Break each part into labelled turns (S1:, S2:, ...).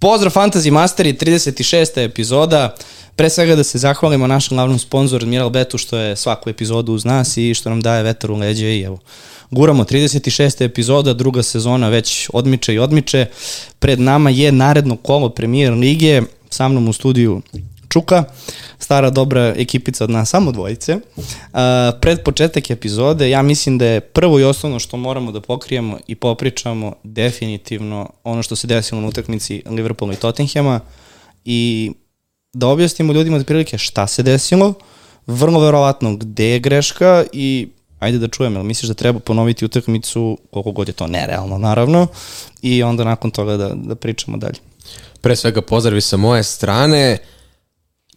S1: Pozdrav Fantasy Masteri, 36. epizoda. Pre svega da se zahvalimo našem glavnom sponzoru Admiral Betu što je svaku epizodu uz nas i što nam daje vetar u leđe i evo. Guramo 36. epizoda, druga sezona već odmiče i odmiče. Pred nama je naredno kolo premijer lige, sa mnom u studiju Čuka, stara dobra ekipica od nas, samo dvojice. Uh, pred početak epizode, ja mislim da je prvo i osnovno što moramo da pokrijemo i popričamo definitivno ono što se desilo na utakmici Liverpoola i Tottenhama i da objasnimo ljudima od prilike šta se desilo, vrlo verovatno gde je greška i ajde da čujem, jel misliš da treba ponoviti utakmicu, koliko god je to nerealno naravno, i onda nakon toga da, da pričamo dalje.
S2: Pre svega pozdravi sa moje strane,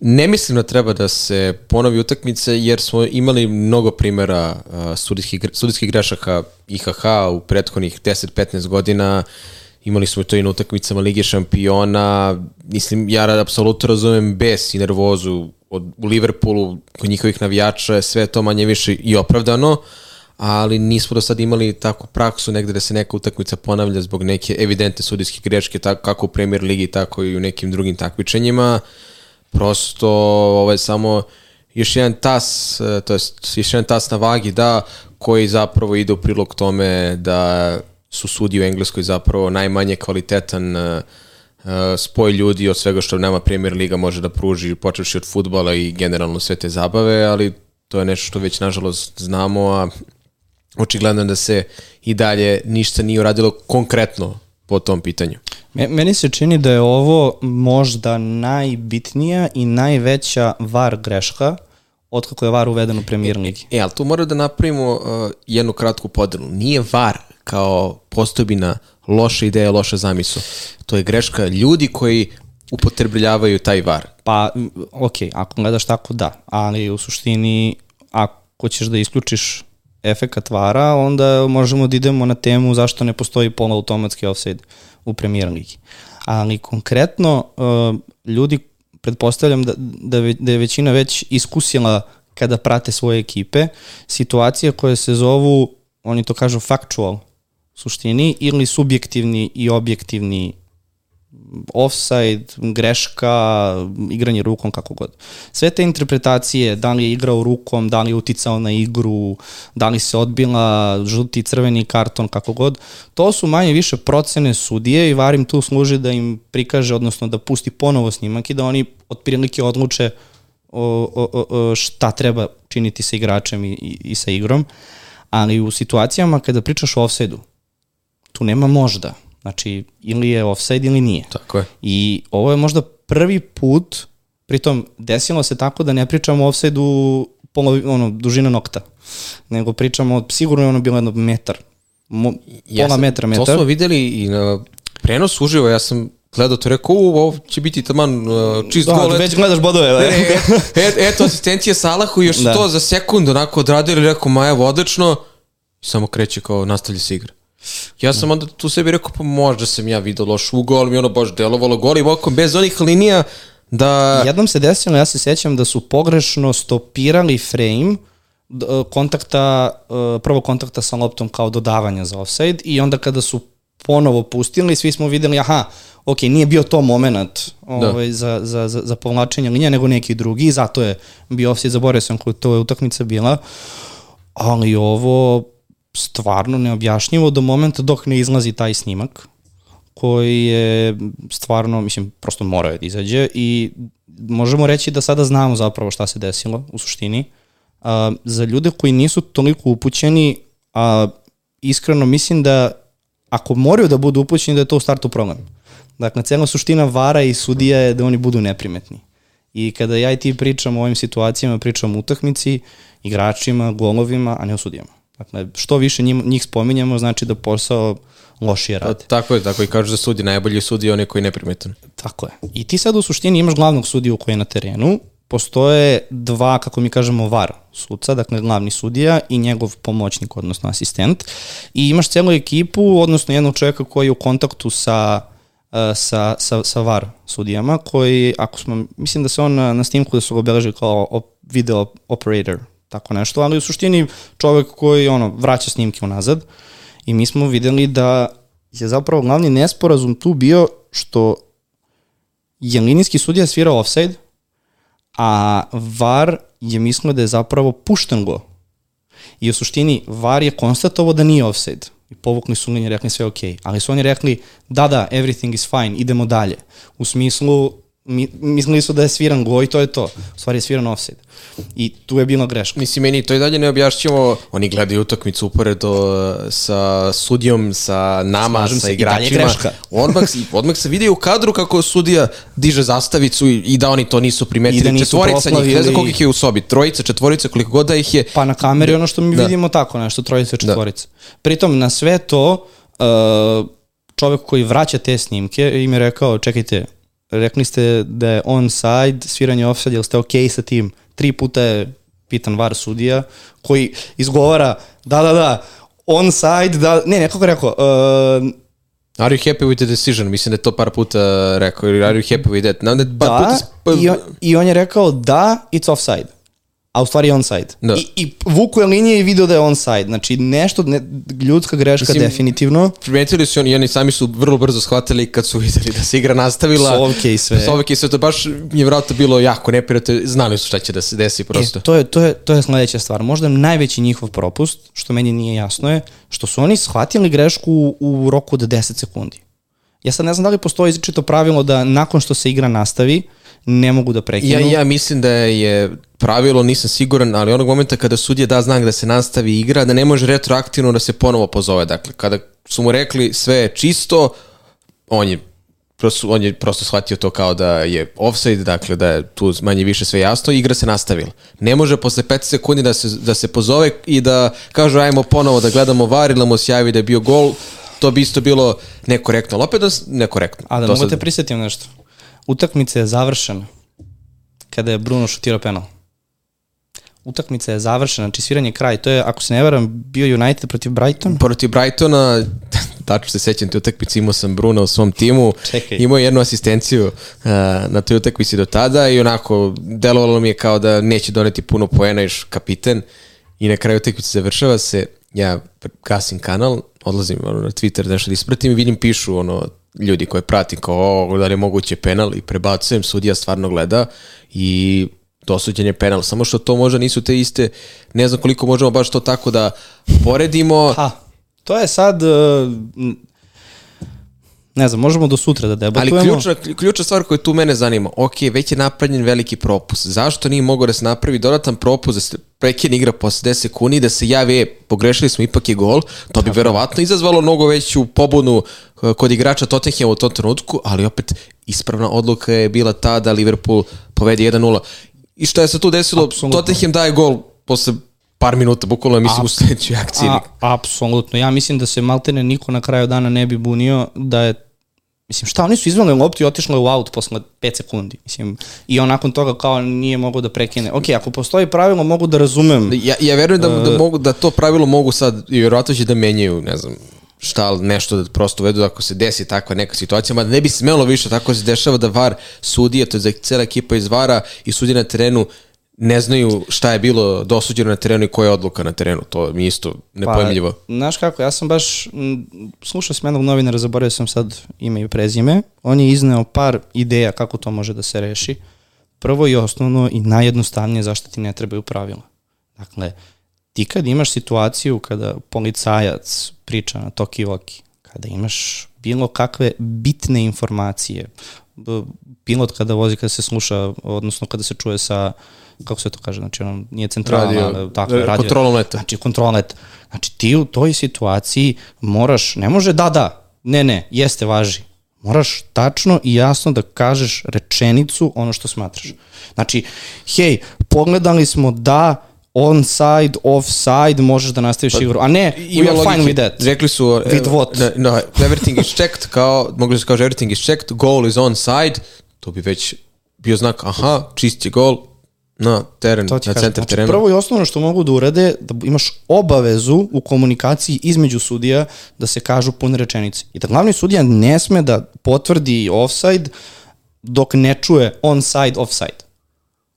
S2: Ne mislim da treba da se ponovi utakmice jer smo imali mnogo primjera uh, sudijskih, sudijskih grešaka IHH u prethodnih 10-15 godina. Imali smo to i na utakmicama Lige šampiona. Mislim, ja apsolutno razumem bes i nervozu od, u Liverpoolu kod njihovih navijača, sve to manje više i opravdano, ali nismo do sad imali takvu praksu negde da se neka utakmica ponavlja zbog neke evidentne sudijske greške, tako, kako u Premier Ligi, tako i u nekim drugim takmičenjima. Uh, prosto ovaj, samo još jedan tas, e, to jest još jedan tas na vagi da koji zapravo ide u prilog tome da su sudi u Engleskoj zapravo najmanje kvalitetan uh, spoj ljudi od svega što nama Premier Liga može da pruži, počevši od futbala i generalno sve te zabave, ali to je nešto što već nažalost znamo, a očigledno da se i dalje ništa nije uradilo konkretno po tom pitanju.
S1: Meni se čini da je ovo možda najbitnija i najveća var greška od kako je VAR uveden u premier ligi.
S2: E, ali tu moramo da napravimo uh, jednu kratku podelu. Nije VAR kao postojbina loša ideja, loša zamisla. To je greška ljudi koji upotrebljavaju taj VAR.
S1: Pa, ok, ako gledaš tako da, ali u suštini ako ćeš da isključiš efekat vara, onda možemo da idemo na temu zašto ne postoji polautomatski offside u premier ligi. Ali konkretno, uh, ljudi pretpostavljam da, da, da je većina već iskusila kada prate svoje ekipe, situacije koje se zovu, oni to kažu factual, suštini, ili subjektivni i objektivni offside, greška, igranje rukom, kako god. Sve te interpretacije, da li je igrao rukom, da li je uticao na igru, da li se odbila žuti, crveni karton, kako god, to su manje više procene sudije i Varim tu služi da im prikaže, odnosno da pusti ponovo snimak i da oni otprilike odluče o, o, o, šta treba činiti sa igračem i, i, i sa igrom. Ali u situacijama kada pričaš o offside-u, tu nema možda Znači, ili je offside ili nije.
S2: Tako je.
S1: I ovo je možda prvi put, pritom desilo se tako da ne pričamo o offside-u polovi, ono, dužina nokta, nego pričamo, sigurno je ono bilo jedno metar, mo, ja pola metra, metar.
S2: To smo videli i na prenos uživo, ja sam gledao to rekao, u, ovo će biti taman uh, čist
S1: da,
S2: gol.
S1: već gledaš bodove. E,
S2: e, et, eto, asistencija Salahu još da. to za sekund onako odradili, rekao, Maja, odlično, i samo kreće kao nastavlja se igra. Ja sam onda tu sebi rekao, pa možda sam ja vidio loš ugol, ali mi ono baš delovalo golim okom, bez onih linija da...
S1: Jednom se desilo, ja se sjećam da su pogrešno stopirali frame kontakta, e, prvo kontakta sa loptom kao dodavanja za offside i onda kada su ponovo pustili, svi smo videli, aha, ok, nije bio to moment da. ovaj, da. za, za, za, za povlačenje linija, nego neki drugi, zato je bio offside, zaboravio sam koja to je utakmica bila, ali ovo stvarno neobjašnjivo do momenta dok ne izlazi taj snimak koji je stvarno, mislim, prosto morao da izađe i možemo reći da sada znamo zapravo šta se desilo u suštini. A, za ljude koji nisu toliko upućeni, a, iskreno mislim da ako moraju da budu upućeni da je to u startu problem. Dakle, cijela suština vara i sudija je da oni budu neprimetni. I kada ja i ti pričam o ovim situacijama, pričam o utakmici, igračima, golovima, a ne o sudijama. Dakle, što više njim, njih spominjamo, znači da posao lošije rade.
S2: Tako je, tako i kažu za sudi, najbolji sudi je onaj koji je neprimetan.
S1: Tako je. I ti sad u suštini imaš glavnog sudiju koji je na terenu, postoje dva, kako mi kažemo, var sudca, dakle glavni sudija i njegov pomoćnik, odnosno asistent. I imaš celu ekipu, odnosno jednog čovjeka koji je u kontaktu sa eh, sa, sa, sa VAR sudijama, koji, ako smo, mislim da se on na, na snimku da su ga obeležili kao op, video operator, tako nešto, ali u suštini čovek koji ono, vraća snimke unazad i mi smo videli da je zapravo glavni nesporazum tu bio što je linijski sudija svirao offside, a VAR je mislio da je zapravo pušten go. I u suštini VAR je konstatovao da nije offside. I povukli su linije, rekli sve ok. Ali su oni rekli, da, da, everything is fine, idemo dalje. U smislu, mi, mislili su da je sviran go i to je to. U stvari je sviran offside. I tu je bila greška.
S2: Mislim, meni to i dalje ne objašnjamo. Oni gledaju utakmicu uporedo sa sudijom, sa nama,
S1: Slažem
S2: sa
S1: se,
S2: igračima. Odmah, odmah se vidi u kadru kako sudija diže zastavicu i, i da oni to nisu primetili.
S1: I da nisu
S2: Četvorica njih, ne znam koliko ih je u sobi. Trojica, četvorica, koliko god da ih je.
S1: Pa na kameri ono što mi
S2: Da.
S1: vidimo tako, nešto, trojica, četvorica. Pritom, na sve to, uh, čovek koji vraća te snimke im je rekao, čekajte, rekli ste da je onside, sviranje offside, jel ste okej sa tim? Tri puta je pitan VAR sudija, koji izgovara, da, da, da, onside, da, ne, nekako rekao, uh,
S2: Are you happy with the decision? Mislim da je to par puta rekao. Ili Are you happy with that? Nam da par
S1: da,
S2: puta... sp-
S1: i, on, i on je rekao da, it's offside. A u stvari je onside.
S2: Da.
S1: I, I vuku je linije i video da je onside. Znači, nešto, ne, ljudska greška
S2: Mislim,
S1: definitivno.
S2: primetili su oni, oni sami su vrlo brzo shvatili kad su videli da se igra nastavila.
S1: Psovke i sve.
S2: Psovke i sve, to baš je vratno bilo jako neprijatno, znali su šta će da se desi prosto.
S1: E, to, je, to, je, to je sledeća stvar. Možda najveći njihov propust, što meni nije jasno je, što su oni shvatili grešku u, u roku od 10 sekundi. Ja sad ne znam da li postoji izričito pravilo da nakon što se igra nastavi, ne mogu da prekinu.
S2: Ja, ja mislim da je pravilo, nisam siguran, ali onog momenta kada sudija da znak da se nastavi igra, da ne može retroaktivno da se ponovo pozove. Dakle, kada su mu rekli sve je čisto, on je prosto, on je prosto shvatio to kao da je offside, dakle da je tu manje više sve jasno i igra se nastavila. Ne može posle 5 sekundi da se, da se pozove i da kažu ajmo ponovo da gledamo var ili da mu se javi da je bio gol, to bi isto bilo nekorektno, ali opet da nekorektno.
S1: A da mogu
S2: sad-
S1: te prisetim nešto. Utakmica je završena kada je Bruno šutirao penal. Utakmica je završena, znači sviranje je kraj. To je, ako se ne varam, bio United protiv Brighton.
S2: protiv Brightona, tačno se sećam te utakmice, imao sam Bruna u svom timu,
S1: Čekaj.
S2: imao je jednu asistenciju uh, na toj utakmici do tada i onako delovalo mi je kao da neće doneti puno poena iš kapiten i na kraju utakmice završava se, ja gasim kanal, odlazim ono, na Twitter nešto da ispratim i vidim pišu ono ljudi koje pratim kao da li je moguće penal? I prebacujem, sudija stvarno gleda i dosuđen je penal, samo što to možda nisu te iste, ne znam koliko možemo baš to tako da poredimo,
S1: Ha, to je sad... ne znam, možemo do sutra da
S2: Ali
S1: debatujemo.
S2: ključna, ključna stvar koja tu mene zanima, ok, već je napravljen veliki propust. Zašto nije mogao da se napravi dodatan propust da se prekine igra posle 10 sekundi, da se javi, e, pogrešili smo, ipak je gol, to bi verovatno izazvalo mnogo veću pobunu eh, kod igrača Tottenhama u tom trenutku, ali opet ispravna odluka je bila ta da Liverpool povede 1-0. I šta je se tu desilo?
S1: Apsolutno.
S2: Tottenham daje gol posle par minuta, bukvalno mislim u sledećoj akciji.
S1: A, apsolutno. Ja mislim da se maltene niko na kraju dana ne bi bunio da je Mislim, šta, oni su izveli loptu i otišli u out posle 5 sekundi. Mislim, I on nakon toga kao nije mogao da prekine. Ok, ako postoji pravilo, mogu da razumem.
S2: Ja, ja verujem da,
S1: E.
S2: da, mogu, da to pravilo mogu sad, i vjerovatno će da menjaju, ne znam, šta, nešto da prosto uvedu ako se desi takva neka situacija, mada ne bi smelo više tako se dešava da VAR sudija, to je da cela ekipa iz VARa i sudija na terenu ne znaju šta je bilo dosuđeno na terenu i koja je odluka na terenu. To mi isto nepojmljivo.
S1: Pa, znaš kako, ja sam baš, m, slušao sam jednog novinara, zaboravio sam sad ime i prezime, on je izneo par ideja kako to može da se reši. Prvo i osnovno i najjednostavnije zašto ti ne trebaju pravila. Dakle, ti kad imaš situaciju kada policajac priča na toki voki, kada imaš bilo kakve bitne informacije, pilot kada vozi, kada se sluša, odnosno kada se čuje sa, kako se to kaže, znači ono, nije centralna,
S2: Radio,
S1: tako,
S2: e,
S1: radio.
S2: kontrolom leta.
S1: Znači, kontrola leta. Znači, ti u toj situaciji moraš, ne može da, da, ne, ne, jeste, važi. Moraš tačno i jasno da kažeš rečenicu ono što smatraš. Znači, hej, pogledali smo da onside, offside, možeš da nastaviš igru. A ne, we are fine with that.
S2: Rekli su...
S1: With what?
S2: Da, no, everything is checked, kao, mogli su kaže everything is checked, goal is on side, to bi već bio znak, aha, čist je gol, na teren, na
S1: kažem.
S2: centar
S1: Znači,
S2: terena.
S1: prvo i osnovno što mogu da urade, da imaš obavezu u komunikaciji između sudija da se kažu pune rečenice. I da glavni sudija ne sme da potvrdi offside dok ne čuje onside, offside.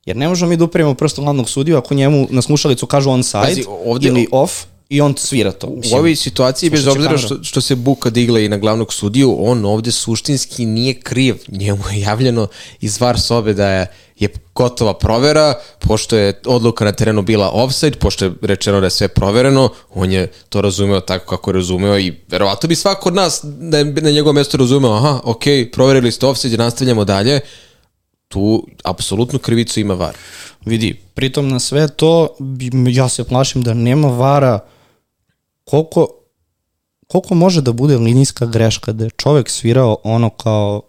S1: Jer ne možemo mi da upravimo prosto glavnog sudiju ako njemu na slušalicu kažu onside
S2: Pazi, ovde-
S1: ili off, i on svira to.
S2: U
S1: Mislim,
S2: ovoj situaciji, bez obzira što, što se buka digla i na glavnog sudiju, on ovde suštinski nije kriv. Njemu je javljeno iz var sobe da je, je gotova provera, pošto je odluka na terenu bila offside, pošto je rečeno da je sve provereno, on je to razumeo tako kako je razumeo i verovatno bi svako od nas da je na njegovom mjestu razumeo, aha, ok, proverili ste offside, nastavljamo dalje, tu apsolutnu krivicu ima var.
S1: Vidi, pritom na sve to, ja se plašim da nema vara koliko, koliko može da bude linijska greška da je čovek svirao ono kao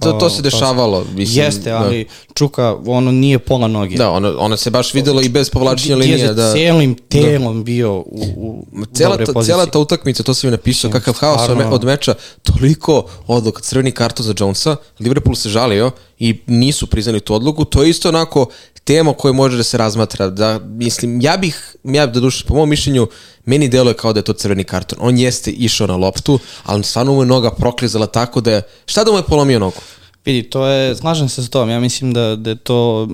S2: to, to se dešavalo. Mislim,
S1: jeste, ali Čuka ono nije pola noge.
S2: Da, da ono, ono se baš videlo i bez povlačenja
S1: Dijez
S2: linija.
S1: je
S2: Da,
S1: celim telom bio u, u
S2: Cela
S1: dobroj
S2: ta,
S1: poziciji.
S2: cela ta utakmica, to sam i napisao, kakav haos od, me,
S1: stvarno-
S2: od meča, toliko odluka, crveni karton za Jonesa, Liverpool se žalio i nisu priznali tu odluku, to je isto onako tema koja može da se razmatra, da, mislim, ja bih, ja da duše, po mom mišljenju, meni deluje kao da je to crveni karton. On jeste išao na loptu, ali stvarno mu je noga proklizala tako da je, šta da mu je polomio nogu?
S1: Vidi, to je, slažem se s tom, ja mislim da, da je to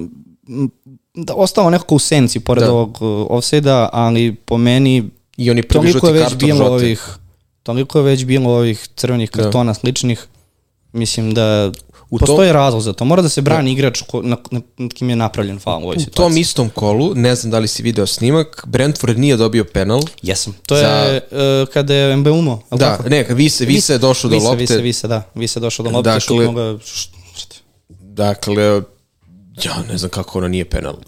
S1: da ostalo nekako u senci pored
S2: Da.
S1: ovog uh, offside-a, ali po meni
S2: I oni prvi
S1: toliko je već bilo
S2: žote.
S1: ovih toliko je već bilo ovih crvenih kartona sličnih mislim da
S2: U
S1: postoji razlog za to. Mora da se brani igrač ko, na, na, na kim je napravljen faul u ovoj
S2: U
S1: situaciji.
S2: tom istom kolu, ne znam da li si video snimak, Brentford nije dobio penal,
S1: Jesam. To
S2: Za-
S1: je uh, kada je MB li
S2: Da,
S1: tako?
S2: ne, Vise, Vise je došao do lopte.
S1: Vise, Vise, da. Vise je došao do lopte,
S2: Dakle-
S1: ga,
S2: Dakle, ja ne znam kako ono nije penal.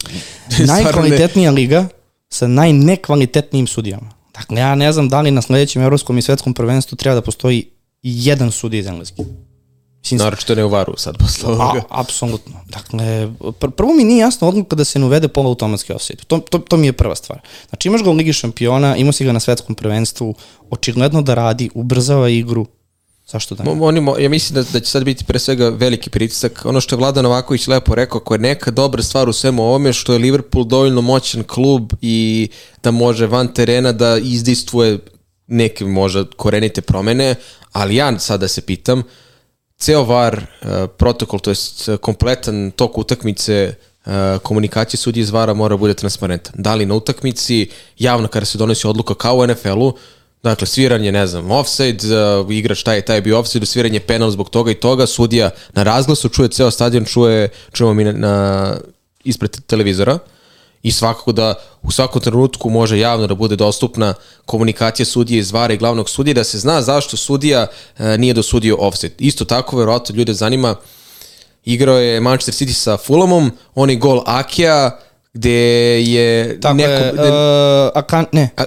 S2: Stvarno ne-
S1: najkvalitetnija liga sa najnekvalitetnijim sudijama. Dakle, ja ne znam da li na sledećem evropskom i svetskom prvenstvu treba da postoji jedan sudija iz engleski. Mislim,
S2: Naročito ne u varu sad posle
S1: A,
S2: ovoga.
S1: apsolutno. Dakle, pr prvo mi nije jasna odluka da se ne uvede polautomatski offside. To, to, to mi je prva stvar. Znači imaš ga u Ligi šampiona, imao si ga na svetskom prvenstvu, očigledno da radi, ubrzava igru. Zašto da ne?
S2: Oni, mo- ja mislim da, da će sad biti pre svega veliki pritisak. Ono što je Vladan Novaković lepo rekao, ako je neka dobra stvar u svemu ovome, što je Liverpool dovoljno moćan klub i da može van terena da izdistvuje neke možda korenite promene, ali ja sada se pitam, ceo VAR uh, protokol, to jest uh, kompletan tok utakmice uh, komunikacije sudije iz VAR-a mora bude transparentan. Da li na utakmici, javno kada se donosi odluka kao u NFL-u, dakle sviranje, ne znam, offside, uh, igrač taj taj bio offside, sviranje penal zbog toga i toga, sudija na razglasu čuje ceo stadion, čuje, čujemo mi na, na ispred televizora i svakako da u svakom trenutku može javno da bude dostupna komunikacija sudije iz vara i glavnog sudije, da se zna zašto sudija e, nije dosudio offset. Isto tako, verovatno ljude zanima, igrao je Manchester City sa Fulhamom, onaj gol Akija, gde je
S1: Tako
S2: neko,
S1: je, uh, Akan, ne,
S2: a,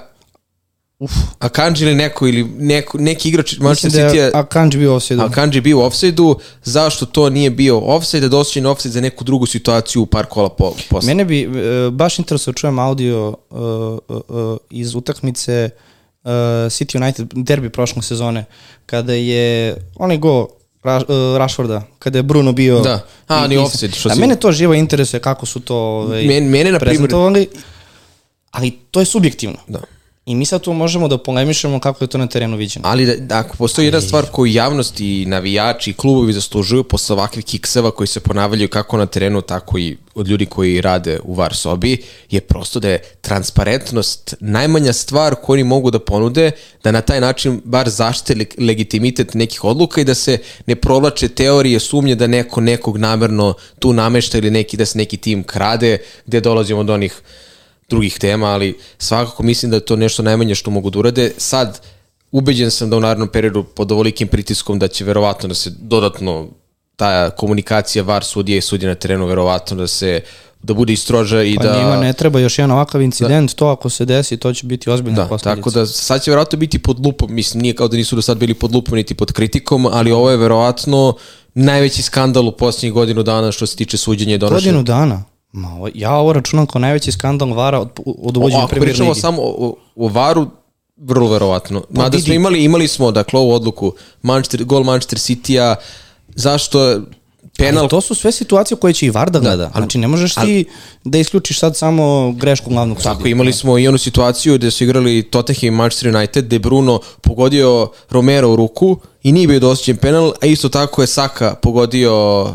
S2: Akanji ili neko, ili neko, neki igrač
S1: mislim
S2: Manchester
S1: da
S2: City
S1: je
S2: je
S1: Akanji bio offside.
S2: Akanji bio u offside-u, zašto to nije bio offside, da dosuđen offside za neku drugu situaciju u par kola po, posle.
S1: Mene bi e, baš interesuje da čujem audio uh, uh, uh, iz utakmice uh, City United derbi prošle sezone kada je onaj go Ra, uh, Rashforda, kada je Bruno bio
S2: Da. A, ni offside, što
S1: da,
S2: si-
S1: mene to živo interesuje kako su to ovaj,
S2: Men- mene, na primjer-
S1: prezentovali, ali to je subjektivno.
S2: Da.
S1: I mi sad tu možemo da polemišemo kako je to na terenu viđeno.
S2: Ali da, da, ako postoji jedna stvar koju javnost i navijači i klubovi zaslužuju posle ovakvih kikseva koji se ponavljaju kako na terenu, tako i od ljudi koji rade u VAR sobi, je prosto da je transparentnost najmanja stvar koju oni mogu da ponude, da na taj način bar zaštite leg- legitimitet nekih odluka i da se ne provlače teorije sumnje da neko nekog namerno tu namešta ili neki da se neki tim krade, gde dolazimo do onih drugih tema, ali svakako mislim da je to nešto najmanje što mogu da urade. Sad, ubeđen sam da u narednom periodu pod ovolikim pritiskom da će verovatno da se dodatno ta komunikacija VAR sudije i sudije na terenu verovatno da se da bude i stroža i
S1: Pa
S2: da...
S1: njima ne treba još jedan ovakav incident, to ako se desi, to će biti ozbiljna
S2: Da,
S1: posledica.
S2: tako da sad će verovatno biti pod lupom, mislim nije kao da nisu do sad bili pod lupom niti pod kritikom, ali ovo je verovatno najveći skandal u posljednjih godinu dana što se tiče suđenja i donošenja.
S1: Godinu dana? Ma, ovo, ja ovo računam kao najveći skandal Vara od, od uvođenja
S2: Ako
S1: Premier
S2: pričamo
S1: Ligi.
S2: samo o, o varu, vrlo verovatno. Mada
S1: vidi.
S2: smo imali, imali smo, dakle, ovu odluku, Manchester, gol Manchester City-a, zašto penal...
S1: Ali to su sve situacije koje će i VAR da gleda. znači ne možeš ti da isključiš sad samo grešku glavnog
S2: Tako,
S1: sudija.
S2: imali smo i onu situaciju gde su igrali Tottenham i Manchester United, gde Bruno pogodio Romero u ruku i nije bio dosuđen penal, a isto tako je Saka pogodio uh,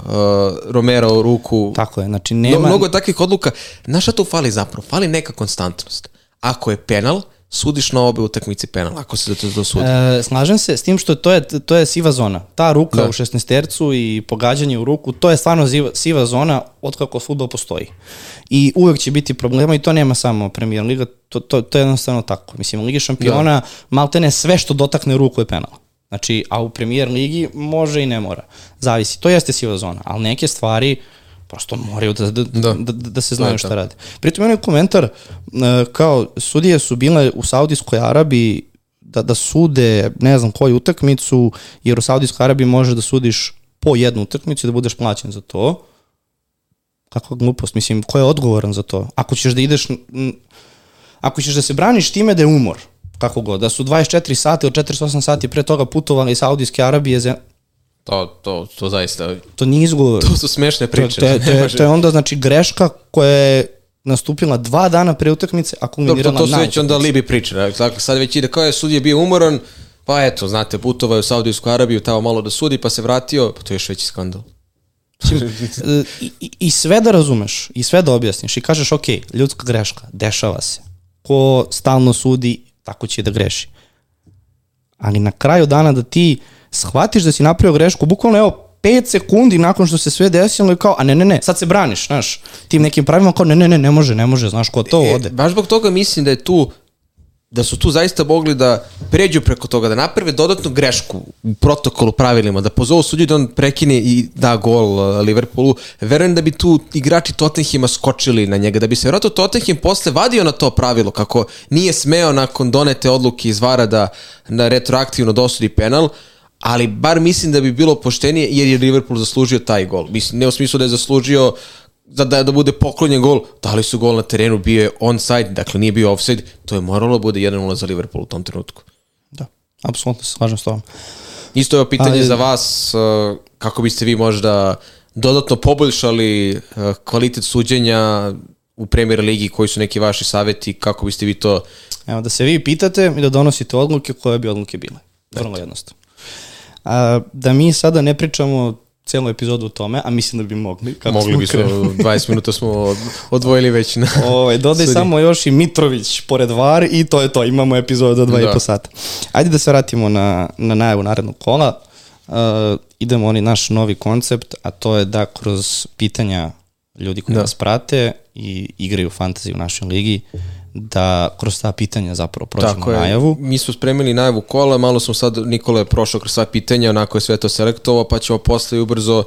S2: Romero u ruku.
S1: Tako je, znači
S2: Nema...
S1: nema...
S2: Mnogo takvih odluka. Znaš šta tu fali zapravo? Fali neka konstantnost. Ako je penal, sudiš na obe utakmice penal, ako se da to, to sudi.
S1: E, slažem se s tim što to je, to je siva zona. Ta ruka
S2: Da.
S1: u 16 tercu i pogađanje u ruku, to je stvarno siva, siva zona od kako futbol postoji. I uvek će biti problema i to nema samo Premier Liga, to, to, to je jednostavno tako. Mislim, Ligi šampiona da. maltene sve što dotakne ruku je penal. Znači, a u Premier Ligi može i ne mora. Zavisi. To jeste siva zona, ali neke stvari prosto moraju da, da, da.
S2: Da.
S1: da, da se znaju šta rade. Pritom je komentar, e, kao sudije su bile u Saudijskoj Arabiji da, da sude ne znam koju utakmicu, jer u Saudijskoj Arabiji može da sudiš po jednu utakmicu i da budeš plaćen za to. Kakva glupost, mislim, ko je odgovoran za to? Ako ćeš da ideš, ako ćeš da se braniš time da je umor, kako god, da su 24 sata ili 48 sati pre toga putovali iz Saudijske Arabije,
S2: To, to, to zaista,
S1: to nije izgovor.
S2: to su smešne
S1: To,
S2: priče.
S1: to, to,
S2: Ne
S1: je, to je onda znači greška koja je nastupila dva dana pre utakmice, a
S2: Dobro,
S1: kulminirala
S2: to, to su
S1: na
S2: već onda libi priče. Dakle, sad već ide kao je sudija bio umoran, pa eto, znate, putovao je u Saudijsku Arabiju tamo malo da sudi, pa se vratio, pa to je još veći skandal.
S1: E, I, i, I sve da razumeš, i sve da objasniš i kažeš, ok, ljudska greška, dešava se. Ko stalno sudi, tako će i da greši. Ali na kraju dana da ti shvatiš da si napravio grešku, bukvalno evo, 5 sekundi nakon što se sve desilo i kao, a ne, ne, ne, sad se braniš, znaš, tim nekim pravima kao, ne, ne, ne, ne može, ne može, znaš, ko to ode.
S2: E, baš zbog toga mislim da je tu da su tu zaista mogli da pređu preko toga, da naprave dodatnu grešku u protokolu, pravilima, da pozovu sudiju da on prekine i da gol uh, Liverpoolu. Verujem da bi tu igrači Tottenhima skočili na njega, da bi se vjerojatno Tottenham posle vadio na to pravilo, kako nije smeo nakon donete odluke iz vara da na retroaktivno dosudi penal, ali bar mislim da bi bilo poštenije jer je Liverpool zaslužio taj gol. Mislim, ne u smislu da je zaslužio da, da, da bude poklonjen gol, dali su gol na terenu, bio je onside, dakle nije bio offside, to je moralo da bude 1-0 za Liverpool u tom trenutku.
S1: Da, apsolutno se slažem s tobom.
S2: Isto je pitanje
S1: Ali-
S2: za vas, uh, kako biste vi možda dodatno poboljšali uh, kvalitet suđenja u Premier Ligi, koji su neki vaši saveti, kako biste vi to...
S1: Evo, da se vi pitate i da donosite odluke koje bi odluke bile. Vrlo jednostavno. A, da mi sada ne pričamo celu epizodu o tome, a mislim da bi mogli. Kako
S2: Mogli
S1: smo
S2: bismo,
S1: krenuli.
S2: 20 minuta smo od- odvojili već na...
S1: Ovaj, dodaj
S2: Sudi.
S1: samo još i Mitrović pored VAR i to je to, imamo epizodu od dva
S2: Da.
S1: i po sata. Ajde da se vratimo na, na najavu narednog kola. Uh, idemo oni naš novi koncept, a to je da kroz pitanja ljudi koji
S2: Da.
S1: nas prate i igraju fantasy u našoj ligi, da kroz ta pitanja zapravo prođemo
S2: Tako je.
S1: najavu.
S2: Mi smo spremili najavu kola, malo smo sad, Nikola je prošao kroz sva pitanja, onako je sve to selektovao, pa ćemo posle i ubrzo,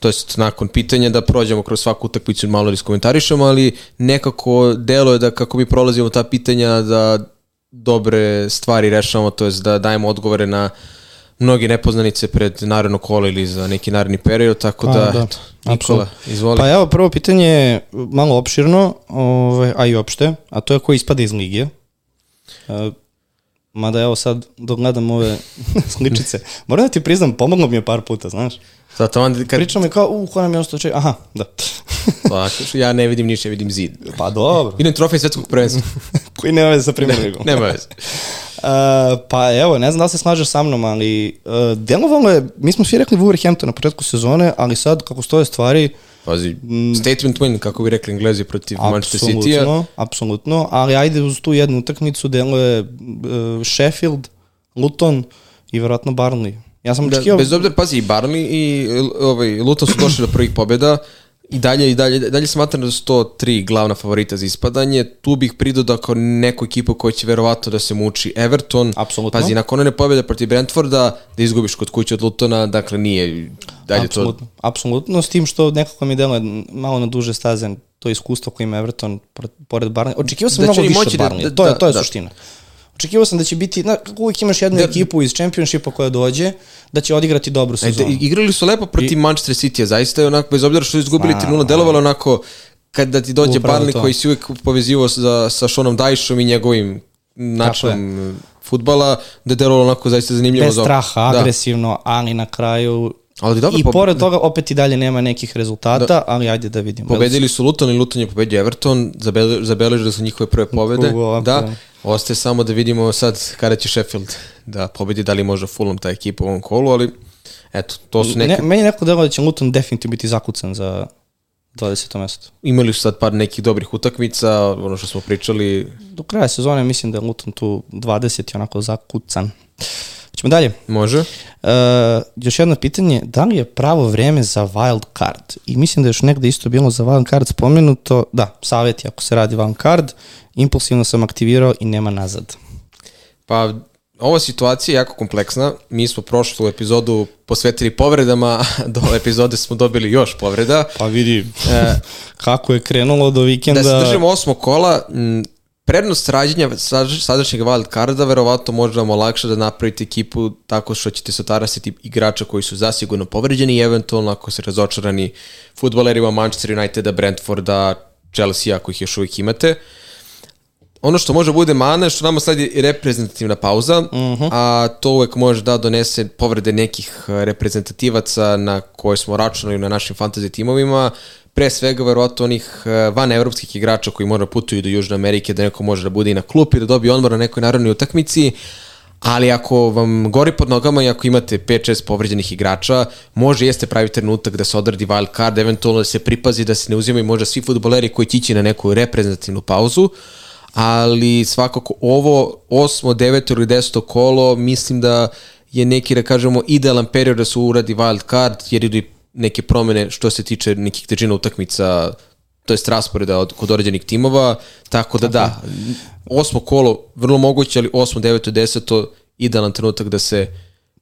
S2: to jest nakon pitanja da prođemo kroz svaku utakmicu i malo iskomentarišemo, ali nekako delo je da kako mi prolazimo ta pitanja da dobre stvari rešavamo, to jest da dajemo odgovore na mnoge nepoznanice pred naredno kola ili za neki naredni period, tako
S1: Pa,
S2: da,
S1: da,
S2: eto, Nikola, izvoli.
S1: Pa evo, prvo pitanje je malo opširno, ovaj, a i opšte, a to je ko ispada iz ligije. Uh, mada evo sad, dok gledam ove sličice, moram da ti priznam, pomoglo mi je par puta, znaš.
S2: Zato onda kad,
S1: Pričam mi kao, u, ko nam je ostao čaj? Aha, da.
S2: pa, ja ne vidim ništa, ja vidim zid.
S1: Pa dobro,
S2: Idem trofej svetskog prvenstva.
S1: koji nema veze sa Premier Ligom.
S2: Nema veze.
S1: Uh, pa evo, ne znam da li se slažeš sa mnom, ali uh, delovalo je, mi smo svi rekli Wolverhampton na početku sezone, ali sad kako stoje stvari,
S2: Pazi, statement win, kako bi rekli englezi protiv Manchester City-a.
S1: apsolutno, apsolutno, ali ajde uz tu jednu utakmicu deluje uh, Sheffield, Luton i verovatno Barnley. Ja sam
S2: Da,
S1: očekivao...
S2: bez obzira, pazi, i Barnley i ovaj, Luton su došli do prvih pobjeda i dalje, i dalje, dalje smatram da su to tri glavna favorita za ispadanje. Tu bih pridao da kao neku ekipu koja će verovatno da se muči Everton.
S1: Apsolutno.
S2: Pazi, nakon one pobjede protiv Brentforda, da izgubiš kod kuće od Lutona, dakle nije dalje
S1: apsolutno, apsolutno, s tim što nekako mi deluje malo na duže staze to iskustvo koje ima Everton pored, Barnley. Očekivao sam
S2: Da
S1: mnogo više
S2: moći
S1: od
S2: da-
S1: Barnley,
S2: da-
S1: to je,
S2: da,
S1: to je
S2: da.
S1: suština. Očekivao sam da će biti, na, kako uvijek imaš jednu ekipu iz Championshipa koja dođe, da će odigrati dobru sezonu.
S2: Ajde, igrali su lepo protiv Manchester City-a, zaista je onako, bez obzira što su izgubili
S1: Ma,
S2: 3-0, delovalo onako kada ti dođe Barney
S1: to.
S2: koji si uvijek povezivao sa, sa Seanom Dajšom i njegovim načinom futbala, da je delovalo onako zaista zanimljivo.
S1: Bez straha,
S2: Da.
S1: agresivno, ali na kraju...
S2: Ali dobro,
S1: I
S2: pobe-
S1: pored toga opet i dalje nema nekih rezultata, ali ajde da vidimo.
S2: Pobedili su Luton i Luton je pobedio Everton, zabele- zabeležili su njihove prve pobede. Da, ostaje samo da vidimo sad kada će Sheffield da pobedi, da li može Fulham ta ekipa u ovom kolu, ali eto, to su neke...
S1: Ne, meni neko delo da će Luton definitivno biti zakucan za, 20. mesto.
S2: Imali su sad par nekih dobrih utakmica, ono što smo pričali.
S1: Do kraja sezone mislim da je Luton tu 20 i onako zakucan. Ćemo dalje.
S2: Može.
S1: Uh, još jedno pitanje, da li je pravo vreme za wild card? I mislim da je još negde isto bilo za wild card spomenuto, da, savjeti ako se radi wild card, impulsivno sam aktivirao i nema nazad.
S2: Pa, ova situacija je jako kompleksna. Mi smo prošlu epizodu posvetili povredama, do ove epizode smo dobili još povreda.
S1: Pa vidi, e, kako je krenulo do vikenda.
S2: Da se držimo osmo kola, m, prednost rađenja sadašnjeg wild carda verovatno može vam olakša da napravite ekipu tako što ćete se otarasiti igrača koji su zasigurno povređeni i eventualno ako se razočarani futbolerima Manchester Uniteda, Brentforda, Chelsea ako ih još uvijek imate. Ono što može bude mana je što nama sledi reprezentativna pauza, uh
S1: Mhm.
S2: -huh. a to uvek može da donese povrede nekih reprezentativaca na koje smo računali na našim fantasy timovima, pre svega verovatno onih van evropskih igrača koji možda putuju do Južne Amerike, da neko može da bude i na klupi, da dobije odmor na nekoj narodnoj utakmici, ali ako vam gori pod nogama i ako imate 5-6 povređenih igrača, može jeste pravi trenutak da se odradi wild card, eventualno da se pripazi da se ne uzimaju možda svi futboleri koji će ići na neku reprezentativnu pauzu, ali svakako ovo 8. 9. ili 10. kolo mislim da je neki, da kažemo, idealan period da se uradi wild card, jer idu neke promene što se tiče nekih težina utakmica, to je rasporeda od, kod određenih timova, tako da da, osmo kolo vrlo moguće, ali 8. 9. 10. idealan trenutak da se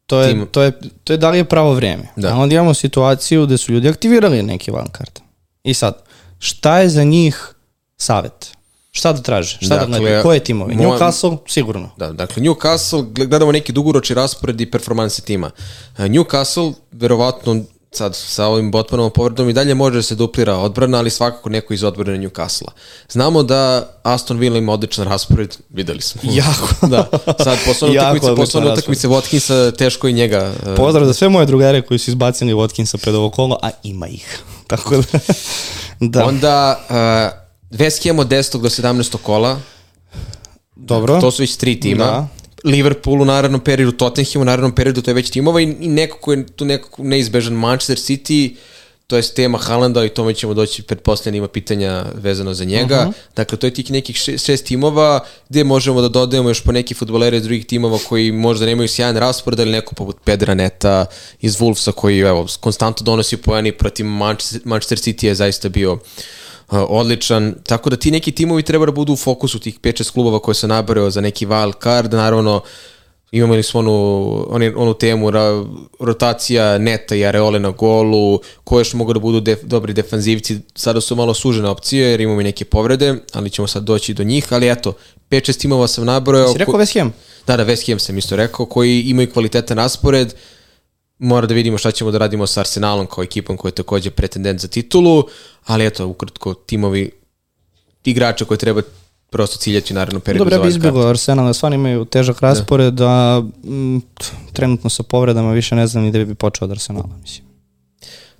S1: to je,
S2: tim...
S1: to je, to je da li je pravo vreme.
S2: Da.
S1: A onda imamo situaciju gde su ljudi aktivirali neki wild card. I sad, šta je za njih savet? Šta da traže? Šta dakle, da gledaju? Koje timove? Moja... Newcastle? Sigurno.
S2: Da, dakle, Newcastle, gledamo neki dugoročni raspored i performanse tima. Newcastle, verovatno, sad sa ovim Botmanom povredom i dalje može da se duplira odbrana, ali svakako neko iz odbrane Newcastle. Znamo da Aston Villa ima odličan raspored, videli smo.
S1: Jako.
S2: da, sad posle utakmice, posle utakmice Watkinsa, teško i njega.
S1: Pozdrav za sve moje drugare koji su izbacili Watkinsa pred ovo kolo, a ima ih. Tako da...
S2: da. Onda, uh, West Ham od 10. do 17. kola.
S1: Dobro.
S2: To su već tri tima. Da. Liverpool u narednom periodu, Tottenham u narednom periodu, to je već timova i, i neko ko je tu nekako neizbežan Manchester City, to je tema Halanda i tome ćemo doći pretpostavljeno ima pitanja vezano za njega. Uh -huh. Dakle, to je tih nekih šest, šest timova gde možemo da dodajemo još po neki futbolere iz drugih timova koji možda nemaju sjajan raspored, ali neko poput Pedra Neta iz Wolvesa koji evo, konstantno donosi pojeni protiv Manchester, Manchester City je zaista bio uh, odličan, tako da ti neki timovi treba da budu u fokusu tih 5-6 klubova koje se nabareo za neki wild card, naravno imamo li smo onu, onu, onu temu ra, rotacija neta i areole na golu, koje još mogu da budu def, dobri defanzivci, sada su malo sužene opcije jer imamo i neke povrede, ali ćemo sad doći do njih, ali eto, 5-6 timova sam nabrojao.
S1: Si rekao West Ham?
S2: Da, da, West Ham sam isto rekao, koji imaju kvalitetan raspored, mora da vidimo šta ćemo da radimo sa Arsenalom kao ekipom koja je takođe pretendent za titulu, ali eto, ukratko, timovi igrača koje treba prosto ciljati u narednom periodu.
S1: Dobro, ja bi izbjegao Arsenal, da stvarno imaju težak raspored, da. a m, trenutno sa povredama više ne znam ni da bi počeo od Arsenala, mislim.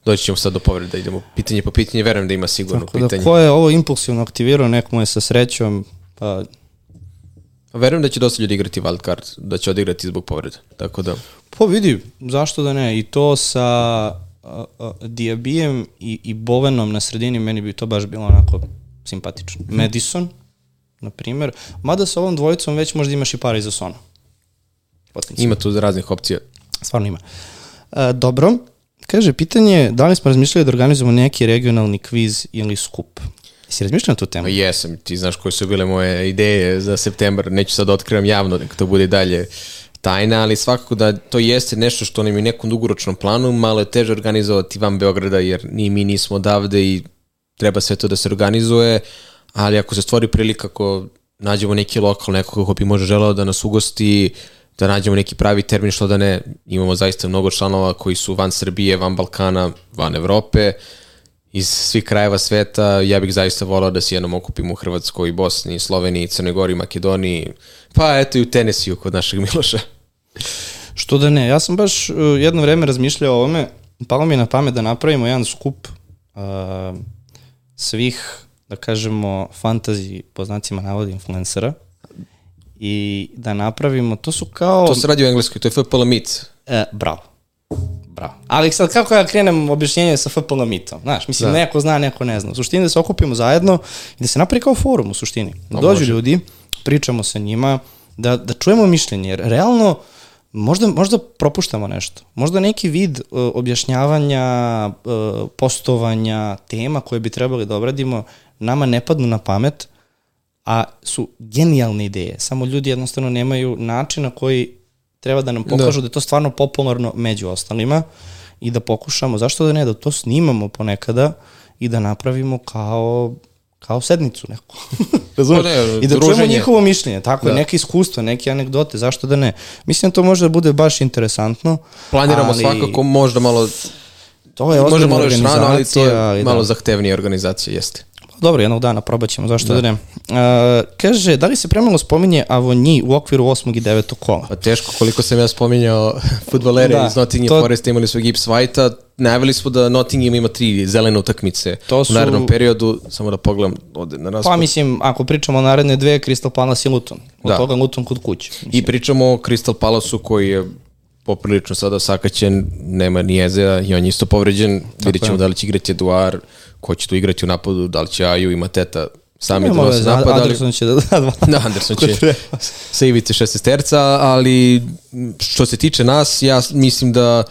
S2: Doći ćemo sad do povreda, idemo pitanje po pitanje, verujem da ima sigurno
S1: Tako
S2: pitanje.
S1: Da, ko je ovo impulsivno aktivirao, nek mu je sa srećom, pa
S2: Verujem da će dosta ljudi igrati wild card, da će odigrati zbog povreda. Tako da...
S1: Pa vidi, zašto da ne? I to sa uh, uh, Diabijem i, i Bovenom na sredini, meni bi to baš bilo onako simpatično. Mm -hmm. Madison, na primjer, mada sa ovom dvojicom već možda imaš i para iza Sona.
S2: Ima tu raznih opcija.
S1: Stvarno ima. Uh, dobro, kaže, pitanje je da li smo razmišljali da organizujemo neki regionalni kviz ili skup? Si razmišljao na tu temu?
S2: Jesam, ti znaš koje su bile moje ideje za septembar, neću sad da otkrivam javno, neka to bude dalje tajna, ali svakako da to jeste nešto što nam je u nekom dugoročnom planu, malo je teže organizovati van Beograda, jer ni mi nismo odavde i treba sve to da se organizuje, ali ako se stvori prilika, ako nađemo neki lokal, nekog ko bi može želeo da nas ugosti, da nađemo neki pravi termin, što da ne, imamo zaista mnogo članova koji su van Srbije, van Balkana, van Evrope, iz svih krajeva sveta, ja bih zaista volao da se jednom okupimo u Hrvatskoj, Bosni, Sloveniji, Crnoj Gori, Makedoniji, pa eto i u Tenesiju kod našeg Miloša.
S1: Što da ne, ja sam baš uh, jedno vreme razmišljao o ovome, palo mi je na pamet da napravimo jedan skup uh, svih, da kažemo, fantazi, po znacima navodi, influencera i da napravimo, to su kao...
S2: To se radi u engleskoj, to je FPL Meet.
S1: E, bravo. Bravo. Ali sad kako ja krenem objašnjenje sa FPL mitom? Znaš, mislim, da. neko zna, neko ne zna. U suštini da se okupimo zajedno i da se napravi kao forum u suštini. Da dođu može. ljudi, pričamo sa njima, da, da čujemo mišljenje, jer realno možda, možda propuštamo nešto. Možda neki vid uh, objašnjavanja, uh, postovanja, tema koje bi trebali da obradimo, nama ne padnu na pamet, a su genijalne ideje. Samo ljudi jednostavno nemaju način na koji treba da nam da. pokažu da, da je to stvarno popularno među ostalima i da pokušamo, zašto da ne, da to snimamo ponekada i da napravimo kao kao sednicu neku. Razumeš? Pa ne, I da druženje. čujemo njihovo mišljenje, tako da. je, neke iskustva, neke anegdote, zašto da ne. Mislim da to može da bude baš interesantno.
S2: Planiramo ali... svakako možda malo
S1: To je ozbiljna
S2: malo
S1: organizacija. Rano,
S2: ali to je ali malo da. zahtevnija organizacija, jeste.
S1: Dobro, jednog dana probat ćemo, zašto da, da ne. Uh, kaže, da li se premalo spominje Avonji u okviru 8. i 9. kola?
S2: Pa teško, koliko sam ja spominjao futbolere da, iz Nottingham to... Forest imali su Gibbs White-a, najavili smo da Nottingham ima tri zelene utakmice to su... u narednom periodu, samo da pogledam ovde na raspod.
S1: Pa mislim, ako pričamo o naredne dve, Crystal Palace i Luton. Od da. toga Luton kod kuće. Mislim.
S2: I pričamo o Crystal Palace-u koji je poprilično sada sakaćen, nema ni Ezea i on je isto povređen. Vidjet ćemo da li će igrati Eduard, ko će tu igrati u napadu, da li će Aju i Mateta sami da nose napad.
S1: Anderson će da da dva.
S2: Da, Anderson će sa ivice šestesterca, ali što se tiče nas, ja mislim da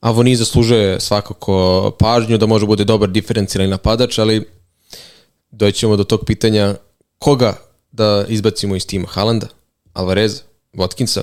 S2: Avoni zaslužuje svakako pažnju, da može bude dobar diferencijalni napadač, ali doćemo do tog pitanja koga da izbacimo iz tima? Halanda, Alvarez, Watkinsa.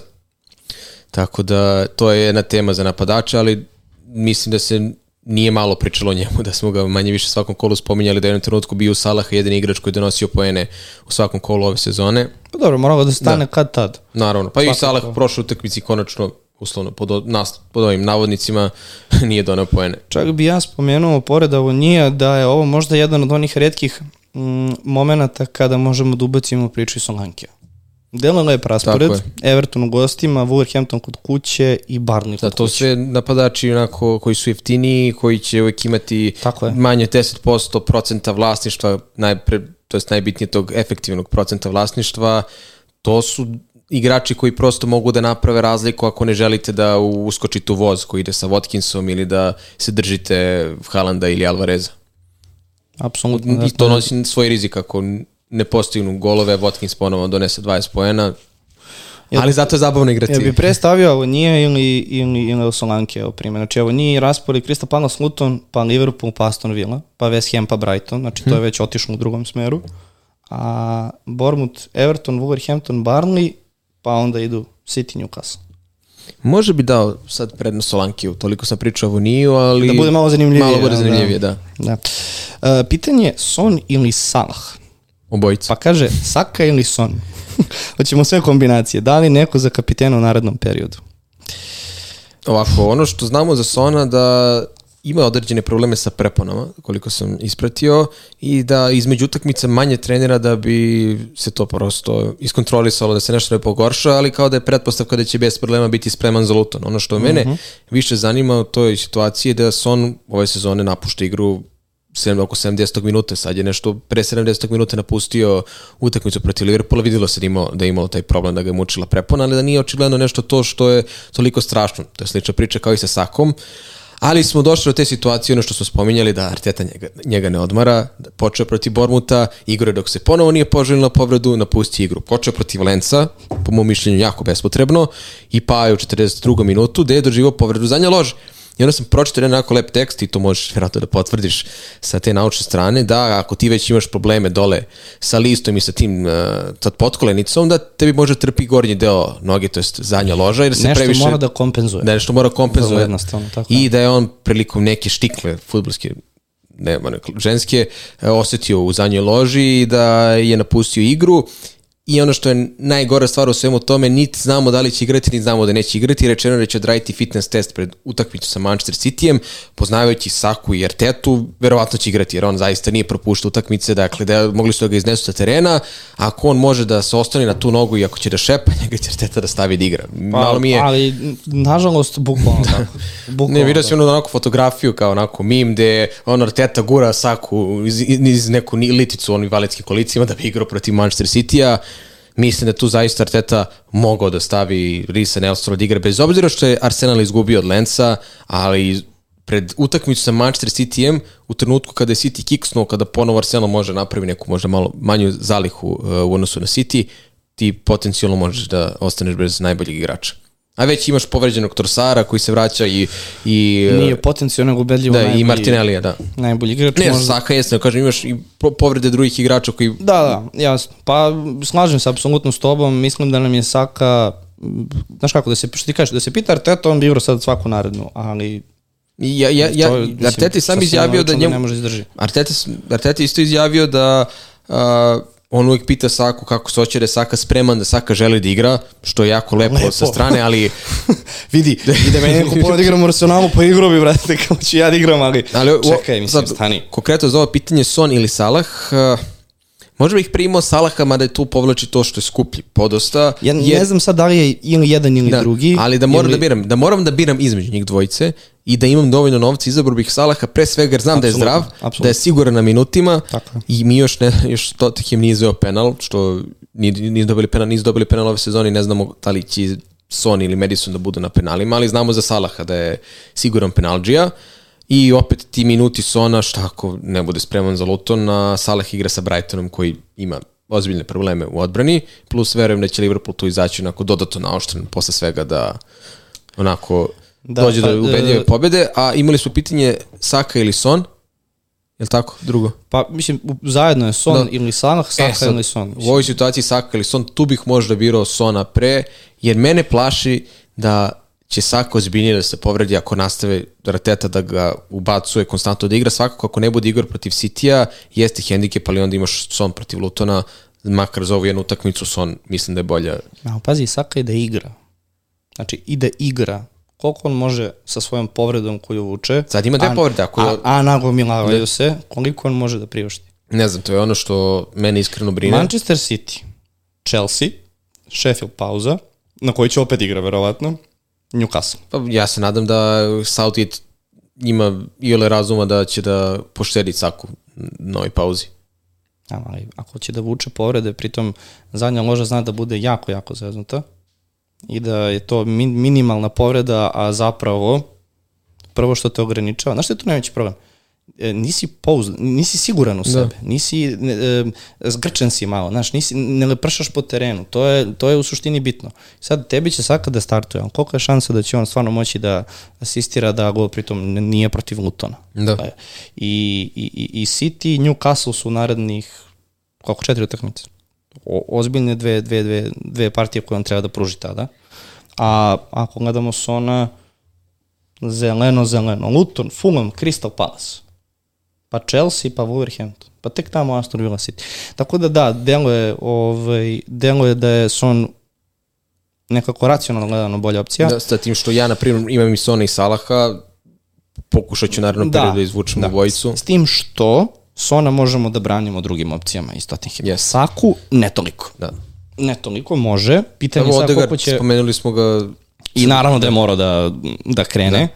S2: Tako da to je jedna tema za napadača, ali mislim da se nije malo pričalo o njemu, da smo ga manje više svakom kolu spominjali, da je u jednom trenutku bio Salah jedan igrač koji je donosio poene u svakom kolu ove sezone.
S1: Pa dobro, moramo da stane da. kad tad.
S2: Naravno, pa Svakako. i Salah prošle utakmici konačno uslovno pod, nas, pod ovim navodnicima nije donao poene.
S1: Čak bi ja spomenuo pored nije da je ovo možda jedan od onih redkih mm, momenta kada možemo da ubacimo priču i Solanke. Delano je raspored. Everton u gostima, Wolverhampton kod kuće i Barney kod da,
S2: to kuće. sve napadači onako koji su jeftiniji, koji će uvek imati manje 10% procenta vlasništva, najpre, to je najbitnije tog efektivnog procenta vlasništva, to su igrači koji prosto mogu da naprave razliku ako ne želite da uskočite u voz koji ide sa Watkinsom ili da se držite Halanda ili Alvareza.
S1: Apsolutno.
S2: I to nosi svoj rizik ako ne postignu golove, Watkins ponovo donese 20 poena, Jel, ali zato je zabavno igrati.
S1: Ja bi predstavio ovo nije ili, ili, ili Solanke, evo primjer. Znači ovo nije raspori Crystal Palace, Luton, pa Liverpool, pa Aston Villa, pa West Ham, pa Brighton, znači to je hmm. već otišlo u drugom smeru. A Bournemouth, Everton, Wolverhampton, Barnley, pa onda idu City, Newcastle.
S2: Može bi dao sad prednost Solankiju, toliko sam pričao o Niju, ali...
S1: Da bude malo zanimljivije.
S2: Malo bude zanimljivije, da.
S1: da. da. Uh, pitanje Son ili Salah?
S2: Obojica.
S1: Pa kaže, Saka ili Son? Hoćemo sve kombinacije. Da li neko za kapitena u narednom periodu?
S2: Ovako, ono što znamo za Sona da ima određene probleme sa preponama, koliko sam ispratio, i da između utakmica manje trenira da bi se to prosto iskontrolisalo, da se nešto ne pogorša, ali kao da je pretpostavka da će bez problema biti spreman za Luton. Ono što mene uh mhm. -huh. više zanima u toj situaciji je da Son ove sezone napušta igru 7, oko 70. minuta, sad je nešto pre 70. minuta napustio utakmicu protiv Liverpoola, videlo se da, imao, da je imao taj problem da ga je mučila prepona, ali da nije očigledno nešto to što je toliko strašno. To je slična priča kao i sa Sakom. Ali smo došli do te situacije, ono što smo spominjali, da Arteta njega, njega ne odmara, da počeo protiv Bormuta, igre dok se ponovo nije poželio na povredu, napusti igru. Počeo protiv Lenca, po mom mišljenju jako bespotrebno, i pa je u 42. minutu, gde je doživao povredu zadnje lože. I onda sam pročitao jedan onako lep tekst i to možeš vjerojatno da potvrdiš sa te naučne strane, da ako ti već imaš probleme dole sa listom i sa tim uh, sad potkolenicom, da tebi može trpi gornji deo noge, to jest zadnja loža. Jer se
S1: nešto
S2: previše,
S1: mora da kompenzuje.
S2: Da nešto mora da kompenzuje.
S1: jednostavno, tako
S2: I da je on prilikom neke štikle futbolske nema ženske, e, osetio u zadnjoj loži i da je napustio igru I ono što je najgora stvar u svemu tome, niti znamo da li će igrati, niti znamo da neće igrati. Rečeno da će odraditi fitness test pred utakmicu sa Manchester Cityjem, poznavajući Saku i Artetu, verovatno će igrati, jer on zaista nije propuštao utakmice, dakle, da mogli su da ga iznesu sa terena, ako on može da se ostane na tu nogu i ako će da šepa, njega će Arteta da stavi da igra.
S1: Pa, Malo mi je... Ali, nažalost, bukvalno tako.
S2: Bukvalno ne, vidio si ono onako fotografiju kao onako mim gde on Arteta gura Saku iz, iz neku liticu onim valetskim kolicima da bi igrao protiv Manchester City-a mislim da tu zaista Arteta mogao da stavi Risa Nelsona da igra, bez obzira što je Arsenal izgubio od Lenca, ali pred utakmicu sa Manchester Cityjem, u trenutku kada je City kiksnuo, kada ponovo Arsenal može napravi neku možda malo manju zalihu uh, u odnosu na City, ti potencijalno možeš da ostaneš bez najboljeg igrača. A već imaš povređenog Torsara koji se vraća i... i
S1: Nije potencijalno ubedljivo
S2: da,
S1: najbolji,
S2: i Martinellija, da.
S1: najbolji igrač.
S2: Ne,
S1: možda-
S2: Saka jeste, kažem, imaš i po- povrede drugih igrača koji...
S1: Da, da, jasno. Pa slažem se apsolutno s tobom, mislim da nam je Saka, znaš kako, da se, što ti kažeš, da se pita Arteta, on bi igrao sad svaku narednu, ali
S2: Ja, ja, ja,
S1: to, mislim,
S2: Arteta je sam izjavio da njemu...
S1: ne može izdrži.
S2: Arteta, Arteta isto izjavio da uh, on uvijek pita Saku kako se hoće da je Saka spreman, da Saka želi da igra, što je jako lepo,
S1: Lepo.
S2: sa strane, ali,
S1: Vidi, ide meni neko pola da igram u Arsenalu, pa igrao bi, brate, kao ću ja da igram, ali,
S2: ali
S1: čekaj, mislim,
S2: sad,
S1: stani.
S2: Konkretno za ovo pitanje Son ili Salah, uh, možda bih primao Salaha, mada je tu povlači to što je skuplji podosta.
S1: Ja
S2: jer-
S1: ne znam sad da li je ili jedan ili
S2: da,
S1: drugi.
S2: ali da moram
S1: ili-
S2: da biram, da moram da biram između njih dvojice i da imam dovoljno novca, izabrao bih Salaha pre svega jer znam da je zdrav,
S1: apsolutno.
S2: da je siguran na minutima
S1: Tako
S2: i mi još ne, još Tottenham nije izveo penal, što ni- nisu dobili penal, nisu dobili penal ove sezone i ne znamo da li će Son ili Madison da budu na penalima, ali znamo za Salaha da je siguran penalđija i opet ti minuti Sona, šta ako ne bude spreman za Luton, a Salah igra sa Brightonom koji ima ozbiljne probleme u odbrani, plus verujem da će Liverpool tu izaći onako dodatno naoštren posle svega da onako da, dođe
S1: pa,
S2: do ubedljive
S1: e,
S2: pobede, a imali su pitanje Saka ili Son, je li tako? Drugo.
S1: Pa, mislim, zajedno je Son
S2: Da.
S1: ili Salah, Saka
S2: E, sad,
S1: ili Son.
S2: U ovoj situaciji Saka ili Son, tu bih možda birao Sona pre, jer mene plaši da će Saka ozbiljnije da se povredi ako nastave Rateta da ga ubacuje konstantno da igra. Svakako ako ne bude igra protiv Citya, jeste hendikep, ali onda imaš Son protiv Lutona, makar za ovu jednu utakmicu Son mislim da je bolja.
S1: Ma, pazi, Saka ide igra. Znači, ide igra. Koliko on može sa svojom povredom koju vuče.
S2: Sad ima dve
S1: a-
S2: povrede, ako je-
S1: A, a nagomilavaju se, koliko on može da priušti.
S2: Ne znam, to je ono što mene iskreno brine.
S1: Manchester City, Chelsea, Sheffield pauza, na koji će opet igra, verovatno, Newcastle.
S2: Pa ja se nadam da Southgate ima i ole razuma da će da poštedi Saku na ovoj pauzi.
S1: Ja, ali ako će da vuče povrede, pritom zadnja loža zna da bude jako, jako zeznuta i da je to min, minimalna povreda, a zapravo prvo što te ograničava, znaš što je tu najveći problem? E, nisi pouzdan, nisi siguran u sebe, nisi, e, zgrčen si malo, znaš, nisi, ne lepršaš po terenu, to je, to je u suštini bitno. Sad, tebi će svaka da startuje, ali koliko je šansa da će on stvarno moći da asistira da go pritom nije protiv Lutona?
S2: Da.
S1: E, I, i, i- i City i Newcastle su narednih koliko četiri utakmice. O, ozbiljne dve, dve, dve, dve partije koje on treba da pruži tada. A ako gledamo Sona, zeleno, zeleno. Luton, Fulham, Crystal Palace. Pa Chelsea, pa Wolverhampton. Pa tek tamo Aston Villa City. Tako da da, delo je, ovaj, delo je da je Son nekako racionalno gledano bolja opcija.
S2: Da, sa tim što ja, na primjer, imam i Sona i Salaha, pokušat ću naravno da, da izvučem da. dvojicu.
S1: S tim što Sona možemo da branimo drugim opcijama iz Tottenhama.
S2: Yes.
S1: Saku ne toliko.
S2: Da.
S1: Ne toliko može. Pitanje je sad koliko će...
S2: spomenuli smo ga
S1: I naravno da je morao da, da krene. Da.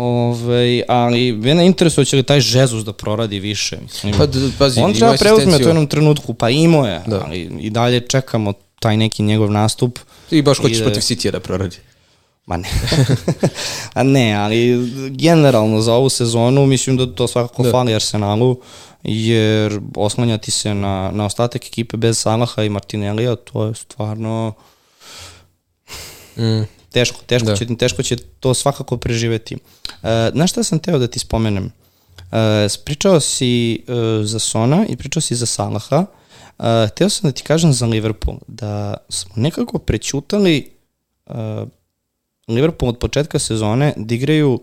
S1: Ove, ali mene interesuje će li taj Žezus da proradi više. Mislim,
S2: Pa, pazi,
S1: on treba preuzme u jednom trenutku, pa imao je,
S2: Da.
S1: ali i dalje čekamo taj neki njegov nastup.
S2: i baš hoćeš
S1: Ide-
S2: protiv City da proradi.
S1: Ma ne. A ne, ali generalno za ovu sezonu mislim da to svakako da. fali Arsenalu, jer oslanjati se na, na ostatak ekipe bez Salaha i Martinellija, to je stvarno
S2: Mm.
S1: Teško, teško,
S2: Da.
S1: će, teško će to svakako preživeti. E, znaš šta sam teo da ti spomenem? E, pričao si e, za Sona i pričao si za Salaha. E, teo sam da ti kažem za Liverpool, da smo nekako prećutali e, Liverpool od početka sezone da igraju,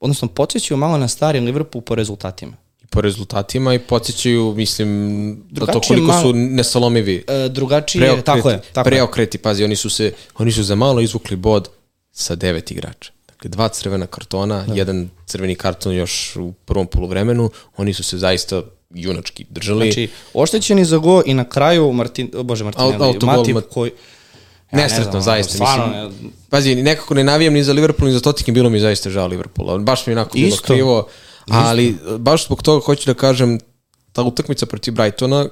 S1: odnosno podsjećaju malo na stari Liverpool po rezultatima.
S2: Po rezultatima i podsjećaju, mislim, da to
S1: Drugačije
S2: koliko
S1: malo-
S2: su nesalomivi.
S1: E, drugačije,
S2: Preokreti,
S1: tako je, tako
S2: preokreti, pazi, oni su se, oni su za malo izvukli bod sa devet igrača. Dakle, dva crvena kartona, da. jedan crveni karton još u prvom poluvremenu, oni su se zaista junački držali.
S1: Znači, oštećeni za go i na kraju Martin, Bože Martinelli,
S2: Au- autogol
S1: Matip
S2: Mat-
S1: koji... Ja ne
S2: Nesretno,
S1: znam,
S2: zaista.
S1: Stvarno,
S2: mislim,
S1: ne,
S2: pazi, nekako ne navijam ni za Liverpool, ni za Tottenham, bilo mi zaista žao Liverpoola. Baš mi je onako bilo
S1: Isto.
S2: krivo. Ali baš zbog toga hoću da kažem, ta utakmica protiv Brightona,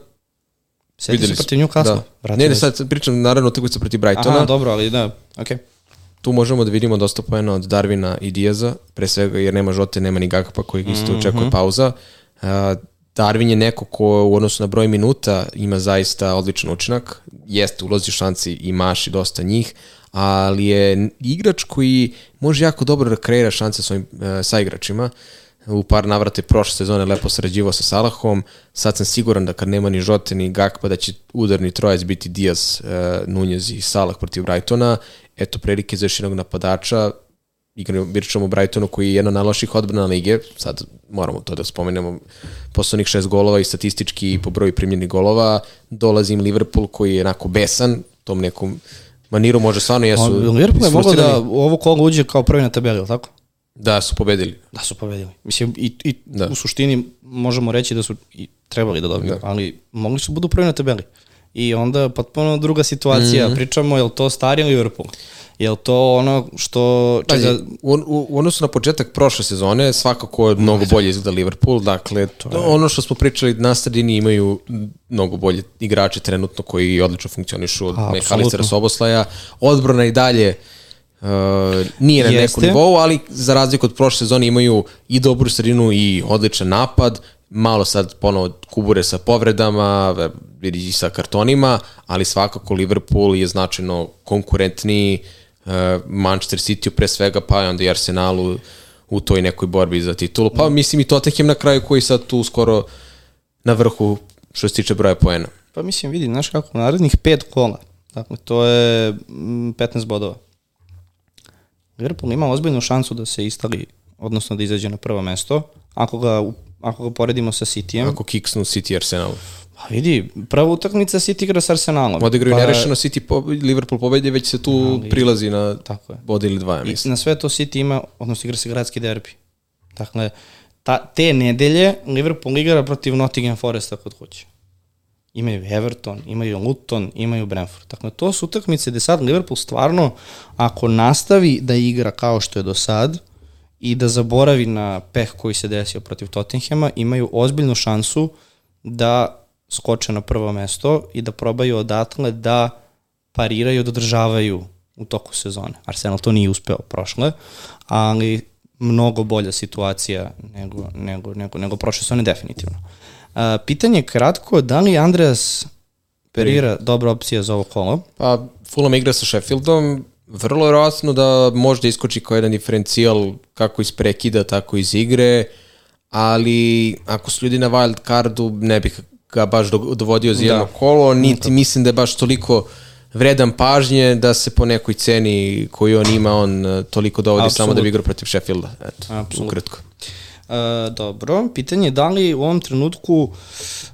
S1: Sjeti
S2: Videli
S1: se protiv Newcastle.
S2: Da.
S1: Vratili
S2: Ne, ne, sad pričam naravno utakmica protiv Brightona.
S1: Aha, dobro, ali da, okej.
S2: Tu možemo da vidimo dosta poena od Darvina i Dijaza, pre svega jer nema Žote, nema ni Gakpa koji isto
S1: Mhm.
S2: očekuje pauza. Uh, Darvin je neko ko u odnosu na broj minuta ima zaista odličan učinak. Jeste, ulozi šanci i maši dosta njih, ali je igrač koji može jako dobro da kreira šanse svojim uh, saigračima. U par navrata je prošle sezone lepo sarađivao sa Salahom. Sad sam siguran da kad nema ni Žote ni Gakpa da će udarni trojac biti Diaz, uh, Nunez i Salah protiv Brightona. Eto prilike za još jednog napadača igramo, pričamo o Brightonu koji je jedna od najloših odbrana lige, sad moramo to da spomenemo, posle onih šest golova i statistički po broju primljenih golova, dolazi im Liverpool koji je onako besan, tom nekom maniru može stvarno jesu
S1: Liverpool je mogao da u ovo kolo uđe kao prvi na tabeli, ili tako?
S2: Da su pobedili.
S1: Da su pobedili. Mislim, i, i
S2: Da.
S1: u suštini možemo reći da su i trebali da dobiju,
S2: Da.
S1: ali mogli su budu prvi na tabeli. I onda potpuno druga situacija.
S2: Mhm.
S1: Pričamo, je li to stari Liverpool? Je li to ono što...
S2: Pazi,
S1: Čega,
S2: u, u, u odnosu na početak prošle sezone, svakako je mnogo bolje izgleda Liverpool, dakle, to ono što smo pričali, na sredini imaju mnogo bolje igrače trenutno koji odlično funkcionišu od. Mekalistera Soboslaja, odbrana i dalje uh, nije na
S1: Jeste.
S2: nekom nivou, ali za razliku od prošle sezone imaju i dobru sredinu i odličan napad, malo sad ponovo kubure sa povredama, vidi i sa kartonima, ali svakako Liverpool je značajno konkurentniji uh, Manchester City pre svega, pa i onda i Arsenalu u toj nekoj borbi za titulu. Pa mislim i Tottenham na kraju koji sad tu skoro na vrhu što se tiče broja poena.
S1: pa mislim, vidi, znaš kako, narednih pet kola, dakle, to je mm, 15 bodova. Liverpool ima ozbiljnu šansu da se istali, odnosno da izađe na prvo mesto, ako ga, ako ga poredimo sa Cityjem.
S2: Ako kiksnu City i Arsenal.
S1: Pa vidi, prva utakmica City igra sa Arsenalom.
S2: Odigraju
S1: pa,
S2: nerešeno City, po, Liverpool pobedi, već se tu prilazi na
S1: Tako je.
S2: bod ili dva, ja
S1: I
S2: mislim.
S1: na sve to City ima, odnosno igra se gradski derbi. Dakle, ta, te nedelje Liverpool igra protiv Nottingham Foresta kod kuće. Imaju Everton, imaju Luton, imaju Brentford. Dakle, to su utakmice gde sad Liverpool stvarno, ako nastavi da igra kao što je do sad i da zaboravi na peh koji se desio protiv Tottenhama, imaju ozbiljnu šansu da skoče na prvo mesto i da probaju odatle da pariraju, da održavaju u toku sezone. Arsenal to nije uspeo prošle, ali mnogo bolja situacija nego, nego, nego, nego prošle sezone definitivno. A, pitanje je kratko, da li Andreas Perira dobra opcija za ovo kolo?
S2: Pa Fulham igra sa Sheffieldom, vrlo vjerojatno da možda iskoči kao jedan diferencijal kako iz prekida, tako iz igre, ali ako su ljudi na wild cardu, ne bih ga baš do- dovodio za jedno
S1: Da.
S2: kolo, niti mislim da je baš toliko vredan pažnje da se po nekoj ceni koju on ima, on eh, toliko dovodi samo da bi igrao protiv Sheffielda. Eto,
S1: Apsolutno.
S2: ukratko.
S1: E, dobro, pitanje je da li u ovom trenutku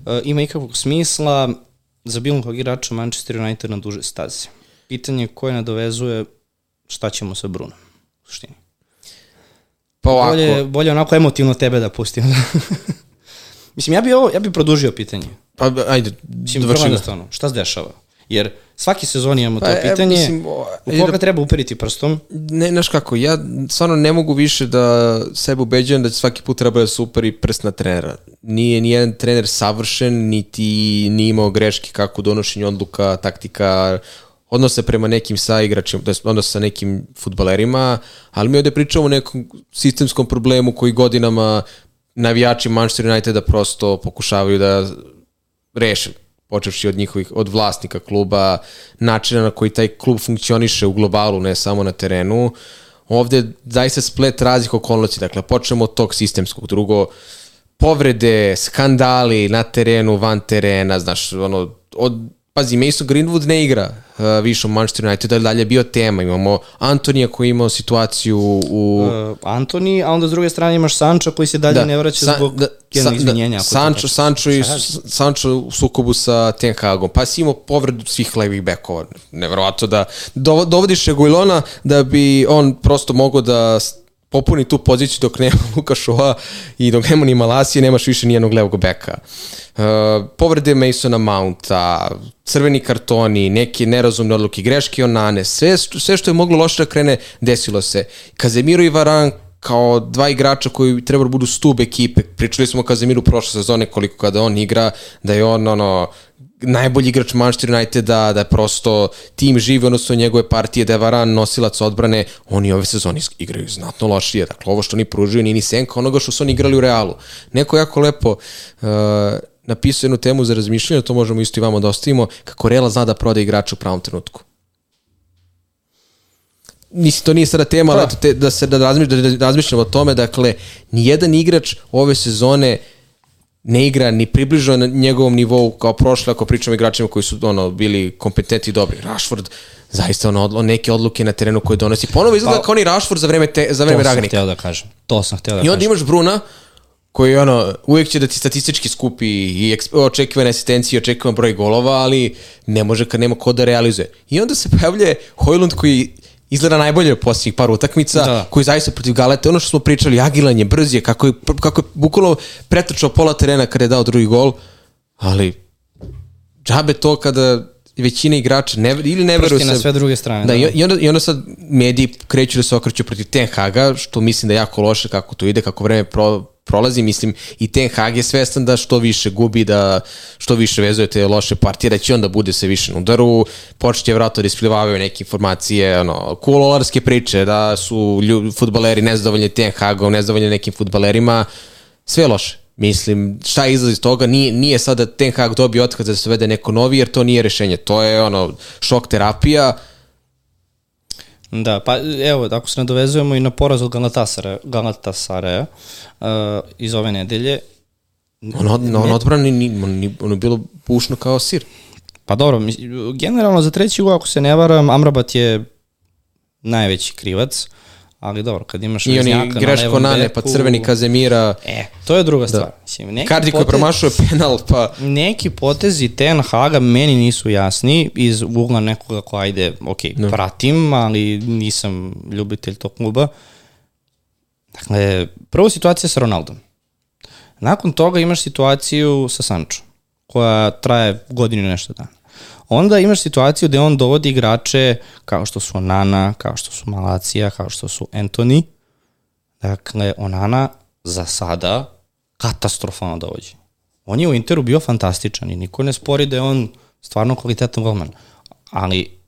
S1: e, ima ikakvog smisla za bilo kog igrača Manchester United na duže staze. Pitanje koje nadovezuje šta ćemo sa Brunom, u suštini.
S2: Pa ovako,
S1: Bolje, bolje onako emotivno tebe da pustim. Mislim, ja bi, ovo, ja bi produžio pitanje.
S2: pa ajde,
S1: Mislim, vrlo
S2: dovrši ga.
S1: jednostavno. Šta se dešava? Jer svaki sezon imamo to
S2: Pa, e,
S1: pitanje
S2: mislim, o,
S1: u koga
S2: da-
S1: treba uperiti prstom.
S2: Ne, znaš kako, ja stvarno ne mogu više da sebe ubeđujem da svaki put treba da se uperi prst na trenera. Nije nijedan trener savršen, niti nije imao greške kako u donošenju odluka, taktika, odnose prema nekim saigračima, to jest odnos sa nekim futbalerima, ali mi ovde pričamo o nekom sistemskom problemu koji godinama navijači Manchester Uniteda prosto pokušavaju da reše počevši od njihovih, od vlasnika kluba, načina na koji taj klub funkcioniše u globalu, ne samo na terenu. Ovde zaista splet raznih okolnosti, dakle, počnemo od tog sistemskog, drugo, povrede, skandali na terenu, van terena, znaš, ono, od, pazi, Mason Greenwood ne igra uh, više u Manchester United, ali dalje je bio tema, imamo Antonija koji je imao situaciju u...
S1: Uh, Antoni, a onda s druge strane imaš Sanča koji se dalje ne vraća
S2: Sa-
S1: zbog
S2: da,
S1: jednog
S2: sa-
S1: izvinjenja.
S2: Da,
S1: to
S2: Sancho. Sancho, i? Sancho u sukobu sa Ten Hagom, pa si imao povredu svih levih bekova. Neverovatno da dovo- dovodiš Reguilona da bi on prosto mogao da popuni tu poziciju dok nema Luka Šova i dok nema ni Malasije, nemaš više nijednog levog beka. Uh, povrede Masona Mounta, crveni kartoni, neke nerazumne odluke, greške Onane, sve, sve što je moglo loše da krene, desilo se. Kazemiro i Varan kao dva igrača koji treba da budu stub ekipe. Pričali smo o Kazemiru prošle sezone koliko kada on igra, da je on ono najbolji igrač Manchester Uniteda, da je prosto tim živi, odnosno njegove partije, da je Varan nosilac odbrane, oni ove sezone igraju znatno lošije. Dakle, ovo što oni pružuju nije ni senka onoga što su oni igrali u Realu. Neko jako lepo uh, napisao jednu temu za razmišljanje, to možemo isto i vama da ostavimo, kako Real zna da prode igrača u pravom trenutku. Mislim, to nije sada tema,
S1: Pa.
S2: te, da se da, razmišljamo, da razmišljamo o tome, dakle, nijedan igrač ove sezone ne igra ni približno na njegovom nivou kao prošle ako pričamo igračima koji su ono bili kompetentni i dobri. Rashford zaista ono, odlo, neke odluke na terenu koje donosi. Ponovo izgleda
S1: Pa-
S2: kao ni Rashford za vreme, te, za vreme
S1: To sam
S2: Ragnika.
S1: htio da kažem. To sam htio da
S2: I onda
S1: kažem.
S2: imaš Bruna koji ono, uvijek će da ti statistički skupi i očekivane asistencije, i očekivan broj golova, ali ne može kad nema ko da realizuje. I onda se pojavljuje Hojlund koji izgleda najbolje u posljednjih par utakmica,
S1: Da.
S2: koji zaista protiv Galete, ono što smo pričali, agilan je, brz je, kako je, kako je bukvalno pretrčao pola terena kada je dao drugi gol, ali džabe to kada većina igrača ne, ili ne veruju
S1: Prsti na
S2: se...
S1: sve druge strane.
S2: Da, i, i, onda, I onda sad mediji kreću da se okreću protiv Ten Haga, što mislim da je jako loše kako to ide, kako vreme pro, prolazi. Mislim, i Ten Hag je svestan da što više gubi, da što više vezuje te loše partije, da će onda bude sve više na udaru, počeće vratno da isplivavaju neke informacije, ono, kulolarske priče, da su lju, futbaleri nezadovoljni Ten Hagom, nezadovoljni nekim futbalerima, sve je loše. Mislim, šta izlazi iz toga, nije, nije sad da Ten Hag dobije otkaz da se vede neko novi, jer to nije rešenje. To je ono, šok terapija,
S1: Da, pa evo, ako se nadovezujemo i na poraz od Galatasara, Galatasara uh, iz ove nedelje,
S2: On, od, on odbrani, ni, ni, ono je bilo pušno kao sir.
S1: pa dobro, generalno za treći gol, ako se ne varam, Amrabat je najveći krivac, ali dobro, kad imaš
S2: I oni
S1: Veznjaka na
S2: greško
S1: levom
S2: nane, pa crveni Kazemira,
S1: E, to je druga stvar. Mislim, neki
S2: Kardi koji promašuje penal, pa
S1: neki potezi Ten Haga meni nisu jasni iz ugla nekoga ko ajde, ok, no. pratim, ali nisam ljubitelj tog kluba. Dakle, prvo situacija sa Ronaldom. Nakon toga imaš situaciju sa Sancho, koja traje godinu i nešto dana. Onda imaš situaciju gde on dovodi igrače kao što su Onana, kao što su Malacija, kao što su Anthony. Dakle, Onana za sada katastrofalno dovođenje. On je u Interu bio fantastičan i niko ne spori da je on stvarno kvalitetan golman. Ali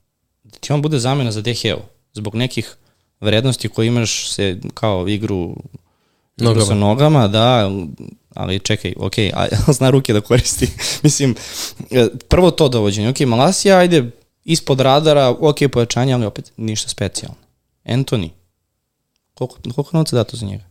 S1: da ti on bude zamena za Deheo zbog nekih vrednosti koje imaš se kao igru igru
S2: Nogama.
S1: sa nogama, da, ali čekaj, ok, a, zna ruke da koristi. Mislim, e, prvo to dovođenje, ok, Malasija, ajde, ispod radara, ok, pojačanje, ali opet ništa specijalno. Anthony, koliko, koliko novca dato za njega?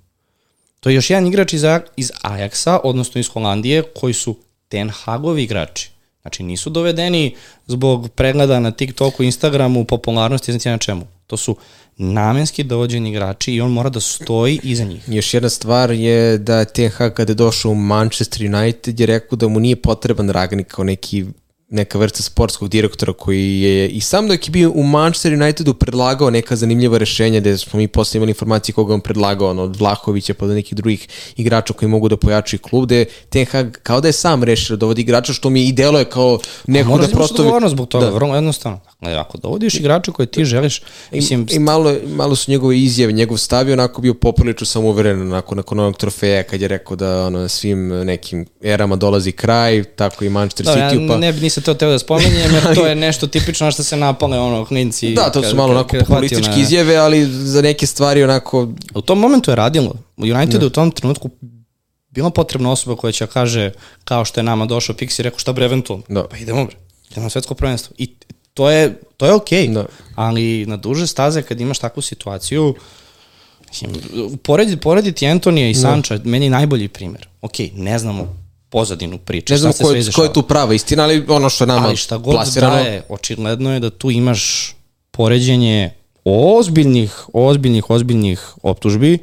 S1: To je još jedan igrač iz, iz Ajaxa, odnosno iz Holandije, koji su Ten Hagovi igrači. Znači nisu dovedeni zbog pregleda na TikToku, Instagramu, popularnosti, znači na čemu. To su namenski dovođeni igrači i on mora da stoji iza njih.
S2: još jedna stvar je da Hag kada je došao u Manchester United je rekao da mu nije potreban Ragnik kao neki neka vrsta sportskog direktora koji je i sam dok je bio u Manchester Unitedu predlagao neka zanimljiva rešenja gde smo mi posle imali informacije koga on predlagao ono, od Vlahovića pa do nekih drugih igrača koji mogu da pojačaju klub gde Ten Hag kao da je sam rešio da dovodi igrača što mi i deluje kao neko
S1: Moraš
S2: da prosto
S1: odgovornost zbog toga,
S2: Da.
S1: vrlo jednostavno. Dakle, ako dovodiš igrača koje ti želiš, mislim,
S2: I, i malo, malo su njegove izjave, njegov stav je onako bio poprilično samouveren nakon, nakon onog trofeja kad je rekao da ono, svim nekim erama dolazi kraj, tako i Manchester
S1: da, ja
S2: City. Pa,
S1: ne, nisam to teo da spominjem, jer to je nešto tipično na što se napale ono klinci.
S2: da, to su malo onako populističke izjave, ali za neke stvari onako
S1: U tom momentu je radilo. U Unitedu u tom trenutku bila potrebna osoba koja će da kaže kao što je nama došao Pixi rekao šta bre eventualno.
S2: Da.
S1: Pa idemo bre. Idemo na svetsko prvenstvo. I to je, to je okej.
S2: Da.
S1: Ali na duže staze kad imaš takvu situaciju mislim, porediti, porediti Antonija i Sanča, meni je najbolji primer. Ok, ne znamo pozadinu priče.
S2: ne znam ko, je, ko je tu prava istina, ali ono što je nama
S1: Ali šta god
S2: plasirano,
S1: daje, očigledno je da tu imaš poređenje ozbiljnih, ozbiljnih, ozbiljnih optužbi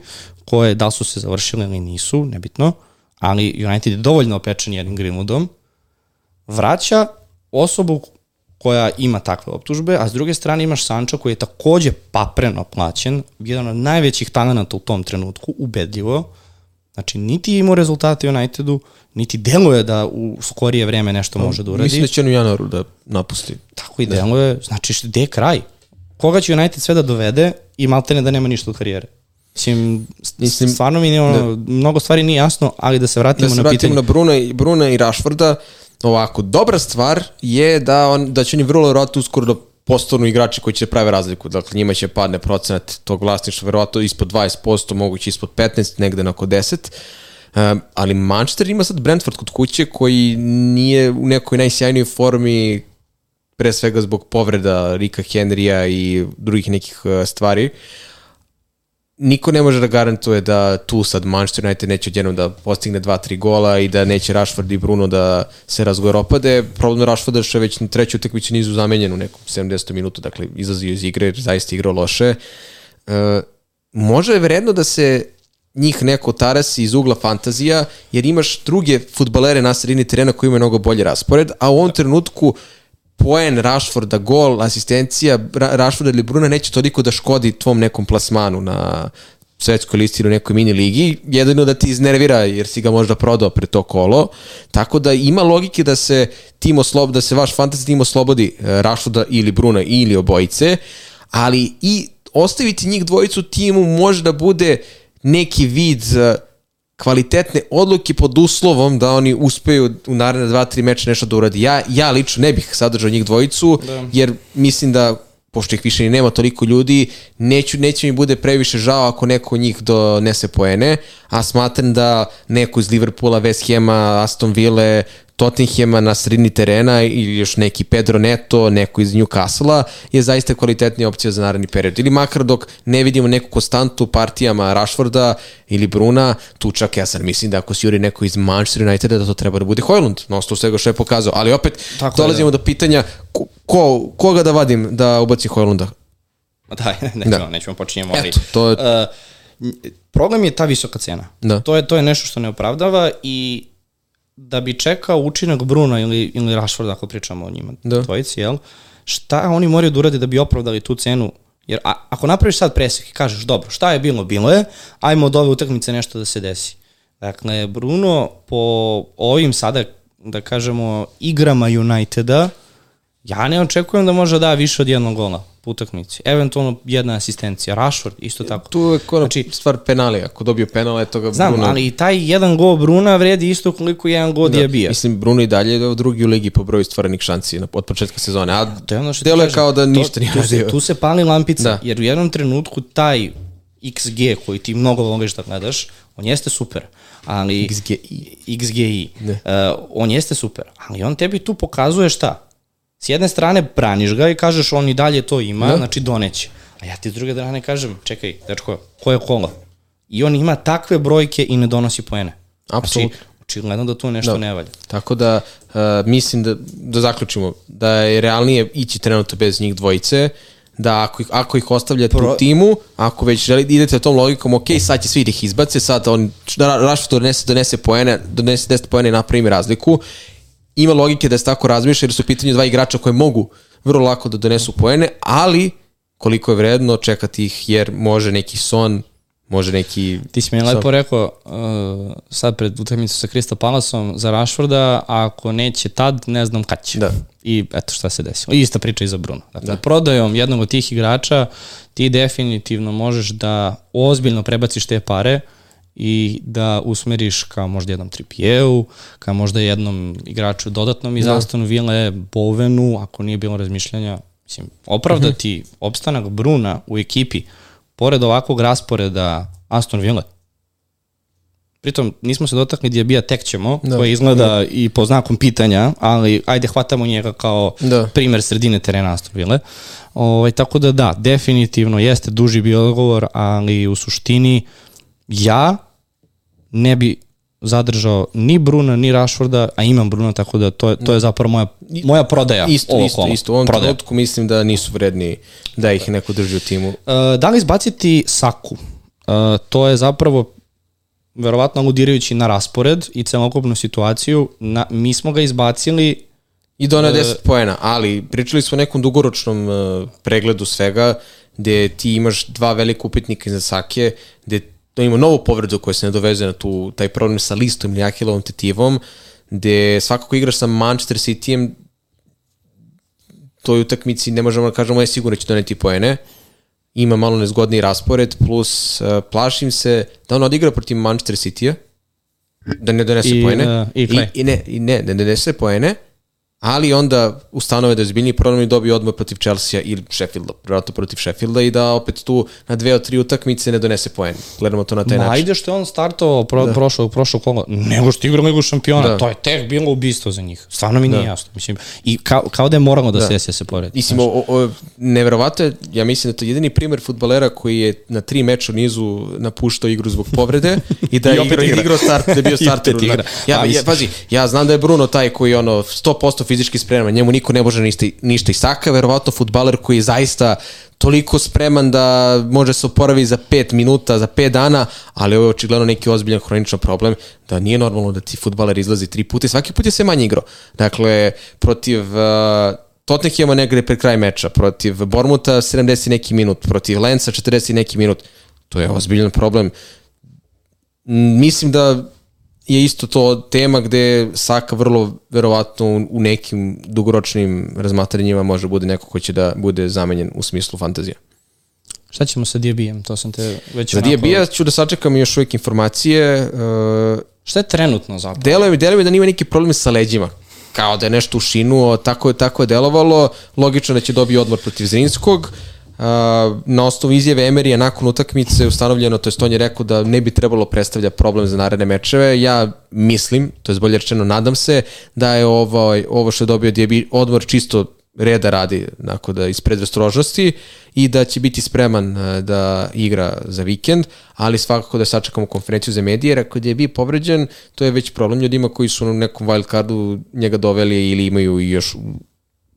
S1: koje da su se završile ili nisu, nebitno, ali United je dovoljno opečen jednim Greenwoodom, vraća osobu koja ima takve optužbe, a s druge strane imaš Sancho koji je takođe papreno plaćen, jedan od najvećih talenata u tom trenutku, ubedljivo, Znači, niti je imao rezultate u Unitedu, niti deluje da u skorije vreme nešto može da uradi.
S2: mislim da će on u januaru da napusti.
S1: Tako i deluje, znači gde je kraj? Koga će United sve da dovede i maltene da nema ništa od karijere? Mislim,
S2: Mislim,
S1: stvarno mi nije ono, mnogo stvari nije jasno, ali da se vratimo
S2: Da se
S1: na
S2: vratimo
S1: pitanje.
S2: na Bruna i, Bruna i Rashforda, ovako, dobra stvar je da, on, da će oni vrlo verovatno uskoro da postanu igrači koji će da prave razliku. Dakle, njima će padne procenat tog vlasništva, verovatno ispod 20%, moguće ispod 15%, negde na oko 10%. Um, ali Manchester ima sad Brentford kod kuće koji nije u nekoj najsjajnijoj formi pre svega zbog povreda Rika Henrya i drugih nekih uh, stvari. Niko ne može da garantuje da tu sad Manchester United neće odjednom da postigne 2-3 gola i da neće Rashford i Bruno da se razgoropade. Problem Rashforda što je već na treću utakmicu nizu zamenjen u nekom 70. minutu, dakle izlazio iz igre jer zaista igrao loše. Uh, može je vredno da se njih neko tarasi iz ugla fantazija, jer imaš druge futbalere na sredini terena koji imaju mnogo bolji raspored, a u ovom trenutku poen Rashforda, gol, asistencija Rashforda ili Bruna neće toliko da škodi tvom nekom plasmanu na svetskoj listi ili nekoj mini ligi, jedino da ti iznervira jer si ga možda prodao pre to kolo, tako da ima logike da se tim oslob, da se vaš fantasy tim oslobodi e, Rashforda ili Bruna ili obojice, ali i ostaviti njih dvojicu timu može da bude neki vid uh, kvalitetne odluke pod uslovom da oni uspeju u naredne dva, tri meča nešto da uradi. Ja, ja lično ne bih sadržao njih dvojicu, da. jer mislim da pošto ih više ni nema toliko ljudi, neću, neće mi bude previše žao ako neko od njih donese poene, a smatram da neko iz Liverpoola, West Hema, Aston Ville, Tottenhema na sredini terena ili još neki Pedro Neto, neko iz Newcastle-a je zaista kvalitetnija opcija za naredni period. Ili makar dok ne vidimo neku konstantu partijama Rashforda ili Bruna, tu čak ja sad mislim da ako si juri neko iz Manchester Uniteda da to treba da bude Hojlund, na osnovu svega što je pokazao. Ali opet Tako dolazimo je, da. do pitanja ko, ko, koga da vadim da ubaci Hojlunda?
S1: Da, nećemo, da. nećemo počinjemo. Ali, Eto, to je... Uh, problem je ta visoka cena. Da. To je to je nešto što ne opravdava i da bi čekao učinak Bruna ili, ili Rashforda, ako pričamo o njima, da. dvojici, jel? Šta oni moraju da urade da bi opravdali tu cenu? Jer a, ako napraviš sad presek i kažeš, dobro, šta je bilo, bilo je, ajmo od ove utakmice nešto da se desi. Dakle, Bruno po ovim sada, da kažemo, igrama Uniteda, ja ne očekujem da može da više od jednog gola po utakmici. Eventualno jedna asistencija. Rashford isto tako.
S2: Tu je kora znači, stvar penali. Ako dobio penal, eto ga
S1: znam,
S2: Bruno...
S1: ali i taj jedan gol Bruna vredi isto koliko jedan gol da, bija.
S2: Mislim, Bruno i dalje je drugi u ligi po broju stvorenih šanci od početka sezone. A to je ono što delo je kao da ništa nije radio.
S1: Tu se pali lampica, da. jer u jednom trenutku taj XG koji ti mnogo voliš da gledaš, on jeste super, ali...
S2: XGI.
S1: XGI. Uh, on jeste super, ali on tebi tu pokazuje šta? S jedne strane braniš ga i kažeš on i dalje to ima, da. znači doneće. A ja ti s druge strane kažem, čekaj, dečko, ko je kola? I on ima takve brojke i ne donosi poene.
S2: Znači, Apsolutno.
S1: Znači, očigledno da tu nešto da. ne valja.
S2: Tako da, uh, mislim da, da zaključimo, da je realnije ići trenutno bez njih dvojice, da ako ih, ako ih ostavljate Pro... u timu, ako već želite idete tom logikom, ok, sad će svi da ih izbace, sad on, da Rashford donese, donese poene, donese 10 poene i napravi razliku ima logike da se tako razmišlja jer su pitanje dva igrača koje mogu vrlo lako da donesu poene, ali koliko je vredno čekati ih jer može neki son može neki...
S1: Ti si mi lepo rekao uh, sad pred utakmicu sa Krista Palasom za Rashforda, ako neće tad, ne znam kad će.
S2: Da.
S1: I eto šta se desilo. Ista priča i za Bruno. Dakle, da. prodajom jednog od tih igrača ti definitivno možeš da ozbiljno prebaciš te pare uh, i da usmeriš ka možda jednom Trippijevu, ka možda jednom igraču dodatnom iz da. Aston Ville, Bovenu, ako nije bilo razmišljanja, mislim, opravdati mm -hmm. opstanak Bruna u ekipi, pored ovakvog rasporeda Aston Ville, Pritom, nismo se dotakli Diabija, tek ćemo, da, koji izgleda da. i po znakom pitanja, ali ajde hvatamo njega kao da. primer sredine terena Aston Ville. Ovaj, tako da da, definitivno jeste duži bio odgovor, ali u suštini ja ne bi zadržao ni Bruna, ni Rashforda, a imam Bruna, tako da to je, to je zapravo moja, moja prodaja.
S2: Isto, ovo isto, isto. U ovom prodaja. trenutku mislim da nisu vredni da ih neko drži u timu. Uh,
S1: da li izbaciti Saku? Uh, to je zapravo verovatno aludirajući na raspored i celokupnu situaciju. Na, mi smo ga izbacili
S2: I do na 10 uh, poena, ali pričali smo o nekom dugoročnom uh, pregledu svega, gde ti imaš dva velika upitnika iza Sake, gde da ima novu povredu koja se ne doveze na tu, taj problem sa listom ili ahilovom tetivom, gde svakako igraš sa Manchester Cityjem, toj utakmici ne možemo da kažemo je sigurno će doneti poene, ima malo nezgodni raspored, plus uh, plašim se da on odigra protiv Manchester City-a, da ne donese
S1: I,
S2: poene.
S1: e, i
S2: I,
S1: Clay.
S2: i, ne, i ne, ne donese poene, ali onda ustanove da je zbiljniji problem i dobije odmah protiv Chelsea ili Sheffielda, vjerojatno protiv Sheffielda i da opet tu na dve od tri utakmice ne donese poen. Gledamo to na taj
S1: Ma
S2: način.
S1: ajde što je on startovao pro, da. prošlog, prošlog kola, nego što igra nego šampiona,
S2: Da.
S1: to je tek bilo ubistvo za njih. Stvarno mi nije
S2: Da.
S1: jasno. Mislim, I kao, kao da je moralno da,
S2: Da.
S1: se se poredi.
S2: Mislim, o, o, neverovato je, ja mislim da je to jedini primer futbalera koji je na tri meča u nizu napuštao igru zbog povrede i da je igrao,
S1: igra.
S2: igrao start, da je bio starter.
S1: igra.
S2: Ja, ja, pazi, ja znam da je Bruno taj koji je ono 100% fizički spreman, njemu niko ne može ništa, ništa i Saka, verovatno futbaler koji je zaista toliko spreman da može se oporavi za 5 minuta, za 5 dana, ali ovo je očigledno neki ozbiljan hroničan problem, da nije normalno da ti futbaler izlazi tri puta i svaki put je sve manje igrao. Dakle, protiv uh, Tottenhama negde pred kraj meča, protiv Bormuta 70 i neki minut, protiv Lensa 40 i neki minut. To je ozbiljan problem. Mislim da je isto to tema gde Saka vrlo verovatno u- nekim dugoročnim razmatranjima može bude neko ko će da bude zamenjen u smislu fantazija.
S1: Šta ćemo sa Diabijem? To sam te već
S2: Za Diabija ću da sačekam još uvijek informacije. Uh,
S1: Šta je trenutno zapravo?
S2: deluje mi, deluje mi da nima neki problem sa leđima. Kao da je nešto ušinuo, tako je, tako je delovalo. Logično da će dobiti odmor protiv Zrinskog. Uh, na osnovu izjave Emerija nakon utakmice ustanovljeno, to jest on je rekao da ne bi trebalo predstavlja problem za naredne mečeve. Ja mislim, to je bolje rečeno, nadam se da je ovo, ovo što je dobio Diaby odmor čisto reda radi, nakon da iz predrestrožnosti i da će biti spreman e, da igra za vikend, ali svakako da sačekamo konferenciju za medije, jer ako je bio povređen, to je već problem ljudima koji su na nekom wild cardu njega doveli ili imaju još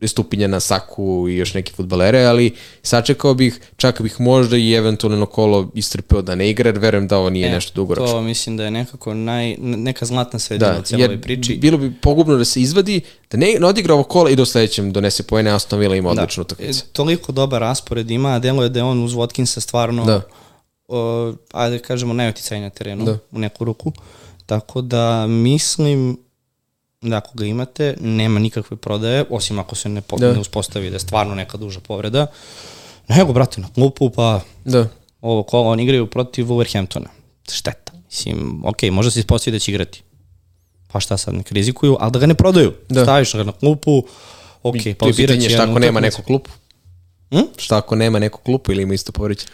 S2: stupinja na Saku i još neke futbalere, ali sačekao bih, čak bih možda i eventualno kolo istrpeo da ne igra, jer verujem da ovo nije
S1: E,
S2: nešto dugoročno.
S1: To mislim da je nekako naj, neka zlatna sredina
S2: Da,
S1: u cijeloj priči.
S2: bilo bi pogubno da se izvadi, da ne, ne odigra ovo kola i do sledećem donese pojene, a Aston Villa ima odličnu
S1: E,
S2: utakmicu.
S1: toliko dobar raspored ima, a delo je da je on uz Watkinsa stvarno,
S2: Da.
S1: o, ajde da kažemo, najoticaj na terenu
S2: Da.
S1: u neku ruku. Tako da mislim da ako ga imate, nema nikakve prodaje, osim ako se ne, po,
S2: Da.
S1: ne uspostavi da je stvarno neka duža povreda. Nego, brate, na klupu, pa
S2: Da.
S1: ovo kola, oni igraju protiv Wolverhamptona. Šteta. Mislim, ok, možda se ispostavi da će igrati. Pa šta sad, nek rizikuju, ali da ga ne prodaju.
S2: Da.
S1: Staviš ga na klupu, ok, pauzirat
S2: pitanje
S1: će
S2: šta ako nema neku klupu?
S1: Hm?
S2: Šta ako nema neku klupu ili ima isto povređe?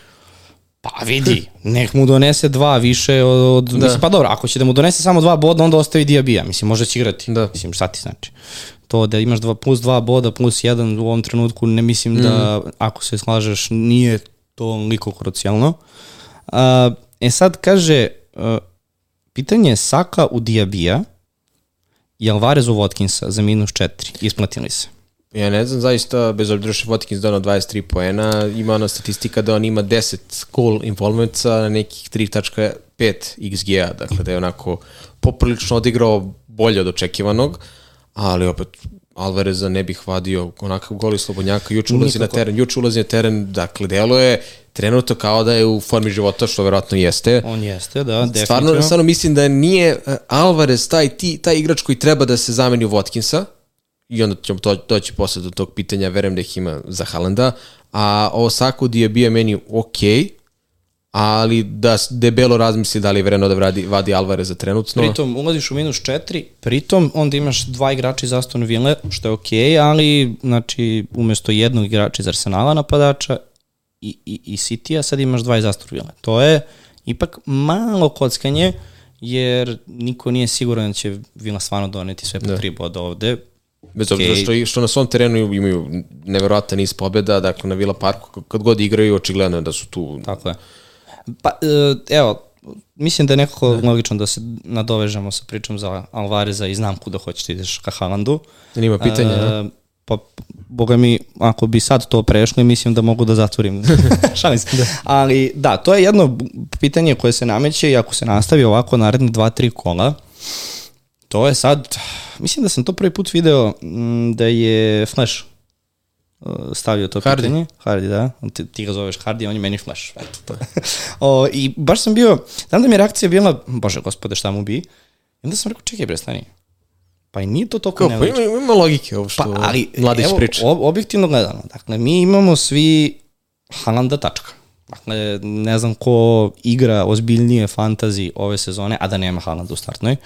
S1: Pa vidi, nek mu donese dva više od, od da. mislim, pa dobro, ako će da mu donese samo dva boda, onda ostavi Diabija, mislim, možda će igrati.
S2: Da.
S1: Mislim, šta ti znači? To da imaš dva, plus dva boda, plus jedan u ovom trenutku, ne mislim mm. da, ako se slažeš, nije to liko krucijalno. A, e sad kaže, a, pitanje je Saka u Diabija i Alvarez u Watkinsa za minus četiri. Isplatili se.
S2: Ja ne znam, zaista, bez obzira što je Watkins donao 23 poena, ima ona statistika da on ima 10 goal involvementsa na nekih 3.5 XG-a, dakle da je onako poprilično odigrao bolje od očekivanog, ali opet Alvareza ne bih vadio onakav gol iz Slobodnjaka, juče ulazi
S1: Nikako.
S2: na teren, juče ulazi na teren, dakle delo je trenutno kao da je u formi života, što verovatno jeste.
S1: On jeste, da, definitivno.
S2: Stvarno, stvarno mislim da nije uh, Alvarez taj, ti, taj igrač koji treba da se zameni u Watkinsa i onda ćemo to, doći posle do tog pitanja, verujem da ih ima za Halanda, a ovo Saku Diaby je meni ok, ali da debelo razmisli da li je vreno da vradi, vadi Alvareza trenutno.
S1: Pritom ulaziš u minus 4, pritom onda imaš dva igrača iz Aston Ville, što je okej, okay, ali znači umesto jednog igrača iz Arsenala napadača i, i, i City-a sad imaš dva iz Aston Ville. To je ipak malo kockanje, jer niko nije siguran da će Villa stvarno doneti sve po
S2: Da.
S1: tri boda ovde.
S2: Bez obzira što, i- što na svom terenu imaju neverovatan niz pobjeda, dakle na Villa Parku kad god igraju očigledno je da su tu
S1: Tako je. Pa, e, evo, mislim da je nekako ne. logično da se nadovežemo sa pričom za Alvareza i znam kuda hoćeš da ideš ka Haalandu.
S2: Da nima pitanja,
S1: E, pa, boga mi, ako bi sad to prešlo, mislim da mogu da zatvorim. Šalim se. Da. Ali da, to je jedno pitanje koje se nameće i ako se nastavi ovako naredne dva, tri kola, to je sad, mislim da sam to prvi put video m, da je Flash uh, stavio to
S2: Hardy.
S1: pitanje. Hardy, da. Ti, ti ga zoveš Hardy, on je meni Flash. Eto, to. o, I baš sam bio, znam da mi je reakcija bila, bože gospode, šta mu bi? I onda sam rekao, čekaj bre, stani. Pa i nije to toliko
S2: Kao, pa
S1: nelogično.
S2: ima, ima logike ovo što
S1: Pa, ali,
S2: Mladić
S1: evo,
S2: priča.
S1: ob- objektivno gledano, dakle, mi imamo svi Halanda tačka. Dakle, ne znam ko igra ozbiljnije fantazi ove sezone, a da nema Haaland u startnoj.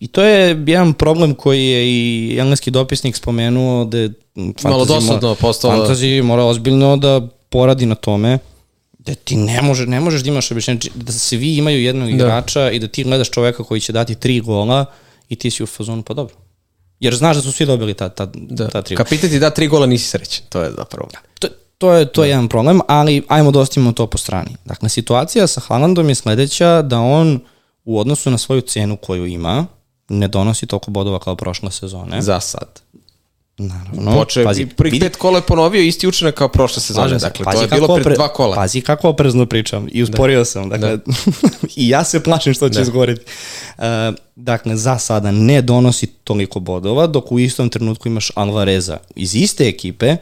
S1: I to je jedan problem koji je i engleski dopisnik spomenuo da je
S2: Malo dosadno postalo.
S1: Fantazi mora ozbiljno da poradi na tome da ti ne, može, ne možeš da imaš objašnjenje, da se vi imaju jednog igrača da. i da ti gledaš čoveka koji će dati tri gola i ti si u fazonu, pa dobro. Jer znaš da su svi dobili ta, ta,
S2: da.
S1: ta tri
S2: Kapitan ti da tri gola nisi srećen, to je zapravo.
S1: To, to je, to je da. jedan problem, ali ajmo da ostavimo to po strani. Dakle, situacija sa Haalandom je sledeća da on u odnosu na svoju cenu koju ima, ne donosi toliko bodova kao prošle sezone.
S2: Za sad.
S1: Naravno.
S2: Poče, pazi, prvi pet kola je ponovio isti učinak kao prošle sezone. Dakle, pazi to je bilo pred dva kola.
S1: Pazi kako oprezno pričam i usporio da. sam. Dakle, da. i ja se plašim što će da. izgoriti. Uh, dakle, za sada ne donosi toliko bodova, dok u istom trenutku imaš Alvareza iz iste ekipe,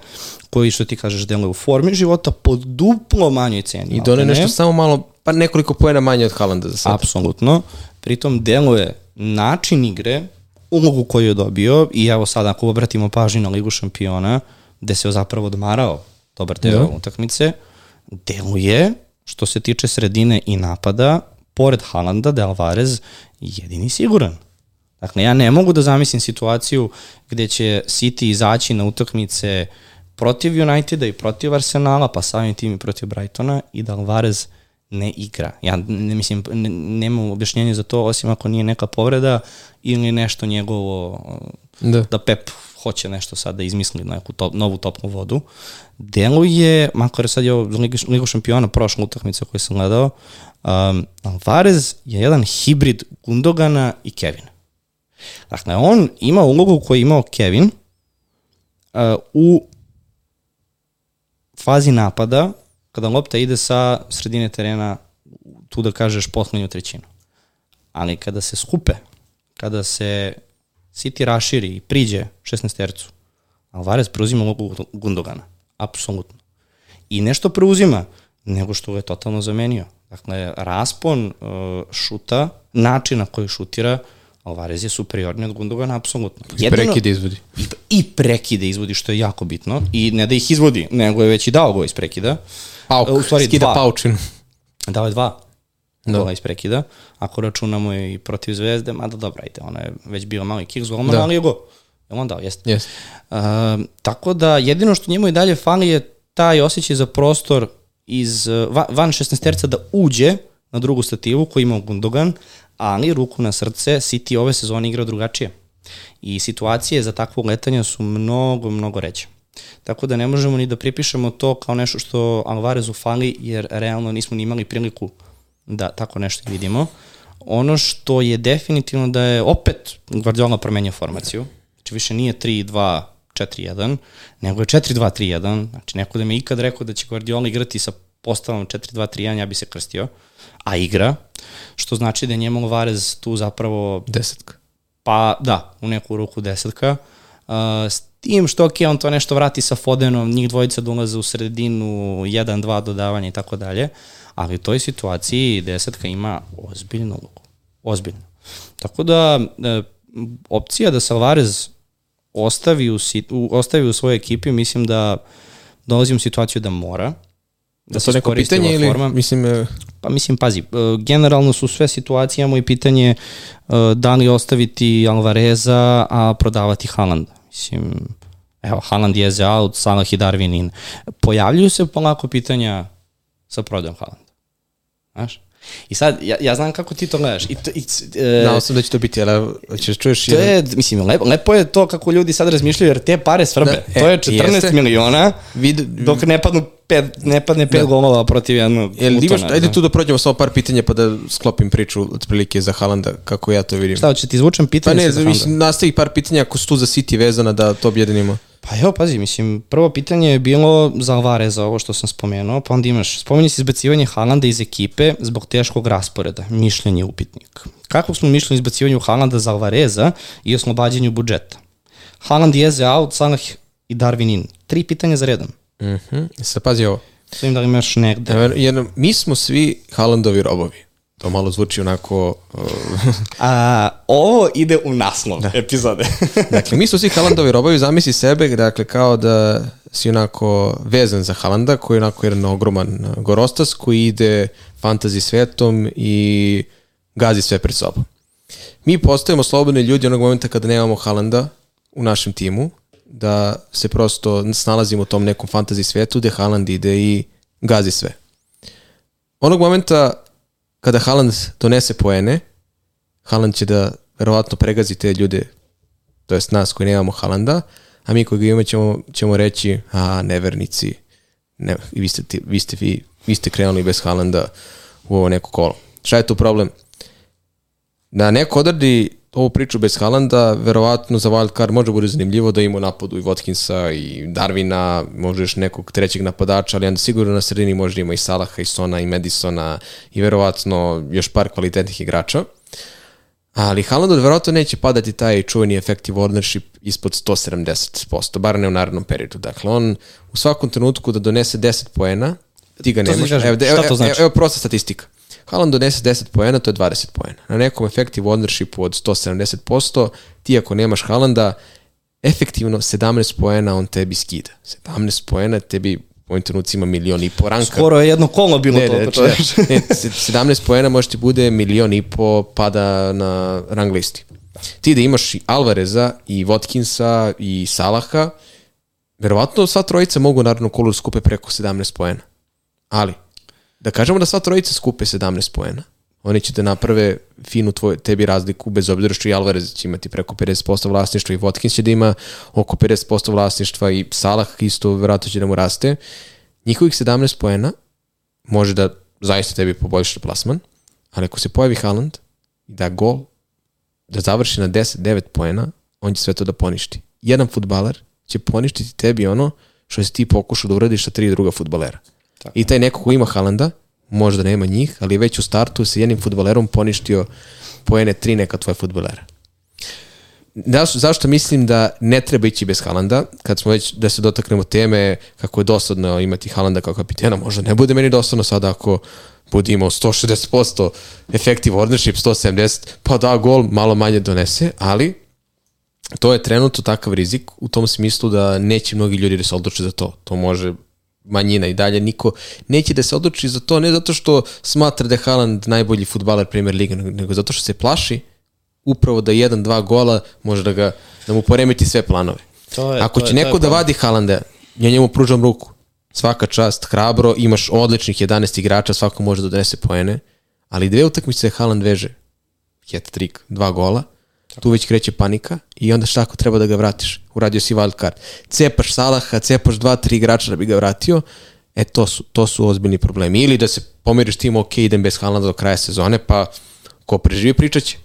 S1: koji, što ti kažeš, deluje u formi života po duplo manjoj ceni.
S2: I done nešto samo malo, pa nekoliko pojena manje od Halanda za sada.
S1: Apsolutno. Pritom deluje način igre ulogu koju je dobio i evo sad ako obratimo pažnju na Ligu šampiona, gde se je zapravo odmarao dobar deo da. utakmice, deluje, što se tiče sredine i napada, pored Halanda, de Alvarez, jedini siguran. Dakle, ja ne mogu da zamislim situaciju gde će City izaći na utakmice protiv Uniteda i protiv Arsenala, pa samim tim i protiv Brightona i da Alvarez ne igra. Ja ne mislim, ne, nemam objašnjenje za to, osim ako nije neka povreda ili nešto njegovo, da, da Pep hoće nešto sad da izmisli neku top, novu topnu vodu. Deluje, makar je sad je ovo Ligu šampiona prošla utakmica koju sam gledao, um, Alvarez je jedan hibrid Gundogana i Kevina. Dakle, on ima ulogu koju je imao Kevin uh, u fazi napada kada lopta ide sa sredine terena tu da kažeš poslednju trećinu. Ali kada se skupe, kada se City raširi i priđe 16 tercu, Alvarez preuzima ulogu Gundogana. Apsolutno. I nešto preuzima, nego što je totalno zamenio. Dakle, raspon uh, šuta, način na koji šutira, Alvarez je superiorni od Gundogana, apsolutno.
S2: I Jedino, prekide izvodi.
S1: I, I prekide izvodi, što je jako bitno. I ne da ih izvodi, nego je već i dao go iz prekida.
S2: Pauk, u stvari skida dva. paučinu.
S1: Dao je dva da. gola iz prekida. Ako računamo i protiv Zvezde, mada dobra, ajde, ona je već bila malo i kick s golom, da. ali je go. Je on dao, jeste.
S2: Yes.
S1: Uh, tako da, jedino što njemu i dalje fali je taj osjećaj za prostor iz van 16 terca da uđe na drugu stativu koju ima Gundogan, ali ruku na srce, City ove sezone igra drugačije. I situacije za takvo letanje su mnogo, mnogo reće. Tako da ne možemo ni da pripišemo to kao nešto što Alvarezu fali, jer realno nismo ni imali priliku da tako nešto vidimo. Ono što je definitivno da je opet Guardiola promenio formaciju, znači više nije 3-2 4-1, nego je 4-2-3-1, znači neko da mi ikad rekao da će Guardiola igrati sa postavom 4-2-3-1, ja bi se krstio, a igra, što znači da je njemu Alvarez tu zapravo...
S2: Desetka.
S1: Pa da, u neku ruku desetka. Uh, s tim što ok, on to nešto vrati sa Fodenom, njih dvojica dolaze u sredinu, 1-2 dodavanja i tako dalje, ali u toj situaciji desetka ima ozbiljnu ulogu. Ozbiljno. Tako da, e, opcija da Salvarez ostavi u, u, ostavi u svojoj ekipi, mislim da dolazi u situaciju da mora,
S2: da se neko pitanje ili, forma. mislim... E...
S1: Pa mislim, pazi, e, generalno su sve situacije, moj pitanje e, da li ostaviti Alvareza, a prodavati Haaland. Mislim, evo, Haaland je out, Salah i Darwin in. Pojavljuju se polako pitanja sa prodajom Haaland. Znaš? I sad, ja, ja znam kako ti to gledaš. I to, i,
S2: e, Znao sam da će to biti, ali ćeš čuješ...
S1: To je, mislim, lepo, lepo je to kako ljudi sad razmišljaju, jer te pare svrbe. Da, to je 14 jeste. miliona, Vid, dok ne padnu pet, ne padne pet da. golova protiv jednog
S2: Jel, imaš, ajde tu da prođemo samo par pitanja pa da sklopim priču otprilike za Halanda, kako ja to vidim.
S1: Šta, će ti izvučem pitanje?
S2: Pa ne, mislim, nastavi par pitanja ako su tu za City vezana da to objedinimo.
S1: Pa evo, pazi, mislim, prvo pitanje je bilo za Alvareza, ovo što sam spomenuo, pa onda imaš, spominje se izbacivanje Haalanda iz ekipe zbog teškog rasporeda, mišljenje upitnik. Kako smo mišljeni izbacivanju Haalanda za Alvareza i oslobađanju budžeta? Haaland je out, Salah i Darwin in. Tri pitanja za redom.
S2: Mhm, mm -hmm. sad pazi ovo.
S1: Svim da li imaš negde.
S2: Jedno, mi smo svi Haalandovi robovi. To malo zvuči onako... Uh,
S1: A, ovo ide u naslov da. epizode.
S2: dakle, mi su svi Haalandovi robovi, zamisli sebe, dakle, kao da si onako vezan za Haalanda, koji je onako jedan ogroman gorostas, koji ide fantazi svetom i gazi sve pred sobom. Mi postajemo slobodni ljudi onog momenta kada nemamo Haalanda u našem timu, da se prosto snalazimo u tom nekom fantasy svetu gde Haaland ide i gazi sve. Onog momenta kada Haaland donese poene, Haaland će da verovatno pregazi te ljude, to jest nas koji nemamo Haalanda, a mi koji ga imamo ćemo, ćemo reći, a nevernici, ne, vi, ste, ti, vi, ste, vi, vi ste krenuli bez Haalanda u ovo neko kolo. Šta je tu problem? Da neko odradi ovu priču bez Halanda, verovatno za wild card može bude zanimljivo da ima napadu i Watkinsa i Darvina, možeš nekog trećeg napadača, ali onda sigurno na sredini može da ima i Salaha i Sona i Madisona i verovatno još par kvalitetnih igrača. Ali Haaland verovatno neće padati taj čuveni effective ownership ispod 170%, bar ne u narednom periodu. Dakle, on u svakom trenutku da donese 10 poena, ti ga nemaš. Evo, evo, evo, evo, evo prosta statistika. Haaland donese 10 poena, to je 20 poena. Na nekom effective ownershipu od 170%, ti ako nemaš Haalanda, efektivno 17 poena on tebi skida. 17 poena tebi u ovim trenucima milion i po ranka.
S1: Skoro je jedno kolo bilo
S2: ne,
S1: to.
S2: Ne,
S1: to
S2: ne, ne, 17 poena može ti bude milion i po pada na rang listi. Ti da imaš i Alvareza, i Watkinsa, i Salaha, verovatno sva trojica mogu naravno kolu da skupe preko 17 poena. Ali, da kažemo da sva trojica skupe 17 poena, oni će da naprave finu tvoj, tebi razliku, bez obzira što i Alvarez će imati preko 50% vlasništva i Watkins će da ima oko 50% vlasništva i Salah isto vjerojatno će da mu raste. Njihovih 17 poena može da zaista tebi poboljša plasman, ali ako se pojavi Haaland da gol, da završi na 10-9 poena, on će sve to da poništi. Jedan futbaler će poništiti tebi ono što si ti pokušao da uradiš sa tri druga futbalera. Tako. I taj neko ko ima Halanda, možda nema njih, ali već u startu sa jednim futbolerom poništio poene tri neka tvoje futbolera. Da, zašto mislim da ne treba ići bez Halanda, kad smo već da se dotaknemo teme kako je dosadno imati Halanda kao kapitena, možda ne bude meni dosadno sada ako bude imao 160% effective ownership, 170, pa da gol malo manje donese, ali to je trenutno takav rizik u tom smislu da neće mnogi ljudi da se odluče za to. To može manjina i dalje niko neće da se odluči za to, ne zato što smatra da je Haaland najbolji futbaler Premier Liga, nego zato što se plaši upravo da jedan, dva gola može da, ga, da mu poremeti sve planove. To je, Ako to će je, neko da vadi Haalanda, ja njemu pružam ruku. Svaka čast, hrabro, imaš odličnih 11 igrača, svako može da donese poene, ali dve utakmice Haaland veže. Hat trick, dva gola, tu već kreće panika i onda šta ako treba da ga vratiš? Uradio si wild card. Cepaš Salaha, cepaš dva, tri igrača da bi ga vratio, e to su, to su ozbiljni problemi. Ili da se pomiriš tim, ok, idem bez Haalanda do kraja sezone, pa ko preživi pričat će.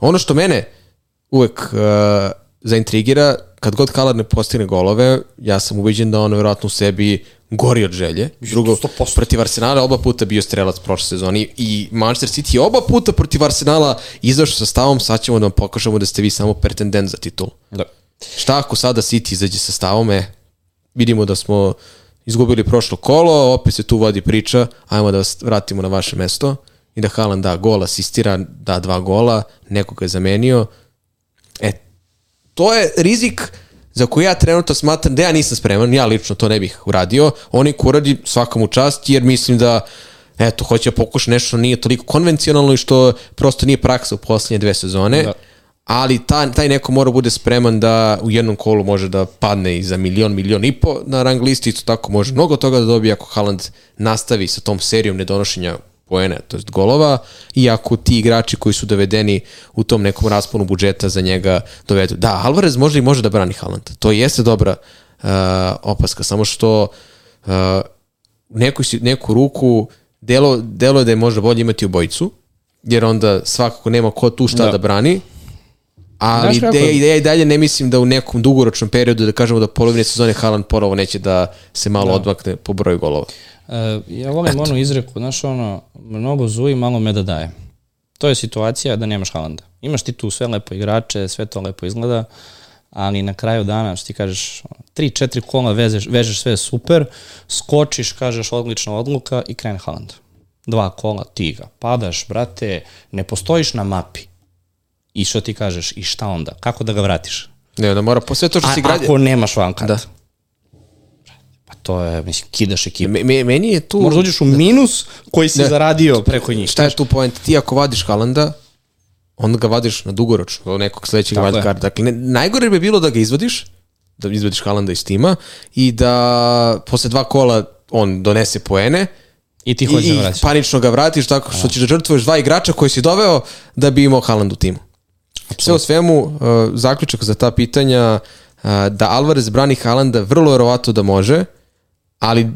S2: Ono što mene uvek uh, zaintrigira, kad god Haaland ne postigne golove, ja sam ubeđen da on verovatno u sebi gori od želje. Drugo, 100%. protiv Arsenala oba puta bio strelac prošle sezoni i Manchester City je oba puta protiv Arsenala izašao sa stavom, sad ćemo da vam pokažemo da ste vi samo pretendent za titul. Da. Šta ako sada City izađe sa stavom, e, vidimo da smo izgubili prošlo kolo, opet se tu vodi priča, ajmo da vas vratimo na vaše mesto i da Haaland da gol, asistira, da dva gola, neko ga je zamenio. E, to je rizik za koju ja trenutno smatram da ja nisam spreman, ja lično to ne bih uradio. Oni ko uradi svakom u čast, jer mislim da eto, hoće da pokuša nešto što nije toliko konvencionalno i što prosto nije praksa u poslednje dve sezone. Da. Ali ta, taj neko mora bude spreman da u jednom kolu može da padne i za milion, milion i po na rang listi, isto tako može mnogo toga da dobije ako Haaland nastavi sa tom serijom nedonošenja poena, to jest golova, i ako ti igrači koji su dovedeni u tom nekom rasponu budžeta za njega dovedu. Da, Alvarez možda i može da brani Haaland. To jeste dobra uh, opaska, samo što uh, neku, neku ruku delo, delo je da je možda bolje imati obojicu, jer onda svakako nema ko tu šta da, da brani, ali ideja, ideja i dalje ne mislim da u nekom dugoročnom periodu da kažemo da polovine sezone Haaland porovo neće da se malo da. odmakne po broju golova.
S1: Uh, ja volim Eto. onu izreku, znaš ono, mnogo zuji, malo meda daje. To je situacija da nemaš Halanda. Imaš ti tu sve lepo igrače, sve to lepo izgleda, ali na kraju dana, što ti kažeš, 3-4 kola vezeš, vežeš sve super, skočiš, kažeš odlična odluka i krene Haaland. dva kola, ti ga padaš, brate, ne postojiš na mapi. I što ti kažeš, i šta onda? Kako da ga vratiš?
S2: Ne, da mora, po sve to što
S1: A,
S2: si gradio...
S1: ako nemaš van kartu.
S2: Da.
S1: To je, mislim, kidaš ekipu.
S2: Me, me, meni je tu...
S1: Možda uđeš u minus koji si
S2: Da.
S1: zaradio preko njih.
S2: Šta je tu point? Ti ako vadiš Halanda, onda ga vadiš na dugoročno, do nekog sledećeg
S1: Tako je.
S2: wild carda. Dakle, ne, najgore bi bilo da ga izvadiš, da izvadiš Halanda iz tima i da posle dva kola on donese poene
S1: I ti hoćeš da vratiš.
S2: panično ga vratiš tako što ćeš da žrtvuješ dva igrača koji si doveo da bi imao Haaland u timu. Sve u svemu, uh, zaključak za ta pitanja uh, da Alvarez brani Haalanda vrlo verovato da može, ali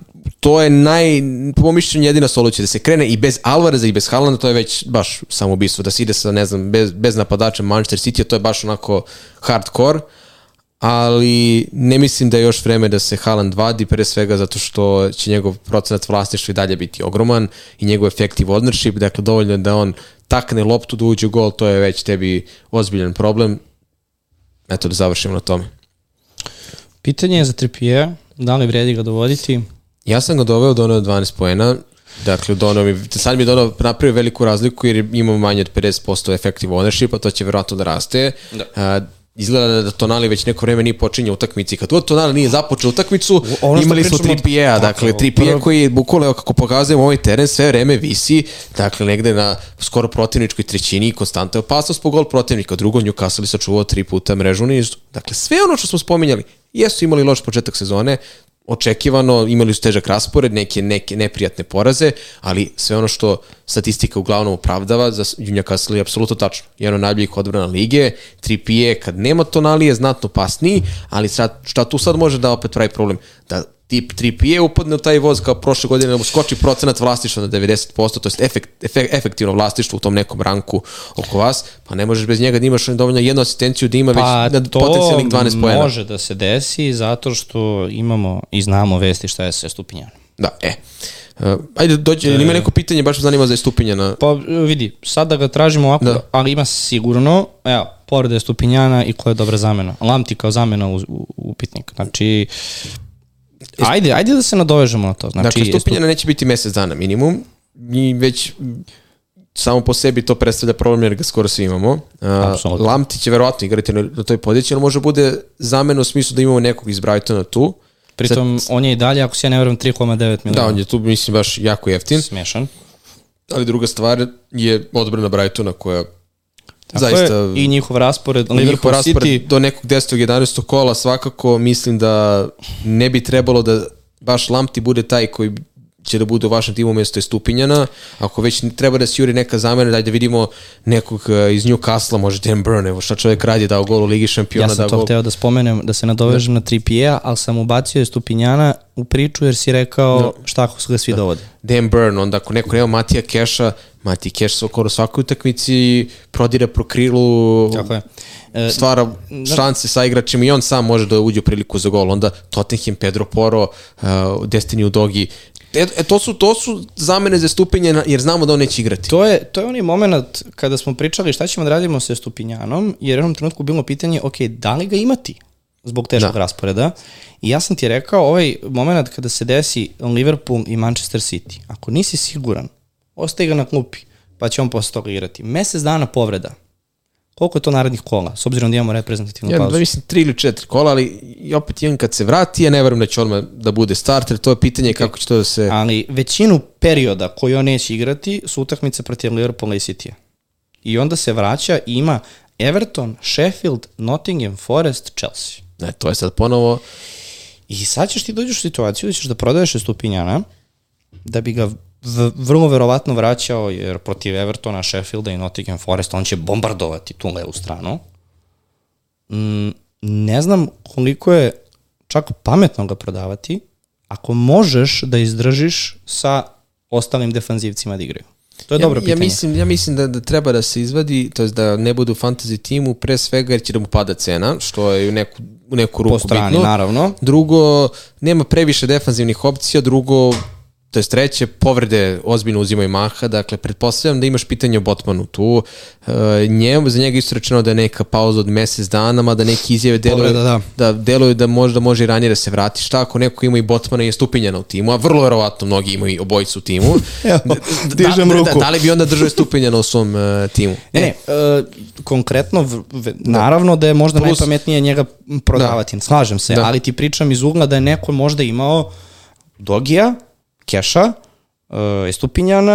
S2: to je naj, po mom mišljenju jedina solucija, da se krene i bez Alvareza i bez Haalanda, to je već baš samoubistvo, da se ide sa, ne znam, bez, bez napadača Manchester City, to je baš onako hardcore, ali ne mislim da je još vreme da se Haaland vadi, pre svega zato što će njegov procenat vlasništva i dalje biti ogroman i njegov effective ownership, dakle dovoljno je da on takne loptu da uđe gol, to je već tebi ozbiljan problem. Eto da završimo na tome.
S1: Pitanje je za Trippier, da li vredi ga dovoditi?
S2: Ja sam ga doveo do ono 12 poena, dakle donao mi, sad mi je donao napravio veliku razliku jer imamo manje od 50% effective ownership, a to će verovatno da raste.
S1: Da.
S2: Izgleda da Tonali već neko vreme nije počinje utakmici. Kad god Tonali nije započeo utakmicu,
S1: Ono
S2: imali smo
S1: pričamo-
S2: 3 a
S1: Tako
S2: dakle
S1: je,
S2: 3
S1: prvo-
S2: koji je bukvalno, kako pokazujemo ovaj teren, sve vreme visi, dakle negde na skoro protivničkoj trećini i konstantna je opasnost po gol protivnika. Drugo, Newcastle sačuvao tri puta mrežu nizu. Dakle, sve ono što smo spominjali, jesu imali loš početak sezone, očekivano, imali su težak raspored, neke, neke neprijatne poraze, ali sve ono što statistika uglavnom opravdava za Newcastle je apsolutno tačno. Jedan od najboljih odbrana lige, Trippier kad nema tonali je znatno pasniji, ali sad, šta tu sad može da opet pravi problem? Da tip Trippier upadne u taj voz kao prošle godine da mu skoči procenat vlasništva na 90%, to je efekt, efekt, efektivno vlasništvo u tom nekom ranku oko vas, pa ne možeš bez njega da imaš dovoljno jednu asistenciju da ima
S1: Pa
S2: već na
S1: to
S2: potencijalnih 12 pojena.
S1: može da se desi zato što imamo i znamo vesti šta je sa Stupinjanom.
S2: Da, e. Uh, ajde, dođe, ili ima neko pitanje, baš me zanima za istupinja na...
S1: Pa vidi, sad da ga tražimo ovako,
S2: Da.
S1: ali ima sigurno, evo, povreda je Stupinjana i koja je dobra zamena. Lamti kao zamena u, u, upitnik. Znači, ajde, ajde da se nadovežemo na to. Znači,
S2: Dakle, stupinjana neće biti mesec dana minimum, i već samo po sebi to predstavlja problem jer ga skoro svi imamo. Uh. Lamti će verovatno igrati na, na toj poziciji, ali može bude zamena u smislu da imamo nekog iz Brightona tu.
S1: Pritom, on je i dalje, ako se ja ne verujem, 3,9
S2: Da,
S1: miliona.
S2: on je tu, mislim, baš jako jeftin.
S1: Smešan.
S2: Ali druga stvar je odbrana Brightona koja zaista...
S1: je, I njihov raspored,
S2: njihov
S1: Liverpool
S2: raspored
S1: City,
S2: do nekog 10. 11. kola svakako mislim da ne bi trebalo da baš Lampti bude taj koji će da bude u vašem timu umjesto je Stupinjana. Ako već treba da se juri neka zamena, daj da vidimo nekog eh, iz Newcastle, može Dan Burn, evo šta čovjek radi, dao gol u Ligi šampiona.
S1: ja sam
S2: dao
S1: to
S2: gol.
S1: hteo da spomenem, da se nadovežem na 3 ali sam ubacio je Stupinjana u priču jer si rekao šta ako su ga svi dovode.
S2: Dan Burn, onda ako neko nema Matija Keša, Mati Keš skoro svakoj utakmici prodire pro krilu,
S1: Tako je. E,
S2: stvara šanse sa igračima i on sam može da uđe u priliku za gol. Onda Tottenham, Pedro Poro, uh, Destiny Udogi. E, e, to, su, to su zamene za stupinje jer znamo da on neće igrati.
S1: To je, to je onaj moment kada smo pričali šta ćemo da radimo sa Stupinjanom, jer u jednom trenutku bilo pitanje, ok, da li ga imati zbog teškog
S2: Da.
S1: rasporeda? I ja sam ti rekao, ovaj moment kada se desi Liverpool i Manchester City, ako nisi siguran, ostaje ga na klupi, pa će on posle toga igrati. Mesec dana povreda. Koliko je to narednih kola, s obzirom da imamo reprezentativnu
S2: Ja,
S1: pauzu?
S2: da mislim tri ili četiri kola, ali i opet jedan kad se vrati, ja ne verujem da će odmah da bude starter, to je pitanje kako će to da se...
S1: Ali većinu perioda koji on neće igrati su utakmice protiv Liverpoola i City-a. I onda se vraća i ima Everton, Sheffield, Nottingham Forest, Chelsea.
S2: Ne, to je sad ponovo...
S1: I sad ćeš ti dođeš u situaciju da ćeš da prodaješ Stupinjana, da bi ga v- vrlo verovatno vraćao, jer protiv Evertona, Sheffielda i Nottingham Forest on će bombardovati tu levu stranu. Mm, ne znam koliko je čak pametno ga prodavati, ako možeš da izdržiš sa ostalim defanzivcima da igraju. To je dobro
S2: ja,
S1: pitanje.
S2: Ja mislim, ja mislim da, da treba da se izvadi, to je da ne bude u fantasy timu, pre svega jer će da mu pada cena, što je u neku, u neku ruku
S1: po strani,
S2: bitno.
S1: naravno.
S2: Drugo, nema previše defanzivnih opcija, drugo, to je treće, povrede ozbiljno uzimaju maha, dakle, pretpostavljam da imaš pitanje o Botmanu tu. E, njemu, za njega isto rečeno da je neka pauza od mesec dana, mada neki izjave deluju,
S1: Povreda, da.
S2: da deluju da možda može i ranije da se vrati. Šta ako neko ima i Botmana i je stupinjena u timu, a vrlo verovatno mnogi imaju i obojicu u timu.
S1: Evo, dižem
S2: da,
S1: ruku.
S2: Da, da, li bi onda držao stupinjena u svom uh, timu?
S1: Ne, ne, e, konkretno, v, naravno da je možda
S2: Plus-
S1: najpametnije njega prodavati, slažem se,
S2: Da.
S1: ali ti pričam iz ugla da je neko možda imao Dogija, Keša, e, Estupinjana,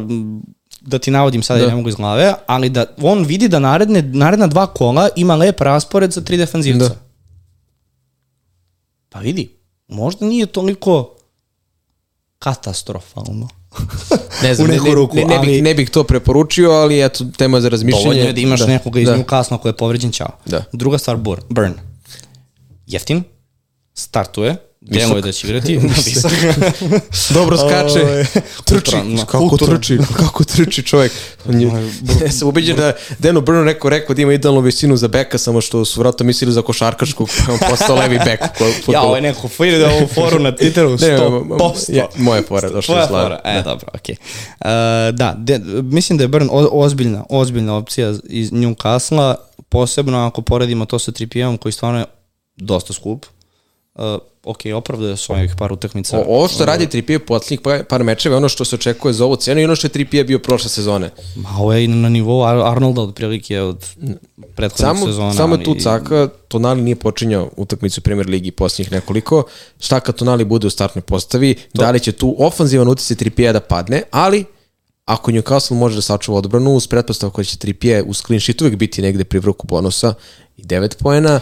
S1: m, da ti navodim sada,
S2: Da.
S1: ne mogu iz glave, ali da on vidi da naredne, naredna dva kola ima lep raspored za tri defanzivca.
S2: Da.
S1: Pa vidi, možda nije toliko katastrofalno.
S2: Ne znam,
S1: U
S2: ne,
S1: neku
S2: ne,
S1: ruku,
S2: ne, ne, bih,
S1: ali-
S2: ne bih to preporučio, ali eto, tema za razmišljanje.
S1: Dovoljno je da imaš
S2: da,
S1: nekoga iz
S2: da.
S1: Newcastle koji je povređen, ćao.
S2: Da.
S1: Druga stvar, Bur, Burn. Jeftin, startuje, deluje da će igrati. Visok.
S2: Dobro skače.
S1: Ovaj,
S2: trči. kako trči? Kako trči čovjek? On je, ja sam ubeđen da Dano Brno neko rekao da ima idealnu visinu za beka, samo što su vratno mislili za košarkaškog, pa je on postao levi bek.
S1: Ja, ovo je neko fili da ovu foru na Twitteru
S2: Ne,
S1: 100%.
S2: ja, moja fora, došla
S1: Tvoja
S2: je slava.
S1: fora, e, dobro, okej. Okay. da, de, mislim da je Burn o, ozbiljna, ozbiljna opcija iz Newcastle, posebno ako poredimo to sa Tripijevom koji stvarno je dosta skup. Uh, ok, opravdaje svojih par utakmica.
S2: O, ovo što radi Tripije poslednjih par, par mečeva je ono što se očekuje za ovu cenu i ono što je Tripije bio prošle sezone.
S1: Ma, ovo je i na nivou Ar Arnolda otprilike od prethodnog
S2: Samo,
S1: sezona.
S2: samo je tu caka, Tonali nije počinjao utakmicu u Premier Ligi posljednjih nekoliko. Šta kad Tonali bude u startnoj postavi, da li će tu ofanzivan utjecaj Tripije da padne, ali ako Newcastle može da sačuva odbranu, uz pretpostavku da će Tripije uz clean sheet uvek biti negde pri vrhu bonusa i 9 poena,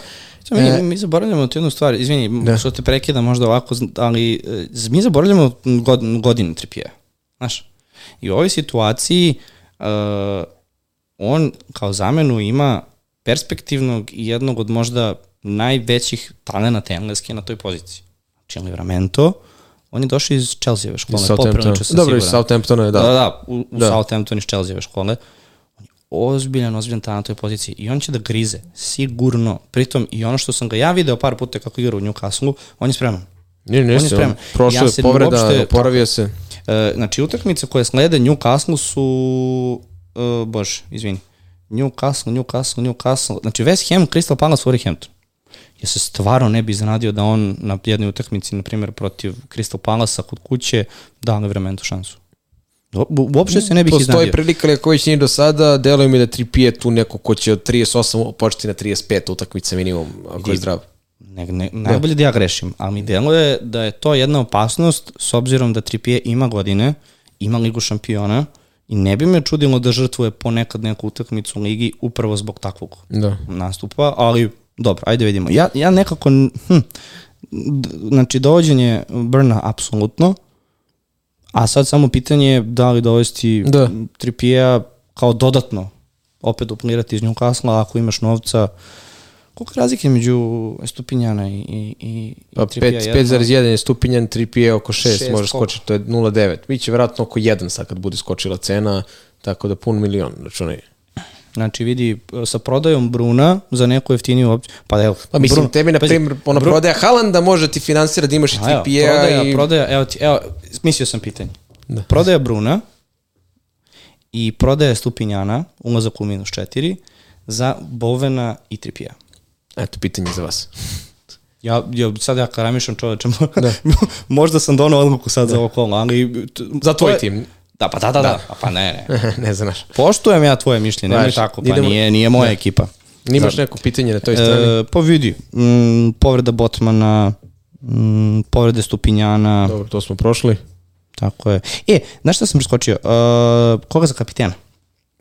S1: Samo mi, mi zaboravljamo tu jednu stvar, izvini, da. što te prekida možda ovako, ali e, mi zaboravljamo god, godine Tripije. Znaš, i u ovoj situaciji uh, on kao zamenu ima perspektivnog i jednog od možda najvećih talenata engleske na toj poziciji. Znači, Livramento, on je došao iz Chelsea škole,
S2: iz Southamptona.
S1: poprilično sam
S2: Dobro, iz
S1: siguran.
S2: Southamptona je, da.
S1: Da, da, u, u
S2: Da.
S1: Southampton iz Chelsea škole. Je ozbiljan, ozbiljan talent na toj poziciji i on će da grize, sigurno. Pritom i ono što sam ga ja video par puta kako igra u Newcastle, on je spreman.
S2: Nije, nije
S1: on je spreman.
S2: prošlo
S1: Ja
S2: je povreda,
S1: uopšte-
S2: oporavio se.
S1: E, znači, utakmice koje slede Newcastle su... E, bože, izvini. Newcastle, Newcastle, Newcastle. Znači, West Ham, Crystal Palace, Wolverhampton. Ja se stvarno ne bi iznenadio da on na jednoj utakmici, na primjer, protiv Crystal Palasa kod kuće, da Livramento šansu. Uopšte se ne bih
S2: Postoji
S1: iznenadio.
S2: prilika već nije do sada, deluje mi da Tripije tu neko ko će od 38 početi na 35 utakmice minimum, ako je zdrav.
S1: Ne, ne, najbolje da ja grešim, ali mi deluje da je to jedna opasnost s obzirom da Tripije ima godine, ima ligu šampiona i ne bi me čudilo da žrtvuje ponekad neku utakmicu u ligi upravo zbog takvog
S2: Da.
S1: nastupa, ali dobro, ajde vidimo. Ja, ja nekako, hm, znači dovođenje Brna apsolutno, a sad samo pitanje je da li dovesti
S2: Da.
S1: Tripija kao dodatno opet duplirati iz Newcastle ako imaš novca koliko je razlike među Estupinjana i, i, i
S2: Pa
S1: i Trippiera?
S2: 5
S1: Jedno-
S2: 5,1 je stupinjan, Tripije oko 6,
S1: Šest,
S2: može
S1: koliko?
S2: skočiti, to je 0,9. Biće vjerojatno oko 1 sad kad bude skočila cena, tako da pun milion, računaj.
S1: Znači vidi, sa prodajom Bruna za neku jeftiniju opciju, pa evo.
S2: Pa mislim,
S1: Bruno-
S2: tebi na primjer, ona
S1: Bru-
S2: prodaja Halanda može ti finansira da imaš i
S1: A evo,
S2: Tripije
S1: prodaja,
S2: i...
S1: prodaja, evo ti, evo, mislio sam pitanje.
S2: Da.
S1: Prodaja Bruna i prodaja Stupinjana, ulazak u minus 4, za Bovena i Tripija.
S2: Eto, pitanje za vas.
S1: Ja, ja sad ja kad ramišljam čoveče, da. možda sam donao odluku sad da. za ovo kolo, ali...
S2: Za tvoj tim.
S1: Da, pa da, da, da. A Pa ne, ne.
S2: ne znaš.
S1: Poštujem ja tvoje mišljenje, nemoj tako, pa
S2: idemo-
S1: nije, nije moja ekipa.
S2: Nimaš neko pitanje na toj strani?
S1: E, pa vidi, mm, povreda Botmana, mm, povrede Stupinjana,
S2: Dobro, to smo prošli.
S1: tako je. E, znaš šta sam preskočio? Uh, koga za kapitena?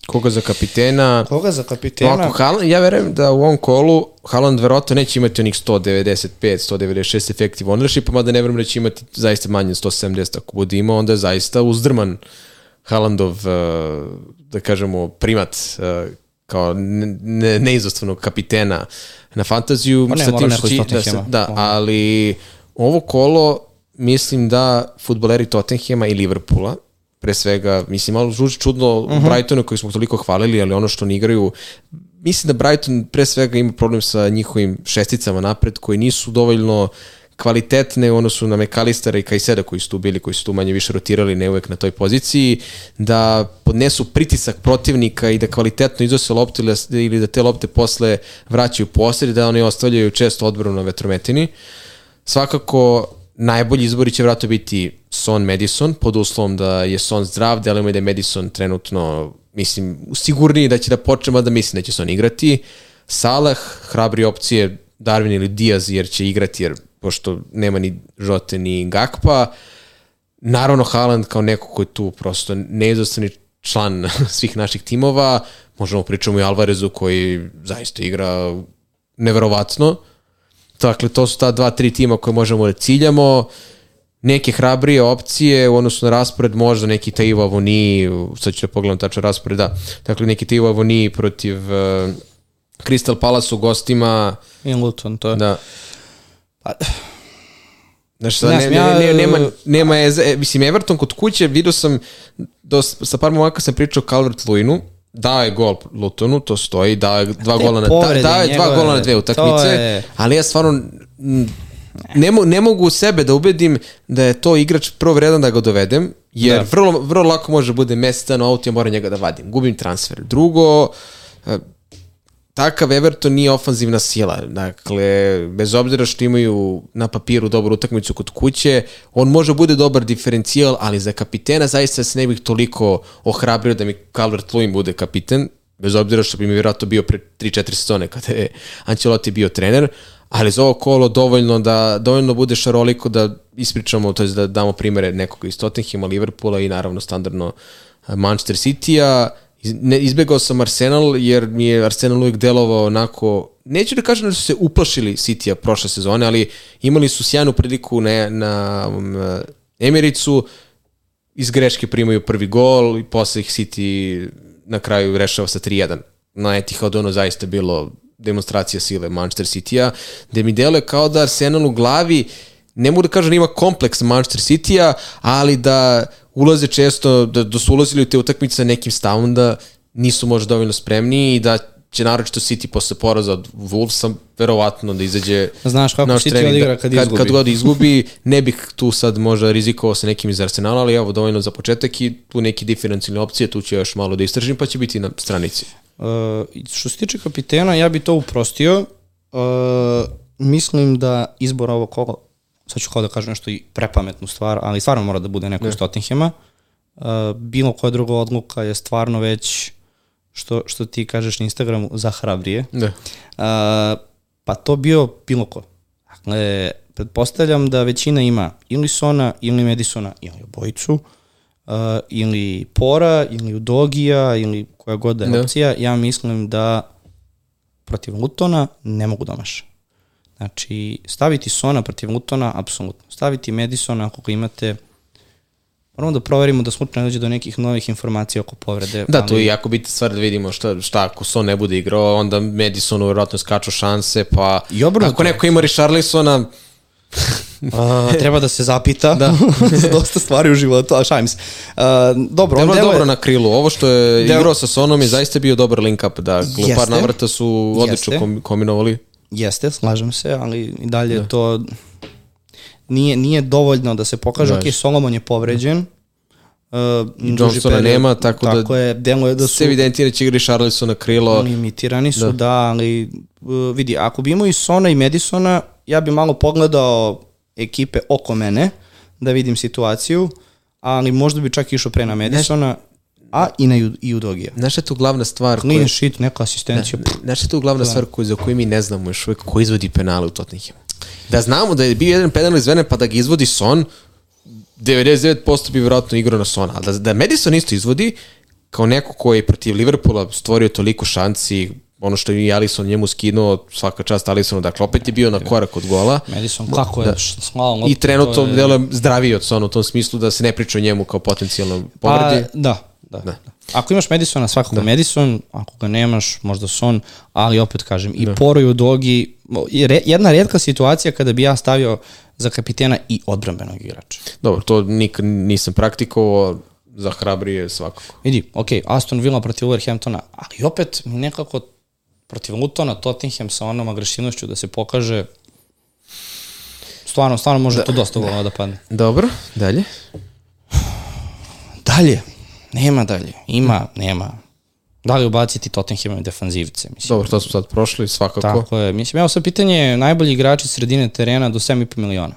S2: Koga za kapitena?
S1: Koga za kapitena?
S2: ako Haaland, ja verujem da u ovom kolu Haaland verovatno neće imati onih 195, 196 effective ownership, mada ne verujem da će imati zaista manje od 170 ako bude imao, onda je zaista uzdrman Haalandov, uh, da kažemo, primat uh, kao ne, ne, neizostavnog kapitena na fantaziju.
S1: Pa ne,
S2: sa tim što da, se- da, ali ovo kolo mislim da futboleri Tottenhema i Liverpoola pre svega, mislim, malo zvuči čudno uh -huh. Brightonu koji smo toliko hvalili, ali ono što oni igraju, mislim da Brighton pre svega ima problem sa njihovim šesticama napred koji nisu dovoljno kvalitetne u odnosu na Mekalistera i Kajseda koji su tu bili, koji su tu manje više rotirali, ne uvek na toj poziciji, da podnesu pritisak protivnika i da kvalitetno iznose lopte ili- ili da te lopte posle vraćaju posred, da oni ostavljaju često odbranu na vetrometini. Svakako, najbolji izbori će vratno biti Son Madison, pod uslovom da je Son zdrav, delimo i da je Madison trenutno, mislim, sigurniji da će da počne, da mislim da će Son igrati. Salah, hrabri opcije, Darwin ili Diaz, jer će igrati, jer pošto nema ni Žote ni Gakpa. Naravno, Haaland kao neko koji je tu prosto neizostani član svih naših timova. Možemo pričamo i Alvarezu koji zaista igra neverovatno. Dakle, to su ta dva, tri tima koje možemo da ciljamo. Neke hrabrije opcije u odnosu na raspored, možda neki Taivo Avoni, sad ću da pogledam tačno raspored, da. Dakle, neki Taivo Avoni protiv uh, Crystal Palace u gostima,
S1: I Luton, to je.
S2: da.
S1: Pa,
S2: Znaš,
S1: Ne
S2: ne, ne, ne, nema,
S1: e,
S2: nema eze, e, mislim, Everton kod kuće, vidio sam, do, sa par momaka sam pričao Calvert Luinu, dao je gol Lutonu, to stoji, dao je dva gola na, da, dao je dva gola na dve utakmice,
S1: je-
S2: ali ja stvarno ne, mo, ne mogu sebe da ubedim da je to igrač prvo vredan da ga dovedem, jer
S1: Da.
S2: vrlo, vrlo lako može da bude mesec dana out, ja moram njega da vadim. Gubim transfer. Drugo, e, takav Everton nije ofanzivna sila. Dakle, bez obzira što imaju na papiru dobru utakmicu kod kuće, on može bude dobar diferencijal, ali za kapitena zaista se ne bih toliko ohrabrio da mi Calvert-Lewin bude kapiten, bez obzira što bi mi vjerojatno bio pre 3-4 sezone kada je Ancelotti bio trener, ali za ovo kolo dovoljno da dovoljno bude šaroliko da ispričamo, to je da damo primere nekoga iz Tottenhima, Liverpoola i naravno standardno eh, Manchester City-a. Ne, izbegao sam Arsenal jer mi je Arsenal uvijek delovao onako, neću da kažem da su se uplašili City-a prošle sezone, ali imali su sjajnu priliku na, na um, Emiricu, iz greške primaju prvi gol i posle ih City na kraju rešava sa 3-1. Na Etihadu ono zaista bilo demonstracija sile Manchester City-a, gde mi deluje kao da Arsenal u glavi ne mogu da kažem da ima kompleks Manchester City-a, ali da ulaze često, da, da su ulazili u te utakmice sa nekim stavom da nisu možda dovoljno spremni i da će naročito City posle poraza od Wolvesa verovatno da izađe
S1: Znaš kako
S2: naš
S1: City
S2: trening,
S1: odigra
S2: da-
S1: kad
S2: kad,
S1: izgubi.
S2: kad god izgubi, ne bih tu sad možda rizikovao sa nekim iz Arsenala, ali evo dovoljno za početak i tu neki diferencijalne opcije, tu ću još malo da istražim, pa će biti na stranici.
S1: Uh, što se tiče kapitena, ja bi to uprostio. Uh, mislim da izbor ovog kola, sad ću kao da kažem nešto i prepametnu stvar, ali stvarno mora da bude neko iz Tottenhema. Uh, bilo koja druga odluka je stvarno već, što, što ti kažeš na Instagramu, za hrabrije.
S2: Da.
S1: Uh, pa to bio bilo ko. Dakle, pretpostavljam da većina ima ili Sona, ili Madisona, ili obojicu, uh, ili Pora, ili Udogija, ili koja god da je
S2: Da.
S1: opcija. Ja mislim da protiv Lutona ne mogu da maše. Znači, staviti Sona protiv Lutona, apsolutno. Staviti Madisona ako ga imate, moramo da proverimo da slučajno ne dođe do nekih novih informacija oko povrede.
S2: Da, to je jako bitna stvar da vidimo šta, šta ako Son ne bude igrao, onda Madisonu verovatno skaču šanse, pa
S1: I obrnuto.
S2: ako neko ima Richarlisona,
S1: A, treba da se zapita da. za dosta stvari u životu, a šalim se. A, dobro, on
S2: Delo je dobro na krilu. Ovo što je
S1: Delo-
S2: igrao sa Sonom je zaista bio dobar link up. Da, par navrata su odlično
S1: Jeste.
S2: kombinovali.
S1: Jeste, slažem se, ali i dalje da. to nije, nije dovoljno da se pokaže,
S2: Da.
S1: ok, Solomon je povređen, uh, duži
S2: Johnsona
S1: period,
S2: nema, tako da-
S1: tako je, deluje da su
S2: Se evidentira da će igri Charlison na krilo.
S1: limitirani su, da, da ali uh, vidi, ako bi imao i Sona i Madisona, ja bi malo pogledao ekipe oko mene, da vidim situaciju, ali možda bi čak išao pre na Madisona, a i na i Udogija.
S2: Znaš šta je tu glavna stvar?
S1: Clean
S2: koja-
S1: sheet, neka asistencija. pff,
S2: Znaš je tu glavna stvar koju, za koju mi ne znamo još uvijek ko izvodi penale u Tottenhamu? Da znamo da je bio jedan penal izveden pa da ga izvodi Son, 99% bi vjerojatno igrao na Sona. Ali da, da Madison isto izvodi, kao neko koji je protiv Liverpoola stvorio toliko šanci, ono što je Alisson njemu skinuo, svaka čast Alissonu, dakle opet je bio na korak od gola.
S1: Madison, kako je da. slao
S2: I trenutno je... deluje zdraviji od Sona u tom smislu da se ne priča o njemu kao potencijalnom povredi.
S1: Pa, da, da, da. Ako imaš Madisona, svakako da. Madison, ako ga nemaš, možda Son, ali opet kažem, i da. Poro i Udogi, jedna redka situacija kada bi ja stavio za kapitena i odbrambenog igrača.
S2: Dobro, to nikad nisam praktikovao, za hrabrije svakako.
S1: Vidi, ok, Aston Villa protiv Wolverhamptona, ali opet nekako protiv Lutona, Tottenham sa onom agresivnošću da se pokaže stvarno, stvarno može da. to dosta golova da padne.
S2: Dobro, dalje.
S1: Dalje, nema dalje, ima, nema. Da li ubaciti Tottenhamove defanzivce? Mislim.
S2: Dobro, to smo sad prošli, svakako.
S1: Tako je. Mislim, evo sad pitanje, najbolji igrači sredine terena do 7,5 miliona.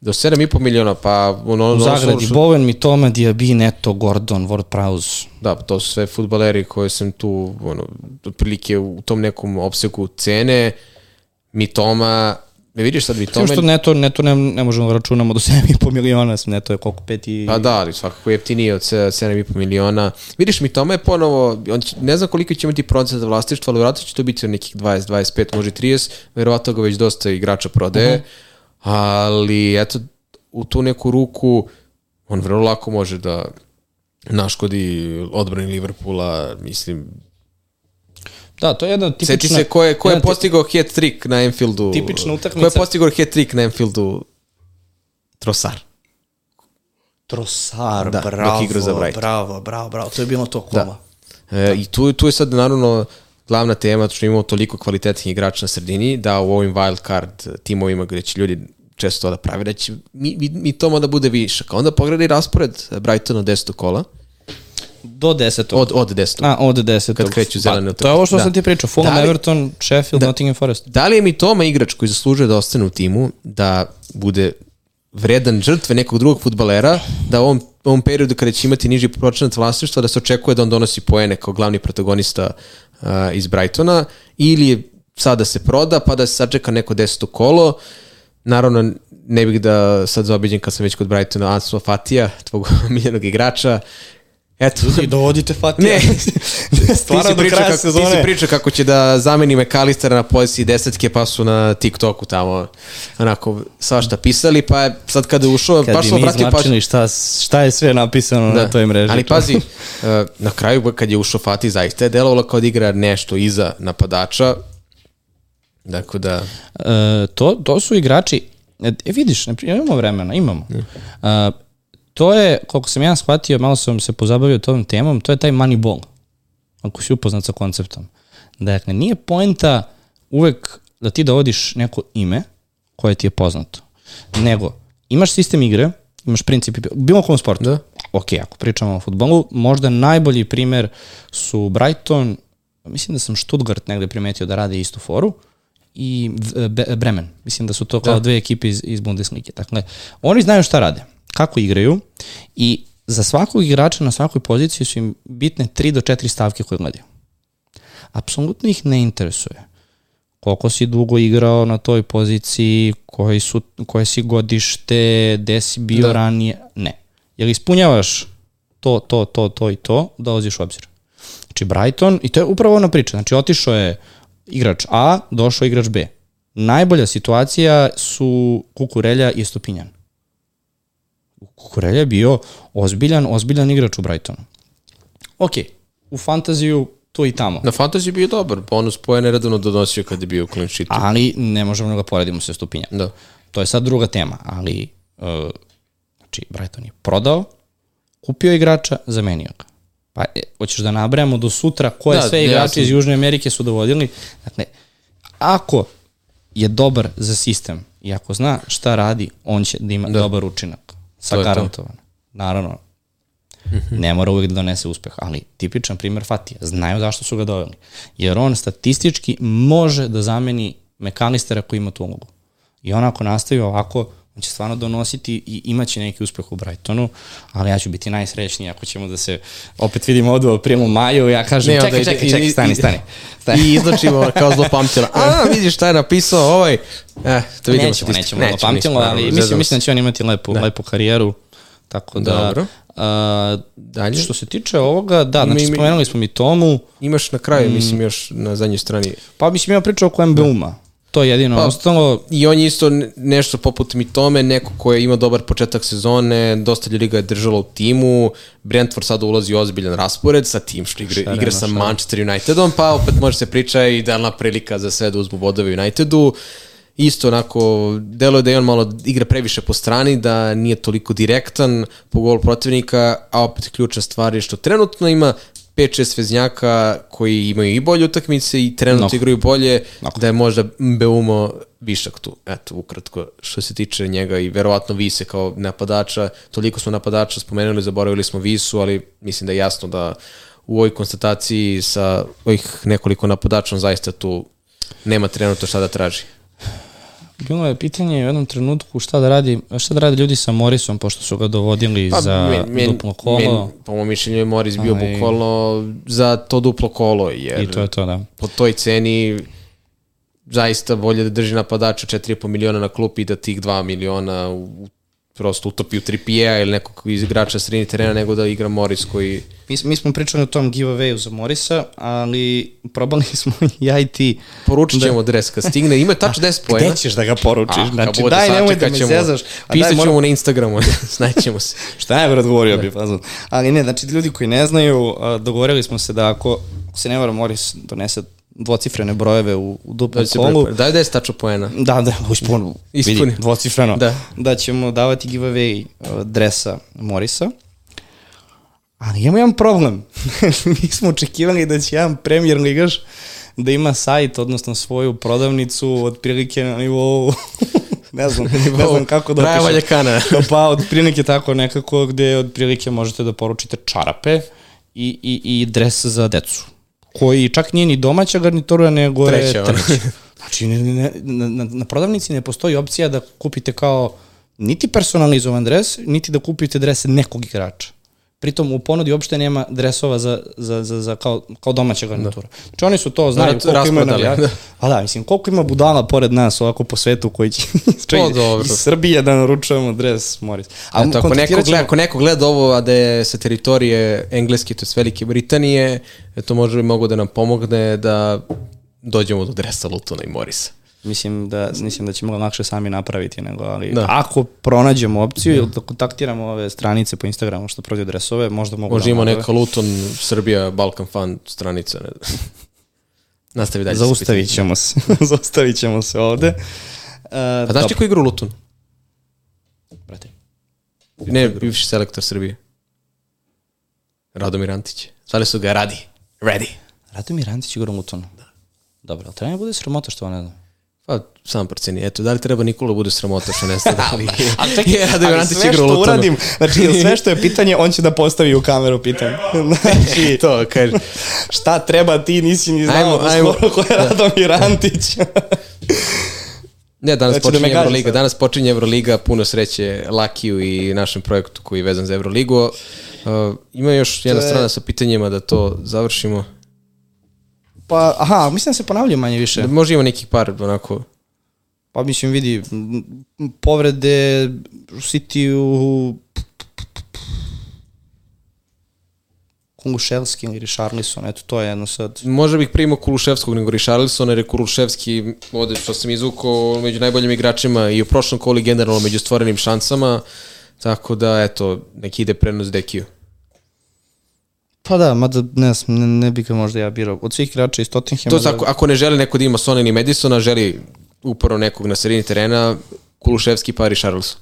S2: Do 7,5 miliona, pa... Ono,
S1: U Zagradi, što... Bowen, Mitoma, Diaby, Neto, Gordon, Ward Prowse.
S2: Da, to su sve futbaleri koje sam tu, ono, otprilike u tom nekom opsegu cene. Mitoma, Ne vidiš sad Mitoma...
S1: što neto, neto ne, ne možemo da računamo do 7,5 miliona, neto je koliko, 5 i...
S2: Pa da, ali svakako jeftinije od 7,5 miliona. Vidiš, Mitoma je ponovo, on će, ne znam koliko će imati procent za vlastištvo, ali vjerojatno će to biti nekih 20, 25, može 30, verovatno ga već dosta igrača prodaje. Uh. -huh ali eto, u tu neku ruku on vrlo lako može da naškodi odbrani Liverpoola, mislim,
S1: Da, to je jedna tipična...
S2: Seti se ko je, ko je postigao hat trick na Anfieldu.
S1: Tipična utakmica.
S2: Ko je postigao hat trick na Anfieldu? Trosar.
S1: Trosar, da, bravo, za bravo, bravo, bravo, to je bilo to koma.
S2: Da. E, I tu, tu je sad naravno glavna tema, što imamo toliko kvalitetnih igrača na sredini, da u ovim wild card timovima gde će ljudi često to da pravi, da će mi, mi, mi tomo da bude višak. Onda pogledaj raspored Brightona 10. kola.
S1: Do 10.
S2: Od, od 10.
S1: A, od 10.
S2: Kad kreću zelene
S1: pa, To je ovo što da. sam ti pričao, Fulham, da li, Everton, Sheffield, da, Nottingham Forest.
S2: Da li je mi Toma igrač koji zaslužuje da ostane u timu, da bude vredan žrtve nekog drugog futbalera, da u ovom, ovom periodu kada će imati niži procenat vlasništva, da se očekuje da on donosi poene kao glavni protagonista uh, iz Brightona, ili sada se proda, pa da se sačeka neko deseto kolo, Naravno, ne bih da sad zaobiđem kad sam već kod Brightona Ansu Fatija, tvog miljenog igrača,
S1: Eto. Ljudi, dovodite Fatija.
S2: Ne, stvarno do kraja kako, sezone. Ti si priča kako će da zameni McAllistera na poziciji desetke, pa su na TikToku tamo onako svašta pisali, pa sad kada je ušao,
S1: kad
S2: baš
S1: smo pratili pa... šta, šta je sve napisano da. na toj mreži.
S2: Ali pazi, eh, na kraju kad je ušao Fatih, zaista je delovalo kao da igra nešto iza napadača, Dakle da...
S1: E, to, to su igrači, e, vidiš, imamo vremena, imamo. E, to je, koliko sam ja shvatio, malo sam se pozabavio tom temom, to je taj money ball, ako si upoznat sa konceptom. Dakle, nije poenta uvek da ti dovodiš neko ime koje ti je poznato, nego imaš sistem igre, imaš princip, bilo kom sportu. Da. Ok, ako pričamo o futbolu, možda najbolji primer su Brighton, mislim da sam Stuttgart negde primetio da rade istu foru, i Bremen. Mislim da su to kao da. dve ekipe iz, iz Bundeslige. Dakle, oni znaju šta rade, kako igraju i za svakog igrača na svakoj poziciji su im bitne 3 do 4 stavke koje gledaju. Apsolutno ih ne interesuje koliko si dugo igrao na toj poziciji, koji su, koje si godište, gde si bio da. ranije, ne. Jel ispunjavaš to, to, to, to i to, dolaziš u obzir. Znači Brighton, i to je upravo ona priča, znači otišao je igrač A, došao igrač B. Najbolja situacija su Kukurelja i Stopinjan. Kukurelja je bio ozbiljan, ozbiljan igrač u Brightonu. Ok, u fantaziju tu i tamo.
S2: Na fantaziju bio dobar, bonus poje neredano donosio kad je bio u clean sheetu.
S1: Ali ne možemo da ga poredimo sa Stopinjan.
S2: Da.
S1: To je sad druga tema, ali uh, znači Brighton je prodao, kupio igrača, zamenio ga. Pa, e, hoćeš da nabrajamo do sutra koje da, sve igrače iz Južne Amerike su dovodili. Dakle, ako je dobar za sistem i ako zna šta radi, on će da ima da. dobar učinak. Sa garantovan. Naravno, -hmm. ne mora uvijek da donese uspeh, ali tipičan primer Fatija. Znaju zašto su ga doveli. Jer on statistički može da zameni mekanistera koji ima tu ulogu. I on ako nastavi ovako, on će stvarno donositi i imaće neki uspeh u Brightonu, ali ja ću biti najsrećniji ako ćemo da se opet vidimo ovdje u aprilu, maju, ja kažem ne, čekaj, čekaj, čekaj, stani, stani. stani.
S2: I izločimo kao zlopamtilo. A, vidiš šta je napisao ovaj.
S1: Eh, to vidimo nećemo, nećemo, nećemo zlopamtilo, ali mislim, mislim da će on imati lepu, da. lepu karijeru. Tako da, Dobro. A, Dalje. Što se tiče ovoga, da, znači mi, spomenuli smo mi Tomu.
S2: Imaš na kraju, mm, mislim, još na zadnjoj strani.
S1: Pa mislim, ima priča oko MBUMA. To je jedino pa, ostalo.
S2: I on je isto nešto poput mi tome, neko ko je imao dobar početak sezone, dosta ljudi ga je držalo u timu, Brentford sada ulazi u ozbiljan raspored sa tim što igra, igra sa Manchester Unitedom, pa opet može se priča i idealna prilika za sve da uzmu bodove Unitedu. Isto onako, delo je da je on malo igra previše po strani, da nije toliko direktan po gol protivnika, a opet ključna stvar je što trenutno ima 5-6 veznjaka koji imaju i bolje utakmice i trenutno
S1: Mnogo.
S2: igraju bolje,
S1: Mnogo.
S2: da je možda Beumo višak tu. Eto, ukratko, što se tiče njega i verovatno Vise kao napadača, toliko smo napadača spomenuli, zaboravili smo Visu, ali mislim da je jasno da u ovoj konstataciji sa ovih nekoliko napadača zaista tu nema trenutno šta da traži.
S1: Bilo je pitanje u jednom trenutku šta da radi, šta da radi ljudi sa Morisom, pošto su ga dovodili
S2: Pa,
S1: za
S2: men-
S1: duplo kolo.
S2: men- po mom mišljenju je Morris bio
S1: Ali-
S2: bukvalno za to duplo kolo, jer
S1: I to je to, da.
S2: po toj ceni zaista bolje da drži napadača 4,5 miliona na klupi i da tih 2 miliona u, prosto utopi u Trippier ili nekog iz igrača sredini terena nego da igra Morris koji
S1: Mi, mi smo pričali o tom giveawayu za Morisa, ali probali smo ja i ti.
S2: poručit ćemo dres kad stigne, ima tačno 10 poena.
S1: Gde ćeš da ga poručiš?
S2: A,
S1: znači,
S2: bude,
S1: daj, nemoj da me
S2: ćemo.
S1: zezaš.
S2: Pisat ćemo
S1: moram-
S2: na Instagramu, znaćemo se.
S1: Šta je odgovorio bi fazon. Ali ne, znači ljudi koji ne znaju, dogovorili smo se da ako, ako se ne vara Moris donese dvocifrene brojeve u, u duplom
S2: Da
S1: kolu,
S2: prepara. Daj 10 tačno poena.
S1: Da, da, ispun,
S2: Ispuni.
S1: vidi, dvocifreno.
S2: Da.
S1: da ćemo davati giveaway uh, dresa Morisa. Ali imamo jedan problem. Mi smo očekivali da će jedan premier ligaš da ima sajt, odnosno svoju prodavnicu otprilike na nivou ne znam, ne znam kako da opišem.
S2: Valjekana.
S1: pa otprilike tako nekako gde otprilike možete da poručite čarape i, i, i dres za decu koji čak nije ni domaća garnitura, nego
S2: Treća,
S1: je treća. Znači, ne, ne, na, na prodavnici ne postoji opcija da kupite kao niti personalizovan dres, niti da kupite dres nekog igrača. Pritom u ponudi uopšte nema dresova za, za, za, za kao, kao domaća garnitura. Znači oni su to znaju
S2: Rat-
S1: koliko ima navijača.
S2: da.
S1: Pa da, mislim, koliko ima budala pored nas ovako po svetu koji će
S2: To dobro.
S1: iz Srbije da naručujemo dres Morris. A
S2: Eto, ako, neko gleda, ako neko gleda ovo, a da je sa teritorije Engleske, to je Velike Britanije, eto može bi mogu da nam pomogne da dođemo do dresa Lutona i Morisa.
S1: Mislim da, mislim da ćemo ga lakše sami napraviti nego, ali
S2: Da.
S1: ako pronađemo opciju ili da kontaktiramo ove stranice po Instagramu što prodaju dresove, možda mogu
S2: Može
S1: da
S2: ima neka Luton, Srbija, Balkan Fan stranica. Ne znam. Nastavi dalje.
S1: Zaustavit ćemo se. Zaustavit ćemo se ovde. Uh,
S2: pitanjem. A znaš ti ko igra u Luton?
S1: Brate,
S2: Ne, bivši selektor Srbije. Radomir Antić. Zvali su ga Radi. Ready.
S1: Radomir Antić igra u Lutonu. Da. Dobro, ali treba mi bude sramota što on ne znam.
S2: Pa, sam proceni. Eto, da li treba Nikola bude sramota što ne stane? Ali,
S1: A čekaj,
S2: je Radomir
S1: ali sve što uradim, znači sve što je pitanje, on će da postavi u kameru pitanje. Znači,
S2: to, kaže.
S1: šta treba ti, nisi ni znao
S2: Ajmo,
S1: da
S2: ajmo.
S1: skoro ko je Radomir Antić.
S2: Ne, danas
S1: Znači, da
S2: počinje
S1: gađa
S2: Euroliga.
S1: sad.
S2: Danas počinje Euroliga, puno sreće Lakiju i našem projektu koji je vezan za Euroligu. Uh, ima još jedna
S1: je-
S2: strana sa pitanjima da to završimo.
S1: Pa, aha, mislim da se ponavljaju manje više.
S2: Da može ima nekih par onako...
S1: Pa mislim, vidi, povrede u City-u Kunguševski ili Richarlison, eto, to je jedno sad.
S2: Možda bih primao Kuluševskog nego Richarlisona, jer je Kuluševski, ovde što sam izvukao, među najboljim igračima i u prošlom koli generalno među stvorenim šansama, tako da, eto, neki ide prenos Dekiju.
S1: Pa da, mada ne, ne, ne bih ga možda ja birao. Od svih igrača iz Tottenhama...
S2: To je ako, ako ne želi neko da ima Sona ili Madisona, želi upravo nekog na sredini terena, Kuluševski pa Richarlison.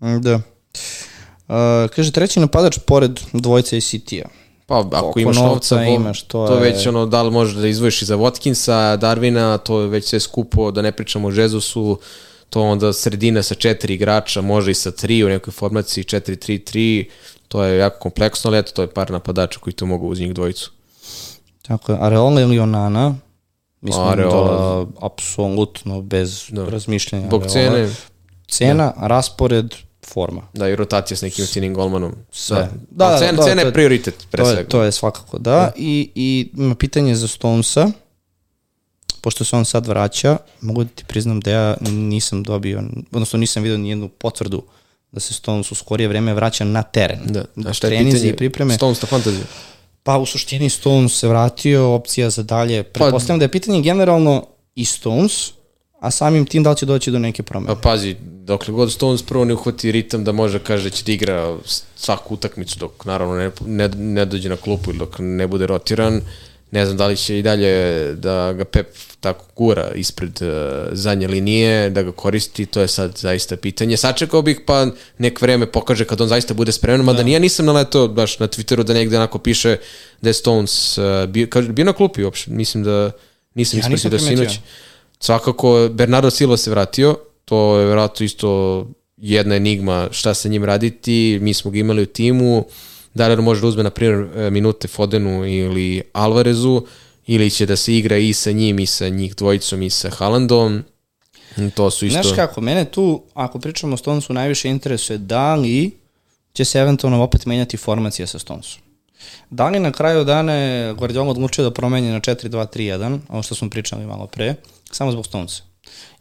S1: Da. da. Uh, kaže, treći napadač pored dvojca i City-a.
S2: Pa ako
S1: Koliko
S2: imaš
S1: novca
S2: novca,
S1: imaš, to
S2: to
S1: je-
S2: već ono, da li možeš da izvojiš i za Watkinsa, Darvina, to je već sve skupo, da ne pričamo o Jezusu, to onda sredina sa četiri igrača, može i sa tri u nekoj formaciji 4-3-3, to je jako kompleksno, ali eto, to je par napadača koji to mogu uz njih dvojicu.
S1: Tako je, Areola ili Onana, mislim
S2: Areola.
S1: da apsolutno bez
S2: Da.
S1: razmišljanja.
S2: Zbog
S1: Areola.
S2: cene,
S1: Cena, raspored, forma.
S2: da, i rotacija s nekim cijenim golmanom.
S1: Sve.
S2: Da,
S1: Da,
S2: da,
S1: da,
S2: cena,
S1: da,
S2: cena je
S1: je-
S2: prioritet, pre
S1: To je,
S2: svega.
S1: to je svakako da. I, I ima pitanje za Stonesa, pošto se on sad vraća, mogu da ti priznam da ja nisam dobio, odnosno nisam vidio nijednu potvrdu da se Stones u skorije vreme vraća na teren.
S2: Da, a šta je pitanje?
S1: i pripreme.
S2: Stones na fantaziju.
S1: Pa u suštini Stones se vratio, opcija za dalje. Pretpostavljam da je pitanje generalno i Stones, a samim tim da li će doći do neke promene.
S2: Pa pazi, dokle god Stones prvo ne uhvati ritam da može kaže da će da igra svaku utakmicu dok naravno ne, ne, ne dođe na klupu ili dok ne bude rotiran, Ne znam da li će i dalje da ga Pep tako gura ispred uh, zadnje linije, da ga koristi, to je sad zaista pitanje. Sačekao bih pa nek vreme pokaže kad on zaista bude spreman, mada da. nije nisam naletao baš na Twitteru da negde onako piše da je Stones uh, bio, kaže, bio na klupi uopšte, mislim da nisam ja ispratio da sinoć. Svakako, Bernardo Silva se vratio, to je vratno isto jedna enigma šta sa njim raditi, mi smo ga imali u timu, da li može da uzme, na primjer, e, minute Fodenu ili Alvarezu, ili će da se igra i sa njim i sa njih dvojicom i sa Haalandom. To su isto...
S1: Znaš kako, mene tu, ako pričamo o Stonesu, najviše interesuje da li će se eventualno opet menjati formacija sa Stonesom. Da li na kraju dana je Guardiola odlučio da promeni na 4-2-3-1, ovo što smo pričali malo pre, samo zbog Stonesa.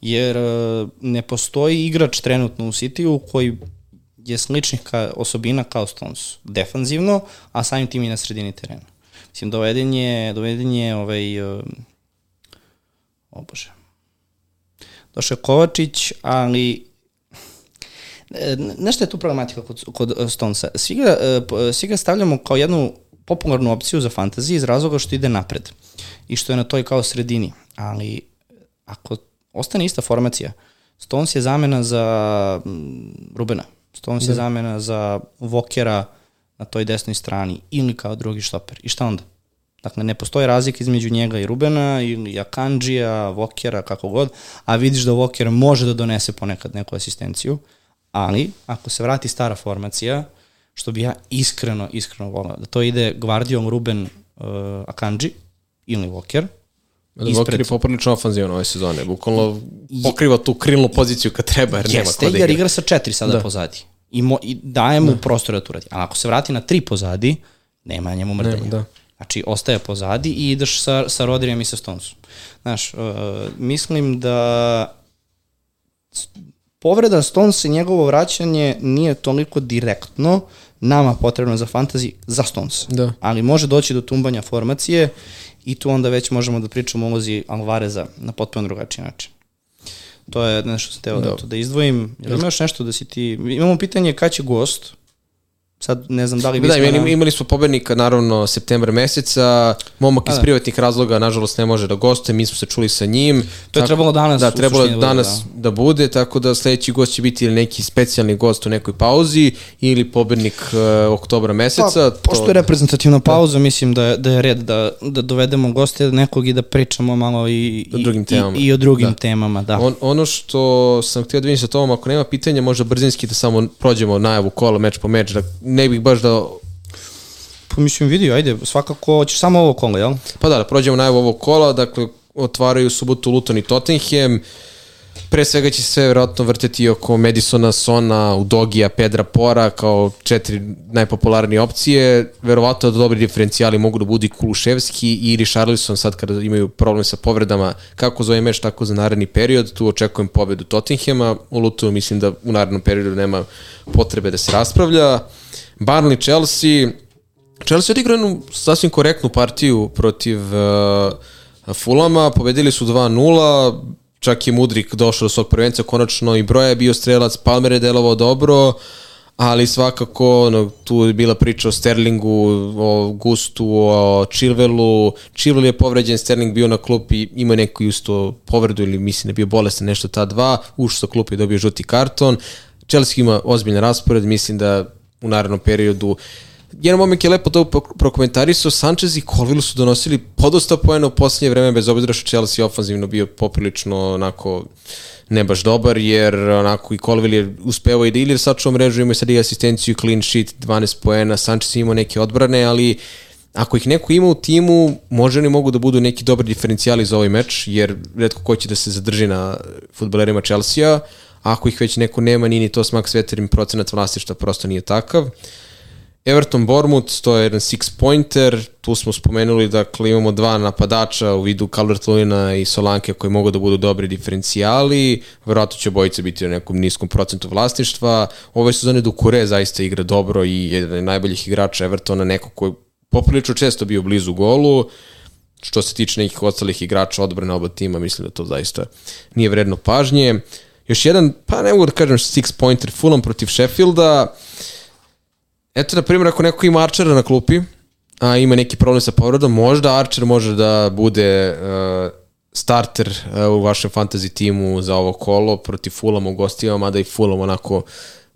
S1: Jer e, ne postoji igrač trenutno u City-u koji je sličnih ka, osobina kao Stones. Defanzivno, a samim tim i na sredini terena. Mislim, doveden je, doveden je ovaj, uh, o bože, došao Kovačić, ali e, nešto je tu problematika kod, kod Stonesa. Svi ga, svi ga stavljamo kao jednu popularnu opciju za fantaziju iz razloga što ide napred i što je na toj kao sredini. Ali ako ostane ista formacija, Stones je zamena za Rubena, Stones da. je zamena za Vokera, na toj desnoj strani ili kao drugi štoper. I šta onda? Dakle, ne postoji razlika između njega i Rubena ili Akanđija, Vokera, kako god, a vidiš da Voker može da donese ponekad neku asistenciju, ali ako se vrati stara formacija, što bi ja iskreno, iskreno volao, da to ide Gvardijom, Ruben, uh, Akanđi ili Voker,
S2: Da, Voker je poprilično ofanzivan ove sezone, bukvalno pokriva tu krilnu poziciju kad treba, jer Jeste, nema kod da igra.
S1: jer igra sa četiri sada da. pozadi i, mo, i daje mu da. prostor da to radi. Ali ako se vrati na tri pozadi, nema njemu mrdenja. Nema, da. Znači, ostaje pozadi i ideš sa, sa Rodrijem i sa Stonesom. Znaš, uh, mislim da povreda Stones i njegovo vraćanje nije toliko direktno nama potrebno za fantasy za Stones. Da. Ali može doći do tumbanja formacije i tu onda već možemo da pričamo o ulozi Alvareza na potpuno drugačiji način. To je nešto što sam teo da, da izdvojim. Jel ima još nešto da si ti... Imamo pitanje kada će gost, sad ne znam da li...
S2: Da, imali, imali smo pobednika naravno septembra meseca, momak iz da. privatnih razloga nažalost ne može da goste, mi smo se čuli sa njim.
S1: To je tako, trebalo danas.
S2: Da, trebalo da danas da. da bude, tako da sledeći gost će biti ili neki specijalni gost u nekoj pauzi ili pobednik uh, oktobra meseca.
S1: Pa, pošto je reprezentativna da. pauza, da. mislim da je, da je red da, da dovedemo goste nekog i da pričamo malo i,
S2: o drugim temama.
S1: i, i o drugim da. temama. Da.
S2: On, ono što sam htio da vidim sa tomom, ako nema pitanja, možda brzinski da samo prođemo najavu kola, meč po meč, da ne bih baš da
S1: Pa mislim, vidi, ajde, svakako hoćeš samo ovo kola, jel?
S2: Pa da, da prođemo najavu ovog kola, dakle, otvaraju subotu Luton i Tottenham, pre svega će se vjerojatno vrteti oko Madisona, Sona, Udogija, Pedra Pora kao četiri najpopularnije opcije. Verovatno da dobri diferencijali mogu da budu i Kuluševski i Richarlison sad kada imaju problem sa povredama kako za ovaj meč, tako za naredni period. Tu očekujem pobedu Tottenhama. U Lutonu mislim da u narednom periodu nema potrebe da se raspravlja. Barnley Chelsea Chelsea odigrao jednu sasvim korektnu partiju protiv uh, Fulama, pobedili su 2-0, čak i Mudrik došao do svog prvenca, konačno i Broja je bio strelac, Palmer je delovao dobro, ali svakako ono, tu je bila priča o Sterlingu, o Gustu, o Chilvelu. Chilvel je povređen, Sterling bio na klupi, ima neku isto povredu ili mislim da je bio bolestan nešto ta dva, ušao sa klupi i dobio žuti karton. Chelsea ima ozbiljan raspored, mislim da u narednom periodu. Jedan moment je lepo to prokomentarisao, Sanchez i Colville su donosili podosta poena u poslednje vreme, bez obzira što Chelsea ofanzivno bio poprilično onako ne baš dobar, jer onako i Colville je uspevao i da ili sačuo mrežu, ima sad i asistenciju, clean sheet, 12 poena, Sanchez ima neke odbrane, ali ako ih neko ima u timu, može oni mogu da budu neki dobri diferencijali za ovaj meč, jer redko ko će da se zadrži na futbolerima Chelsea-a, ako ih već neko nema, nije ni to smak sveterim procenat vlastišta, prosto nije takav. Everton Bournemouth, to je jedan six pointer, tu smo spomenuli, dakle imamo dva napadača u vidu calvert i Solanke koji mogu da budu dobri diferencijali, verovatno će bojice biti na nekom niskom procentu vlasništva. Ove sezone Dukure zaista igra dobro i jedan od najboljih igrača Evertona, neko koji poprilično često bio blizu golu, što se tiče nekih ostalih igrača odbrane oba tima, mislim da to zaista nije vredno pažnje. Još jedan, pa ne mogu da kažem six pointer, Fulham protiv Sheffielda, Eto, na primjer, ako neko ima Archera na klupi, a ima neki problem sa povredom, možda Archer može da bude uh, starter uh, u vašem fantasy timu za ovo kolo protiv Fulham u gostima, mada i Fulham onako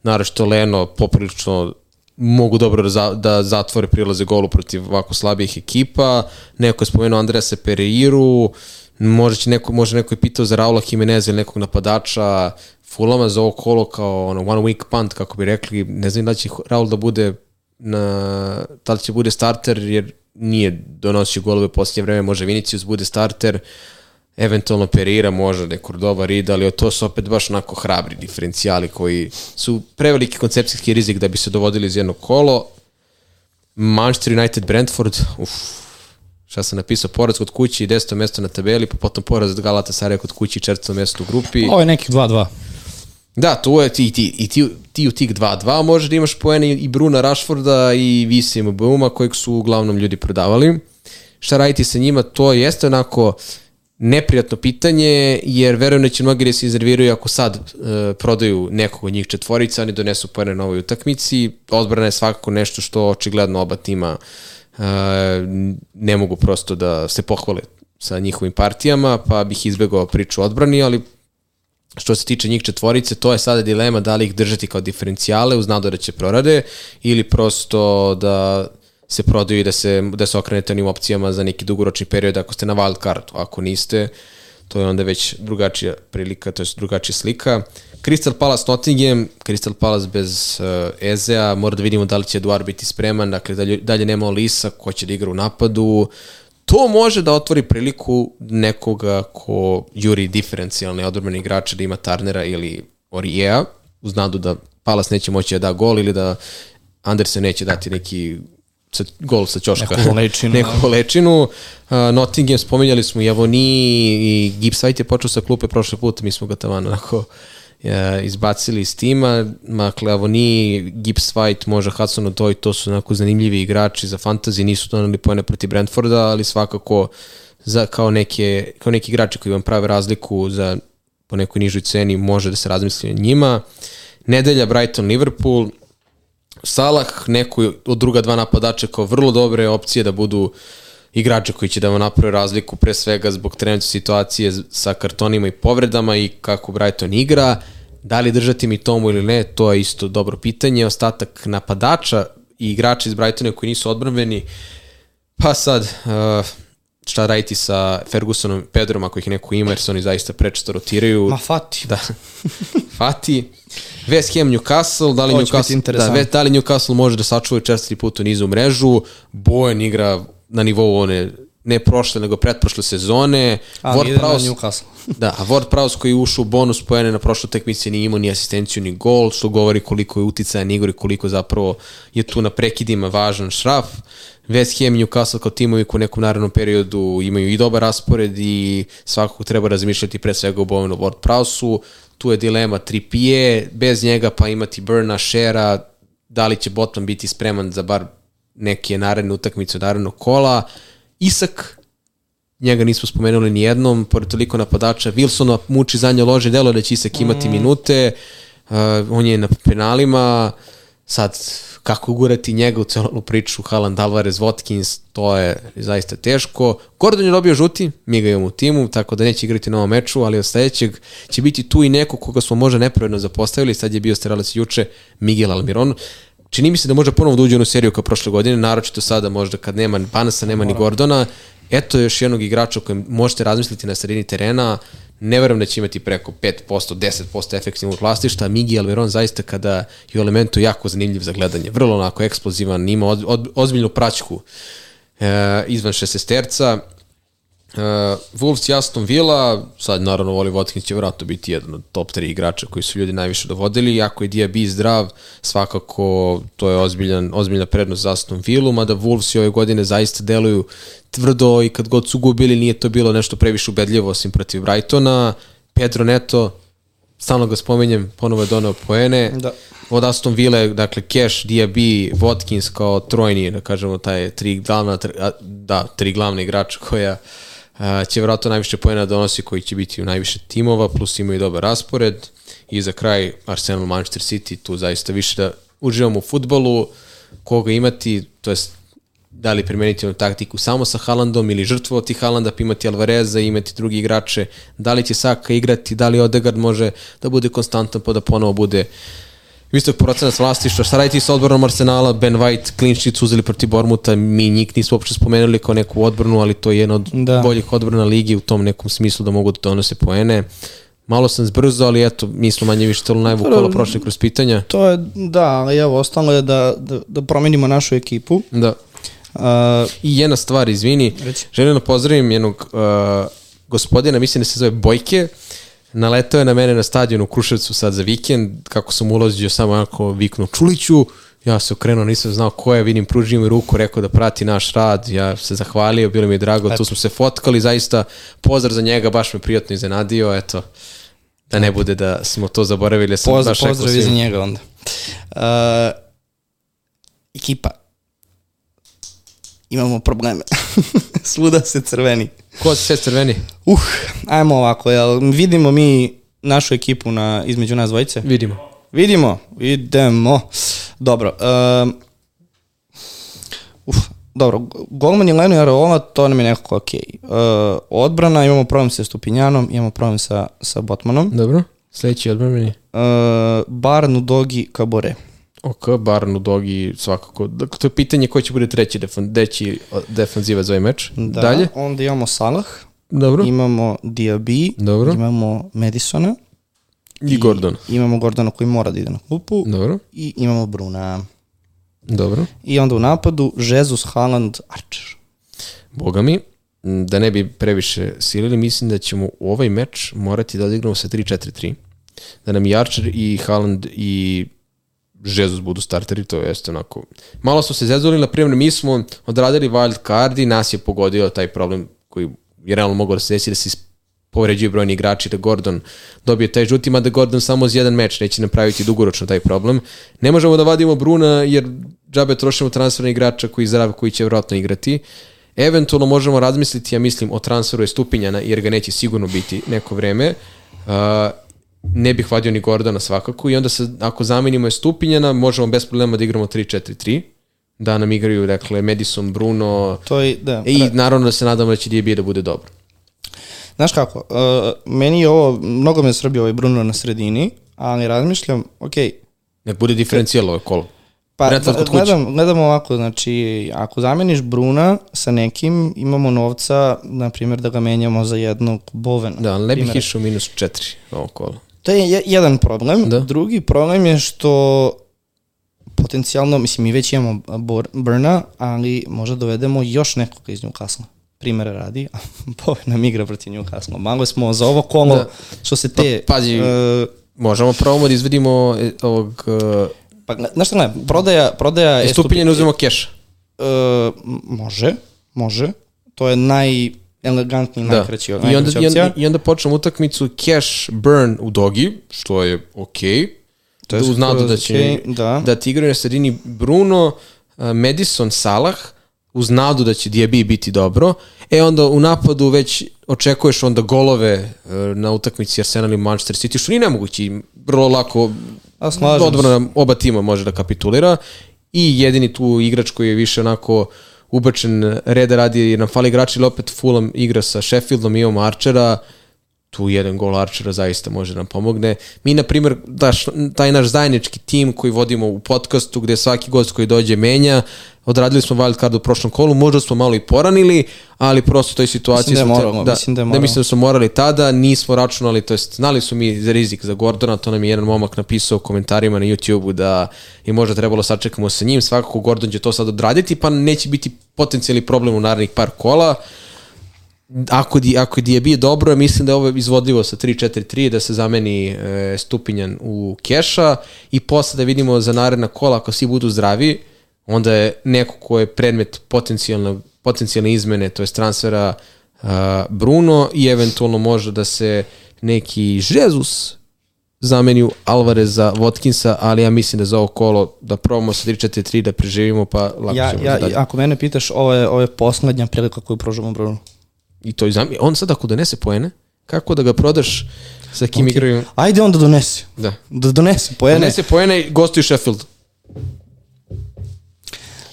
S2: naravno Leno poprilično mogu dobro da, da zatvore prilaze golu protiv ovako slabijih ekipa. Neko je spomenuo Andreasa Pereiru, možda će neko, možda neko je pitao za Raula Jimenez ili nekog napadača Fulama za ovo kolo kao ono, one week punt, kako bi rekli. Ne znam da će Raul da bude na, da li će bude starter, jer nije donosio golove posljednje vreme, može Vinicius bude starter, eventualno Perira, može da je Cordova Rida, ali to su opet baš onako hrabri diferencijali koji su preveliki koncepcijski rizik da bi se dovodili iz jednog kolo. Manchester United Brentford, uf, šta sam napisao, poraz kod kući i deseto mesto na tabeli, pa potom poraz od Galata Saraj kod kući i četvrto mesto u grupi.
S1: Ovo je neki 2-2.
S2: Da, tu je ti, ti, i ti, ti u tih 2-2 možeš da imaš poene i Bruna Rashforda i Visima Buma kojeg su uglavnom ljudi prodavali. Šta raditi sa njima, to jeste onako neprijatno pitanje, jer verujem da će mnogi da se izerviraju ako sad e, prodaju nekog od njih četvorica, oni donesu poene na ovoj utakmici. Odbrana je svakako nešto što očigledno oba tima e, ne mogu prosto da se pohvale sa njihovim partijama, pa bih izbegao priču odbrani, ali Što se tiče njih četvorice, to je sada dilema da li ih držati kao diferencijale uz nadu da će prorade ili prosto da se prodaju i da se, da se okrenete onim opcijama za neki dugoročni period ako ste na wild card. Ako niste, to je onda već drugačija prilika, to je drugačija slika. Crystal Palace Nottingham, Crystal Palace bez uh, Ezea, mora da vidimo da li će Eduard biti spreman, dakle dalje, dalje nema Lisa ko će da igra u napadu, to može da otvori priliku nekoga ko juri diferencijalne odbrmene igrače da ima Tarnera ili Orijea, uz nadu da Palas neće moći da da gol ili da Andersen neće dati neki sa, gol sa ćoška.
S1: Neku lečinu.
S2: Neku lečinu. Uh, Nottingham, spominjali smo i Avoni i White je počeo sa klupe prošle puta, mi smo ga tamo onako izbacili iz tima, makle Avoni, Gibbs White, može Hudson Odoi, to su onako zanimljivi igrači za fantasy, nisu donali pojene protiv Brentforda, ali svakako za, kao, neke, kao neki igrači koji vam prave razliku za po nekoj nižoj ceni može da se razmisli o njima. Nedelja Brighton Liverpool, Salah, neko od druga dva napadača kao vrlo dobre opcije da budu uh, igrača koji će da vam naprave razliku pre svega zbog trenutne situacije sa kartonima i povredama i kako Brighton igra. Da li držati mi tomu ili ne, to je isto dobro pitanje. Ostatak napadača i igrača iz Brightona koji nisu odbranbeni, pa sad uh, šta raditi sa Fergusonom i Pedrom ako ih neko ima jer se oni zaista prečesto rotiraju.
S1: Ma Fati.
S2: Da. Fati. West Ham Newcastle, da li Newcastle, da, da li Newcastle može da sačuva četiri puta nizu mrežu, Bojan igra na nivou one ne prošle, nego pretprošle sezone.
S1: Ali Ward ide Prowse, na Newcastle.
S2: da, a Ward Prowse koji je ušao u bonus pojene na prošloj tekmici nije imao ni asistenciju ni gol, što govori koliko je uticaja Igor i koliko zapravo je tu na prekidima važan šraf. West Ham i Newcastle kao timovi u nekom narednom periodu imaju i dobar raspored i svakako treba razmišljati pre svega o Bovenu Ward Prowse-u. Tu je dilema 3 bez njega pa imati Burna, Shera, da li će Botman biti spreman za bar neke naredne utakmice od narednog kola. Isak, njega nismo spomenuli ni jednom, pored toliko napadača. Wilsona muči zadnje lože, delo da će Isak imati mm. minute, uh, on je na penalima, sad kako ugurati njega u celu priču Haaland, Alvarez, Watkins, to je zaista teško. Gordon je dobio žuti, mi ga imamo u timu, tako da neće igrati na ovom meču, ali od sledećeg će biti tu i neko koga smo možda nepravedno zapostavili, sad je bio strelac juče Miguel Almiron. Uh, čini mi se da može ponovo da uđe u seriju kao prošle godine, naročito sada možda kad nema Banasa, nema ni Gordona. Eto još jednog igrača o kojem možete razmisliti na sredini terena, ne verujem da će imati preko 5%, 10% efektivnog vlastišta, Migi Alveron zaista kada je u elementu jako zanimljiv za gledanje, vrlo onako eksplozivan, ima od, od, ozbiljnu praćku e, izvan šestesterca, Uh, Wolves i Aston Villa, sad naravno Voli Watkins će vratno biti jedan od top 3 igrača koji su ljudi najviše dovodili, ako je Diaby zdrav, svakako to je ozbiljan, ozbiljna prednost za Aston Villa, mada Wolves i ove godine zaista deluju tvrdo i kad god su gubili nije to bilo nešto previše ubedljivo osim protiv Brightona, Pedro Neto, stalno ga spomenjem, ponovo je donao poene, da. od Aston Villa, dakle Cash, Diaby, Watkins kao trojni, da kažemo taj tri glavna, da, tri glavna igrača koja će vratno najviše pojena donosi koji će biti u najviše timova, plus imaju dobar raspored. I za kraj Arsenal Manchester City, tu zaista više da uživamo u futbolu, koga imati, to jest da li primeniti onu taktiku samo sa Haalandom ili žrtvovati Haalanda, pa imati Alvareza imati drugi igrače, da li će Saka igrati, da li Odegaard može da bude konstantan pa da ponovo bude visok procenac vlastišta, šta raditi sa odbranom Arsenala, Ben White, clean sheet su uzeli protiv Bormuta, mi njih nismo uopšte spomenuli kao neku odbranu, ali to je jedna od
S1: Da.
S2: boljih odbrana ligi u tom nekom smislu da mogu da donose poene. Malo sam zbrzo, ali eto, mi smo manje više telo najvukolo prošli kroz pitanja.
S1: To je, da, ali evo, ostalo je da, da, da promenimo našu ekipu.
S2: Da.
S1: Uh,
S2: I jedna stvar, izvini,
S1: Reci.
S2: želim da pozdravim jednog uh, gospodina, mislim da se zove Bojke, naletao je na mene na stadionu u Kruševcu sad za vikend, kako sam ulazio samo onako viknuo Čuliću, ja se okrenuo, nisam znao ko je, vidim, pružio mi ruku, rekao da prati naš rad, ja se zahvalio, bilo mi je drago, tu smo se fotkali, zaista pozdrav za njega, baš me prijatno iznenadio, eto, da ne bude da smo to zaboravili, sam
S1: pozdrav,
S2: baš
S1: pozdrav i za njega onda. Uh, ekipa. Imamo probleme. Svuda se crveni.
S2: Ko sve crveni?
S1: Uh, ajmo ovako, jel vidimo mi našu ekipu na, između nas dvojice?
S2: Vidimo.
S1: Vidimo, idemo. Dobro. Um, uf, dobro, golman je Leno i Areola, to nam je nekako ok. Uh, odbrana, imamo problem sa Stupinjanom, imamo problem sa, sa Botmanom.
S2: Dobro. Sledeći odbranbeni.
S1: Uh, Barnu, Dogi, Kabore.
S2: Ok, Barnu, Dogi, svakako. Dakle, to je pitanje ko će bude treći defan, deći defanziva za ovaj meč.
S1: Da,
S2: Dalje?
S1: Onda imamo Salah,
S2: Dobro.
S1: imamo Diaby,
S2: Dobro.
S1: imamo Madisona.
S2: I Gordon.
S1: Imamo Gordona koji mora da ide na klupu.
S2: Dobro.
S1: I imamo Bruna.
S2: Dobro.
S1: I onda u napadu Jesus, Haaland, Archer.
S2: Boga mi, da ne bi previše silili, mislim da ćemo u ovaj meč morati da odigramo sa 3-4-3. Da nam i Archer i Haaland i Jesus budu starteri, to jeste onako... Malo smo se zezuli, na primjer, mi smo odradili wild card i nas je pogodio taj problem koji je realno mogao da se desi da se povređuju brojni igrači, da Gordon dobije taj žuti, mada Gordon samo za jedan meč neće napraviti dugoročno taj problem. Ne možemo da vadimo Bruna jer džabe trošimo transferna igrača koji zdrav, koji će vjerojatno igrati. Eventualno možemo razmisliti, ja mislim, o transferu je Stupinjana, jer ga neće sigurno biti neko vreme. Uh, ne bih vadio ni Gordona svakako i onda se, ako zamenimo je Stupinjana, možemo bez problema da igramo 3-4-3 da nam igraju, dakle, Madison, Bruno
S1: To je, da.
S2: i naravno da se nadamo da će DB da bude dobro.
S1: Znaš kako, uh, meni je ovo, mnogo me srbio ovaj Bruno na sredini, ali razmišljam, ok,
S2: Nek bude diferencijalo ovo kolo.
S1: pa gledam, gledam ovako, znači, ako zameniš Bruna sa nekim, imamo novca, na primjer, da ga menjamo za jednog Bovena.
S2: Da, ali ne bih išao minus 4 ovo kolo.
S1: To je je- jedan problem.
S2: Da.
S1: Drugi problem je što potencijalno, mislim, mi već imamo Burna, ali možda dovedemo još nekoga iz Newcastle. Primera radi, a Boven nam igra protiv Newcastle. Malo smo za ovo kolo,
S2: Da.
S1: što se te...
S2: Pa, pazi,
S1: e,
S2: Možemo probamo da izvedimo e, ovog uh,
S1: pa, znaš šta gledam, prodaja, prodaja...
S2: stupinja ne uzmemo keš.
S1: M- može, može. To je najelegantniji,
S2: Da.
S1: najkraći,
S2: I onda,
S1: najkraća
S2: i,
S1: opcija.
S2: onda, I onda počnemo utakmicu cash burn u dogi, što je okej.
S1: To je
S2: uz nadu da će
S1: okej, da.
S2: da ti igraju na sredini Bruno, uh, Madison, Salah, uz nadu da će Diaby biti dobro. E onda u napadu već očekuješ onda golove uh, na utakmici Arsenal i Manchester City, što nije nemoguće. Vrlo lako odbrana oba tima može da kapitulira i jedini tu igrač koji je više onako ubačen reda radi jer nam fali igrači ili opet Fulham igra sa Sheffieldom, imamo Archera, tu jedan gol Archera zaista može nam pomogne. Mi, na primjer, daš, taj naš zajednički tim koji vodimo u podcastu gde svaki gost koji dođe menja, odradili smo wild card u prošlom kolu, možda smo malo i poranili, ali prosto u toj situaciji...
S1: Mislim da je
S2: smo da,
S1: mislim da je
S2: da, mislim da smo morali tada, nismo računali, to jest znali su mi za rizik za Gordona, to nam je jedan momak napisao u komentarima na YouTube-u da je možda trebalo sačekamo sa njim, svakako Gordon će to sad odraditi, pa neće biti potencijalni problem u narednih par kola. Ako, di, ako je Diaby dobro, mislim da je ovo izvodljivo sa 3-4-3, da se zameni e, Stupinjan u Keša i posle da vidimo za naredna kola, ako svi budu zdravi, onda je neko ko je predmet potencijalne, potencijalne izmene, to je transfera uh, Bruno i eventualno može da se neki Jesus zameni u Alvareza, Watkinsa, ali ja mislim da za ovo kolo da probamo sa 3-4-3 da preživimo, pa lako
S1: Ja,
S2: ćemo
S1: ja,
S2: dalje.
S1: ako mene pitaš, ovo je, ovo je poslednja prilika koju pružamo Bruno.
S2: I to i zam... On sad ako donese poene, kako da ga prodaš sa kim okay. igraju?
S1: Ajde on da donese.
S2: Da.
S1: Da donese poene.
S2: Donese poene i gostuje Sheffield.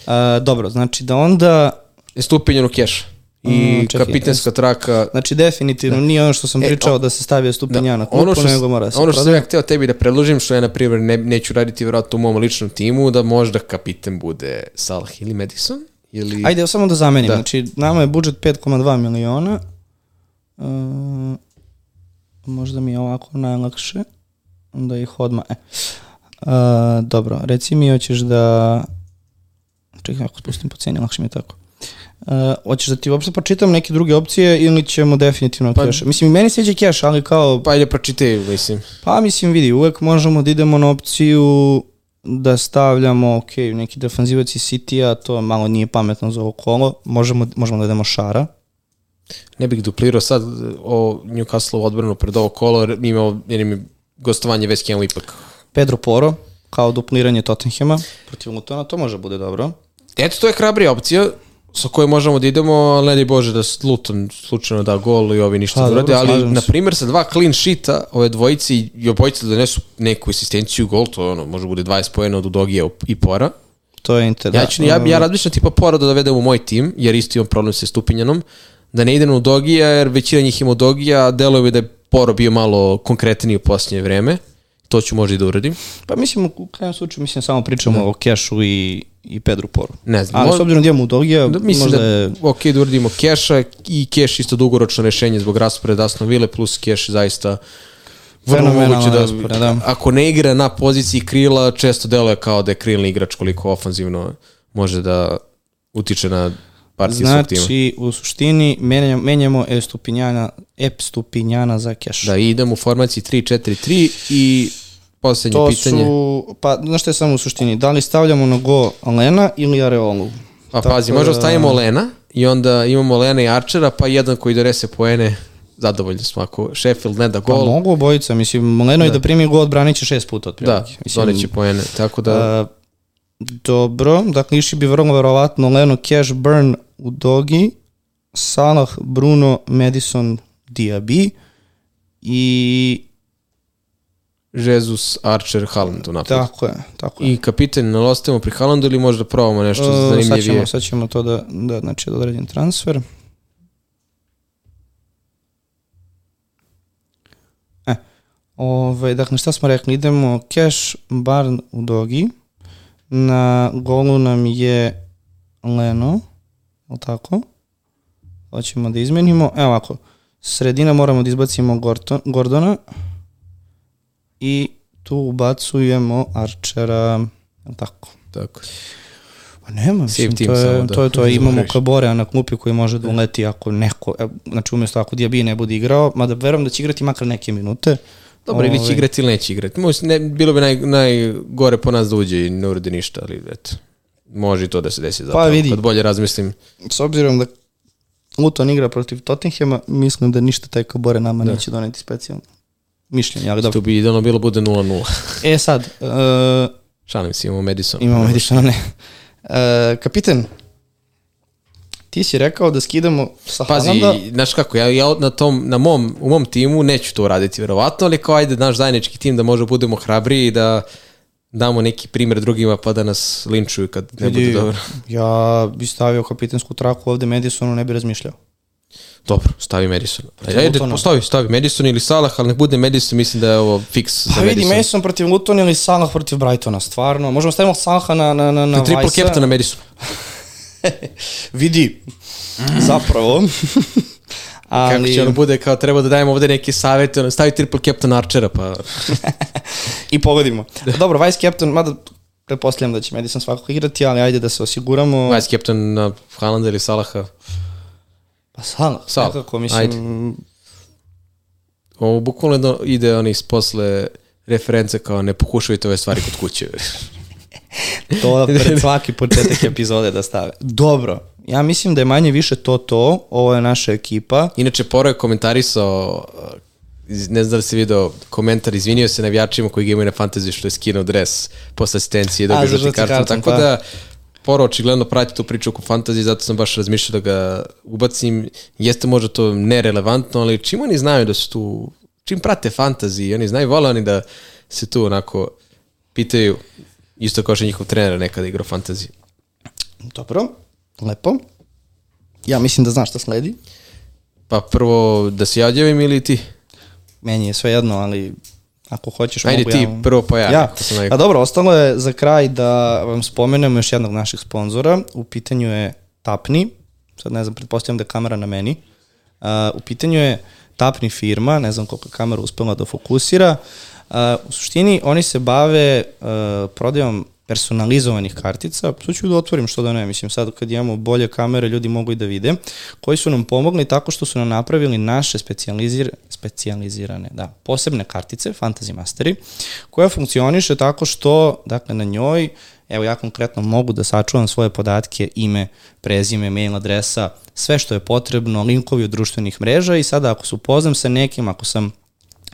S1: A, dobro, znači da onda,
S2: Je stupinjen u keš. I
S1: Mm, čekaj,
S2: kapitenska traka.
S1: znači definitivno nije ono što sam
S2: E,
S1: pričao
S2: o-
S1: da se stavio stupinja na
S2: ono
S1: klupu,
S2: što,
S1: nego mora se
S2: ono što sam ja hteo tebi da predložim, što ja na primjer ne, neću raditi vjerojatno u mom ličnom timu, da možda kapiten bude Salah ili Madison. Ili...
S1: Ajde, evo samo da zamenim.
S2: Da.
S1: Znači, nama je budžet 5,2 miliona. E, možda mi je ovako najlakše. Da ih odmah... E. E, dobro, reci mi, hoćeš da... Čekaj, ako spustim po ceni, lakše mi je tako. E, hoćeš da ti uopšte pročitam neke druge opcije ili ćemo definitivno
S2: Pa-
S1: cash? Mislim, i meni sviđa cash, ali kao...
S2: Pa ajde pročitaj, mislim.
S1: Pa mislim, vidi, uvek možemo da idemo na opciju da stavljamo, ok, neki defanzivac iz City-a, to malo nije pametno za ovo kolo, možemo, možemo da idemo Šara,
S2: Ne bih duplirao sad o Newcastle odbranu pred ovo kolo, jer mi imamo, jer im je gostovanje West Hamu ipak.
S1: Pedro Poro, kao dupliranje Tottenhema protiv Lutona, to može bude dobro.
S2: Eto, to je hrabrija opcija sa kojoj možemo da idemo, ali ne daj Bože da Luton slučajno da gol i ovi ništa
S1: Pa,
S2: da urade, ali na primjer sa dva clean sheeta ove dvojici i obojice da donesu neku asistenciju gol, to je ono, može bude 20 pojena od Udogija i Pora.
S1: To je inter,
S2: Ja, ću, ja, ja razmišljam tipa Pora da dovedem u moj tim, jer isto imam problem sa Stupinjanom, da ne idem u Dogija, jer većina njih ima Dogija, a deluje mi da je Poro bio malo konkretniji u posljednje vreme. To ću možda i da uradim.
S1: Pa mislim, u krajem slučaju, mislim, samo pričamo o Kešu i, i Pedro Poru.
S2: Ne znam,
S1: Ali s obzirom da imamo Udogija,
S2: Da, mislim
S1: možda
S2: da
S1: je...
S2: ok da uradimo keša i keš isto dugoročno rešenje zbog rasporeda Aston Ville plus keš zaista vrlo moguće da,
S1: raspored, da.
S2: ako ne igra na poziciji krila često deluje kao da je krilni igrač koliko ofanzivno može da utiče na partiju svog tima.
S1: Znači, u suštini, menjamo, menjamo Estupinjana, Epstupinjana za Keš.
S2: Da idemo u formaciji 3-4-3 i poslednje
S1: To
S2: pitanje.
S1: su, pa znaš šta je samo u suštini, da li stavljamo na go Lena ili Areolu?
S2: Pa
S1: Tako
S2: pazi,
S1: da-
S2: možda stavimo Lena i onda imamo Lena i Archera, pa jedan koji donese poene, zadovoljni smo ako Sheffield ne da
S1: Pa
S2: gol.
S1: mogu obojica, mislim, Leno i da primi gol, će šest puta
S2: Da,
S1: otprilike. mislim,
S2: doneće poene. Tako da,
S1: a, dobro, dakle išli bi vrlo verovatno Leno, Cash, Burn u Dogi, Salah, Bruno, Madison, Diaby i
S2: Jesus, Archer, Haaland u napadu.
S1: tako je, tako je.
S2: I kapiten, ne ostavimo pri Haalandu ili možda probamo nešto
S1: sad,
S2: zanimljivije?
S1: ćemo, sad ćemo to da, da znači da odredim transfer. E, ovaj, dakle, šta smo rekli? Idemo Cash, Barn u Dogi. Na golu nam je Leno, je tako? Hoćemo da izmenimo. Evo ovako, sredina moramo da izbacimo Gorton, Gordona i tu ubacujemo Archera, je tako?
S2: Tako.
S1: Pa nema, mislim, to je,
S2: da
S1: to je to, imamo
S2: izaberiš.
S1: Kaborea na klupi koji može da uleti ako neko, znači umjesto ako Diaby ne bude igrao, mada verujem da će igrati makar neke minute.
S2: Dobro, ili će
S1: Ovaj,
S2: igrati ili neće igrati. Možda ne, bilo bi naj, najgore po nas da uđe i ne uradi ništa, ali eto. Može i to da se desi zapravo.
S1: vidi.
S2: Kad bolje razmislim.
S1: S obzirom da Luton igra protiv Tottenhama, mislim da ništa taj Kabore nama neće doneti specijalno mišljenje, ali dobro.
S2: To bi idealno bilo bude 0-0.
S1: E sad, uh,
S2: Šalim se, imamo Madison.
S1: imamo Madisona, ne. Uh, kapiten, ti si rekao da skidamo sa
S2: Pazi,
S1: Haalanda,
S2: znaš kako, ja, ja na tom, na mom, u mom timu neću to uraditi verovatno, ali kao ajde naš zajednički tim da možda budemo hrabriji i da damo neki primjer drugima pa da nas linčuju kad ne bude
S1: vidi,
S2: dobro.
S1: ja bi stavio kapitensku traku ovde Madisonu, ne bi razmišljao.
S2: Dobro, stavi Madison. Ajde, postavi, stavi Madison ili Salah, ali nek bude Madison, mislim da je ovo fiks
S1: Pa
S2: za
S1: vidi,
S2: Madison.
S1: Protiv Luton ili Salah protiv Brightona, stvarno. Možemo stavimo Salaha na, na, na, na
S2: Triple captain na Madison.
S1: Vidi, zapravo.
S2: Kako
S1: Ali,
S2: će ono bude kao treba da dajemo ovde neke savete, ono, stavi triple captain Archera, pa
S1: I pogodimo. Dobro, Vice Captain, mada pretpostavljam da će Madison svakako igrati, ali ajde da se osiguramo.
S2: vice captain na Haalanda ili Salaha.
S1: Pa Salah,
S2: Salah,
S1: nekako, mislim,
S2: ajde. Ovo bukvalno jedno ide oni posle reference kao ne pokušavajte ove stvari kod kuće.
S1: to pred svaki početak epizode da stave. Dobro, ja mislim da je manje više to to, ovo je naša ekipa.
S2: Inače, Poro je komentarisao, iz- ne znam da li si video komentar, izvinio se navijačima koji ga imaju na fantaziji što je skinuo dres posle asistencije i dobio žuti karton, Tako
S1: pa.
S2: da, Poro očigledno prati tu priču oko fantazije, zato sam baš razmišljao da ga ubacim. Jeste možda to nerelevantno, ali čim oni znaju da su tu, čim prate fantaziji, oni znaju, vole oni da se tu onako pitaju, isto kao što je njihov trener nekada igrao fantaziju.
S1: Dobro, lepo. Ja mislim da znaš šta sledi.
S2: Pa prvo da se ja odjavim ili ti?
S1: Meni je sve jedno, ali ako hoćeš
S2: Ajde
S1: mogu
S2: ti
S1: ja...
S2: prvo pojavi.
S1: Ja, a dobro, ostalo je za kraj da vam spomenemo još jednog naših sponzora. U pitanju je Tapni, sad ne znam, pretpostavljam da je kamera na meni. Uh, u pitanju je Tapni firma, ne znam koliko kamera uspela da fokusira. Uh, u suštini oni se bave uh, prodajom personalizovanih kartica, sad ću da otvorim što da ne, mislim sad kad imamo bolje kamere ljudi mogu i da vide, koji su nam pomogli tako što su nam napravili naše specijalizir, specijalizirane, da, posebne kartice, Fantasy Masteri, koja funkcioniše tako što, dakle, na njoj, evo ja konkretno mogu da sačuvam svoje podatke, ime, prezime, mail adresa, sve što je potrebno, linkovi od društvenih mreža i sada ako se upoznam sa nekim, ako sam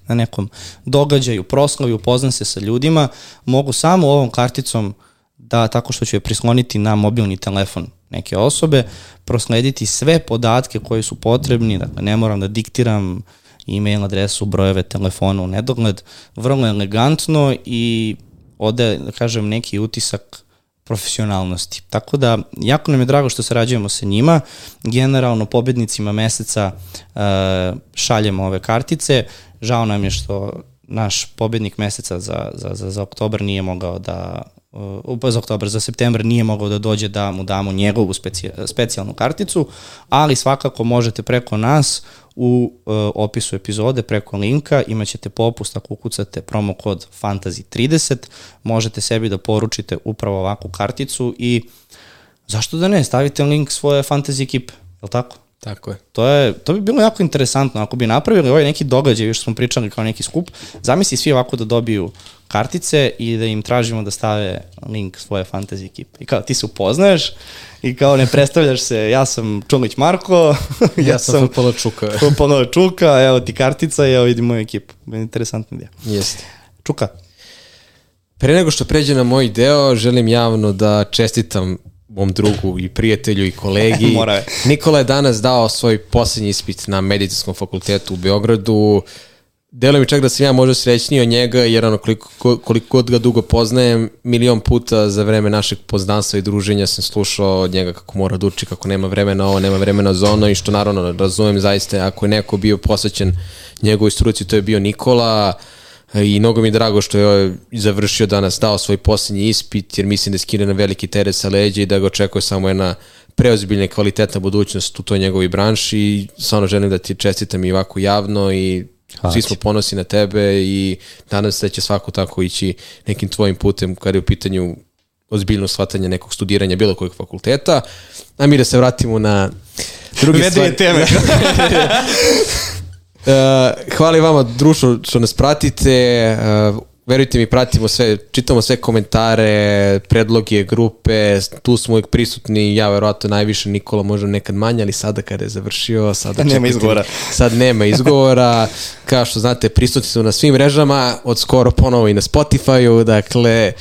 S1: na nekom događaju, proslavi, upoznam se sa ljudima, mogu samo ovom karticom da tako što ću je prisloniti na mobilni telefon neke osobe, proslediti sve podatke koji su potrebni, dakle ne moram da diktiram e-mail adresu, brojeve telefona u nedogled, vrlo elegantno i ode, da kažem, neki utisak profesionalnosti. Tako da, jako nam je drago što sarađujemo sa njima. Generalno, pobednicima meseca uh, šaljemo ove kartice. Žao nam je što naš pobednik meseca za, za, za, za oktobar nije mogao da za oktobar, za septembar nije mogao da dođe da mu damo njegovu speci, specijalnu karticu, ali svakako možete preko nas u uh, opisu epizode preko linka imaćete popust ako ukucate promo kod Fantasy30, možete sebi da poručite upravo ovakvu karticu i zašto da ne, stavite link svoje Fantasy ekipe, je li tako?
S2: Tako je.
S1: To, je, to bi bilo jako interesantno. Ako bi napravili ovaj neki događaj, još smo pričali kao neki skup, zamisli svi ovako da dobiju kartice i da im tražimo da stave link svoje fantasy ekipe. I kao ti se upoznaješ i kao ne predstavljaš se, ja sam Čulić Marko, ja,
S2: Ja sam futbola čuka.
S1: Futbolna Čuka, evo ti kartica i evo vidi moju ekipu. Interesantna ideja.
S2: Jeste.
S1: Čuka,
S2: Pre nego što pređe na moj deo, želim javno da čestitam mom drugu i prijatelju i kolegi. Nikola je danas dao svoj posljednji ispit na medicinskom fakultetu u Beogradu. Delo mi čak da sam ja možda srećniji od njega, jer ono koliko, koliko god ga dugo poznajem, milion puta za vreme našeg poznanstva i druženja sam slušao od njega kako mora da uči, kako nema vremena ovo, nema vremena za ono i što naravno razumem zaista ako je neko bio posvećen njegovoj struci, to je bio Nikola i mnogo mi je drago što je završio danas, dao svoj posljednji ispit, jer mislim da je skine na veliki teret sa leđa i da ga očekuje samo jedna preozbiljna kvalitetna budućnost u toj njegovoj branši i stvarno želim da ti čestitam i ovako javno i
S1: Hvala
S2: svi smo ponosi na tebe i nadam se da će svako tako ići nekim tvojim putem kada je u pitanju ozbiljno shvatanje nekog studiranja bilo kojeg fakulteta. A mi da se vratimo na drugi
S1: Vedrije teme.
S2: Uh, hvala vama društvo što nas pratite. Uh, verujte mi, pratimo sve, čitamo sve komentare, predloge, grupe, tu smo uvijek prisutni, ja verovatno najviše, Nikola možda nekad manje, ali sada kada je završio, sada
S1: Nema izgovora.
S2: Sad nema izgovora. Kao što znate, prisutni su na svim mrežama, od skoro ponovo i na Spotify-u, dakle,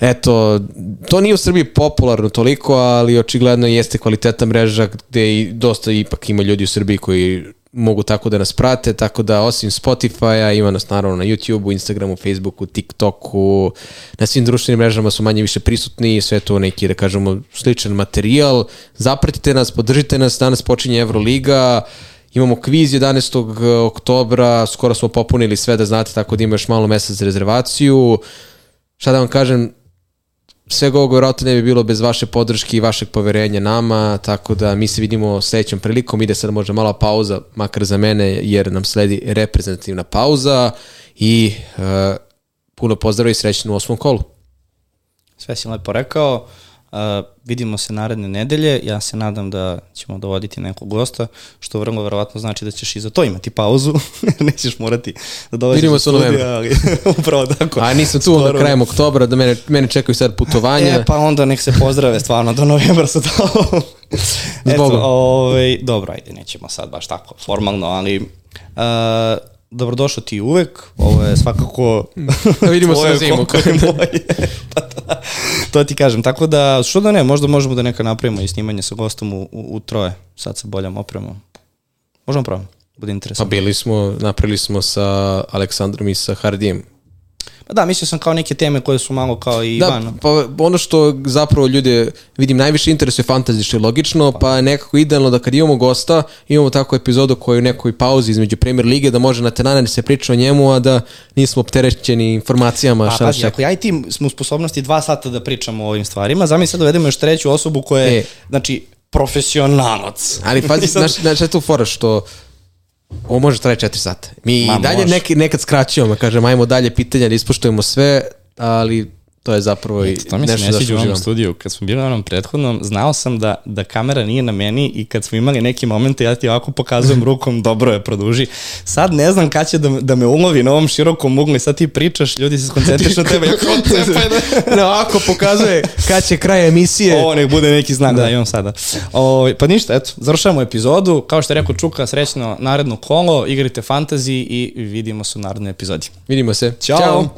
S2: eto, to nije u Srbiji popularno toliko, ali očigledno jeste kvalitetna mreža gde i dosta ipak ima ljudi u Srbiji koji mogu tako da nas prate, tako da osim Spotify-a ima nas naravno na YouTube-u, Instagramu, Facebooku, TikToku, na svim društvenim mrežama su manje više prisutni sve to neki, da kažemo, sličan materijal. Zapratite nas, podržite nas, danas počinje Euroliga, Imamo kviz 11. oktobra, skoro smo popunili sve da znate, tako da ima još malo mesta za rezervaciju. Šta da vam kažem, svega ovoga vjerojatno ne bi bilo bez vaše podrške i vašeg poverenja nama, tako da mi se vidimo sledećom prilikom, ide sad možda mala pauza, makar za mene, jer nam sledi reprezentativna pauza i uh, puno pozdrava i srećno u osmom kolu.
S1: Sve si lepo rekao. Uh, vidimo se naredne nedelje. Ja se nadam da ćemo dovoditi nekog gosta, što vrlo verovatno znači da ćeš i za to imati pauzu. Nećeš morati da dođeš
S2: Vidimo se u novembru.
S1: ali upravo tako.
S2: A nisam tu onda krajem oktobra, da mene, mene čekaju sad putovanja.
S1: E, pa onda nek se pozdrave stvarno do novembra sa to. Eto, ovaj, dobro, ajde, nećemo sad baš tako formalno, ali uh, dobrodošao ti uvek, ovo je svakako
S2: Da vidimo se na zimu.
S1: moje. Pa da, to ti kažem, tako da, što da ne, možda možemo da neka napravimo i snimanje sa gostom u, u, u troje, sad sa boljom opremom. Možemo pravimo, bude
S2: Pa
S1: interesantno.
S2: bili smo, napravili smo sa Aleksandrom i sa Hardijem
S1: Pa da, mislio sam kao neke teme koje su malo kao i
S2: Da,
S1: van.
S2: pa ono što zapravo ljude, vidim, najviše interesuje fantasy, što je logično, pa je nekako idealno da kad imamo gosta, imamo takvu epizodu koja je u nekoj pauzi između Premier Lige, da može na tenane da se priča o njemu, a da nismo opterećeni informacijama
S1: Pa,
S2: šta da
S1: pazi,
S2: čeka.
S1: ako ja i ti smo u sposobnosti dva sata da pričamo o ovim stvarima, zamisli sad dovedemo još treću osobu koja je,
S2: E.
S1: znači, profesionalac.
S2: Ali pazi, znaš, znaš je tu fora što ovo može traje 4 sata. Mi
S1: Ma,
S2: i dalje
S1: može.
S2: neki, nekad skraćujemo, kažem, ajmo dalje pitanja da ispoštujemo sve, ali to je zapravo i
S1: To mi se
S2: nešto
S1: ne sviđa u ovom studiju. Kad smo bili na onom prethodnom, znao sam da, da kamera nije na meni i kad smo imali neki momente, ja ti ovako pokazujem rukom, dobro je, produži. Sad ne znam kad će da, da me ulovi na ovom širokom uglu i sad ti pričaš, ljudi se skoncentrišu na tebe. Ja cepaj da...
S2: Ne, ovako pokazuje kad će kraj emisije.
S1: Ovo nek bude neki znak da, da imam sada. O, pa ništa, eto, završavamo epizodu. Kao što je rekao Čuka, srećno naredno kolo, igrajte fantasy i vidimo se u narednoj epizodi.
S2: Vidimo se.
S1: Ćao.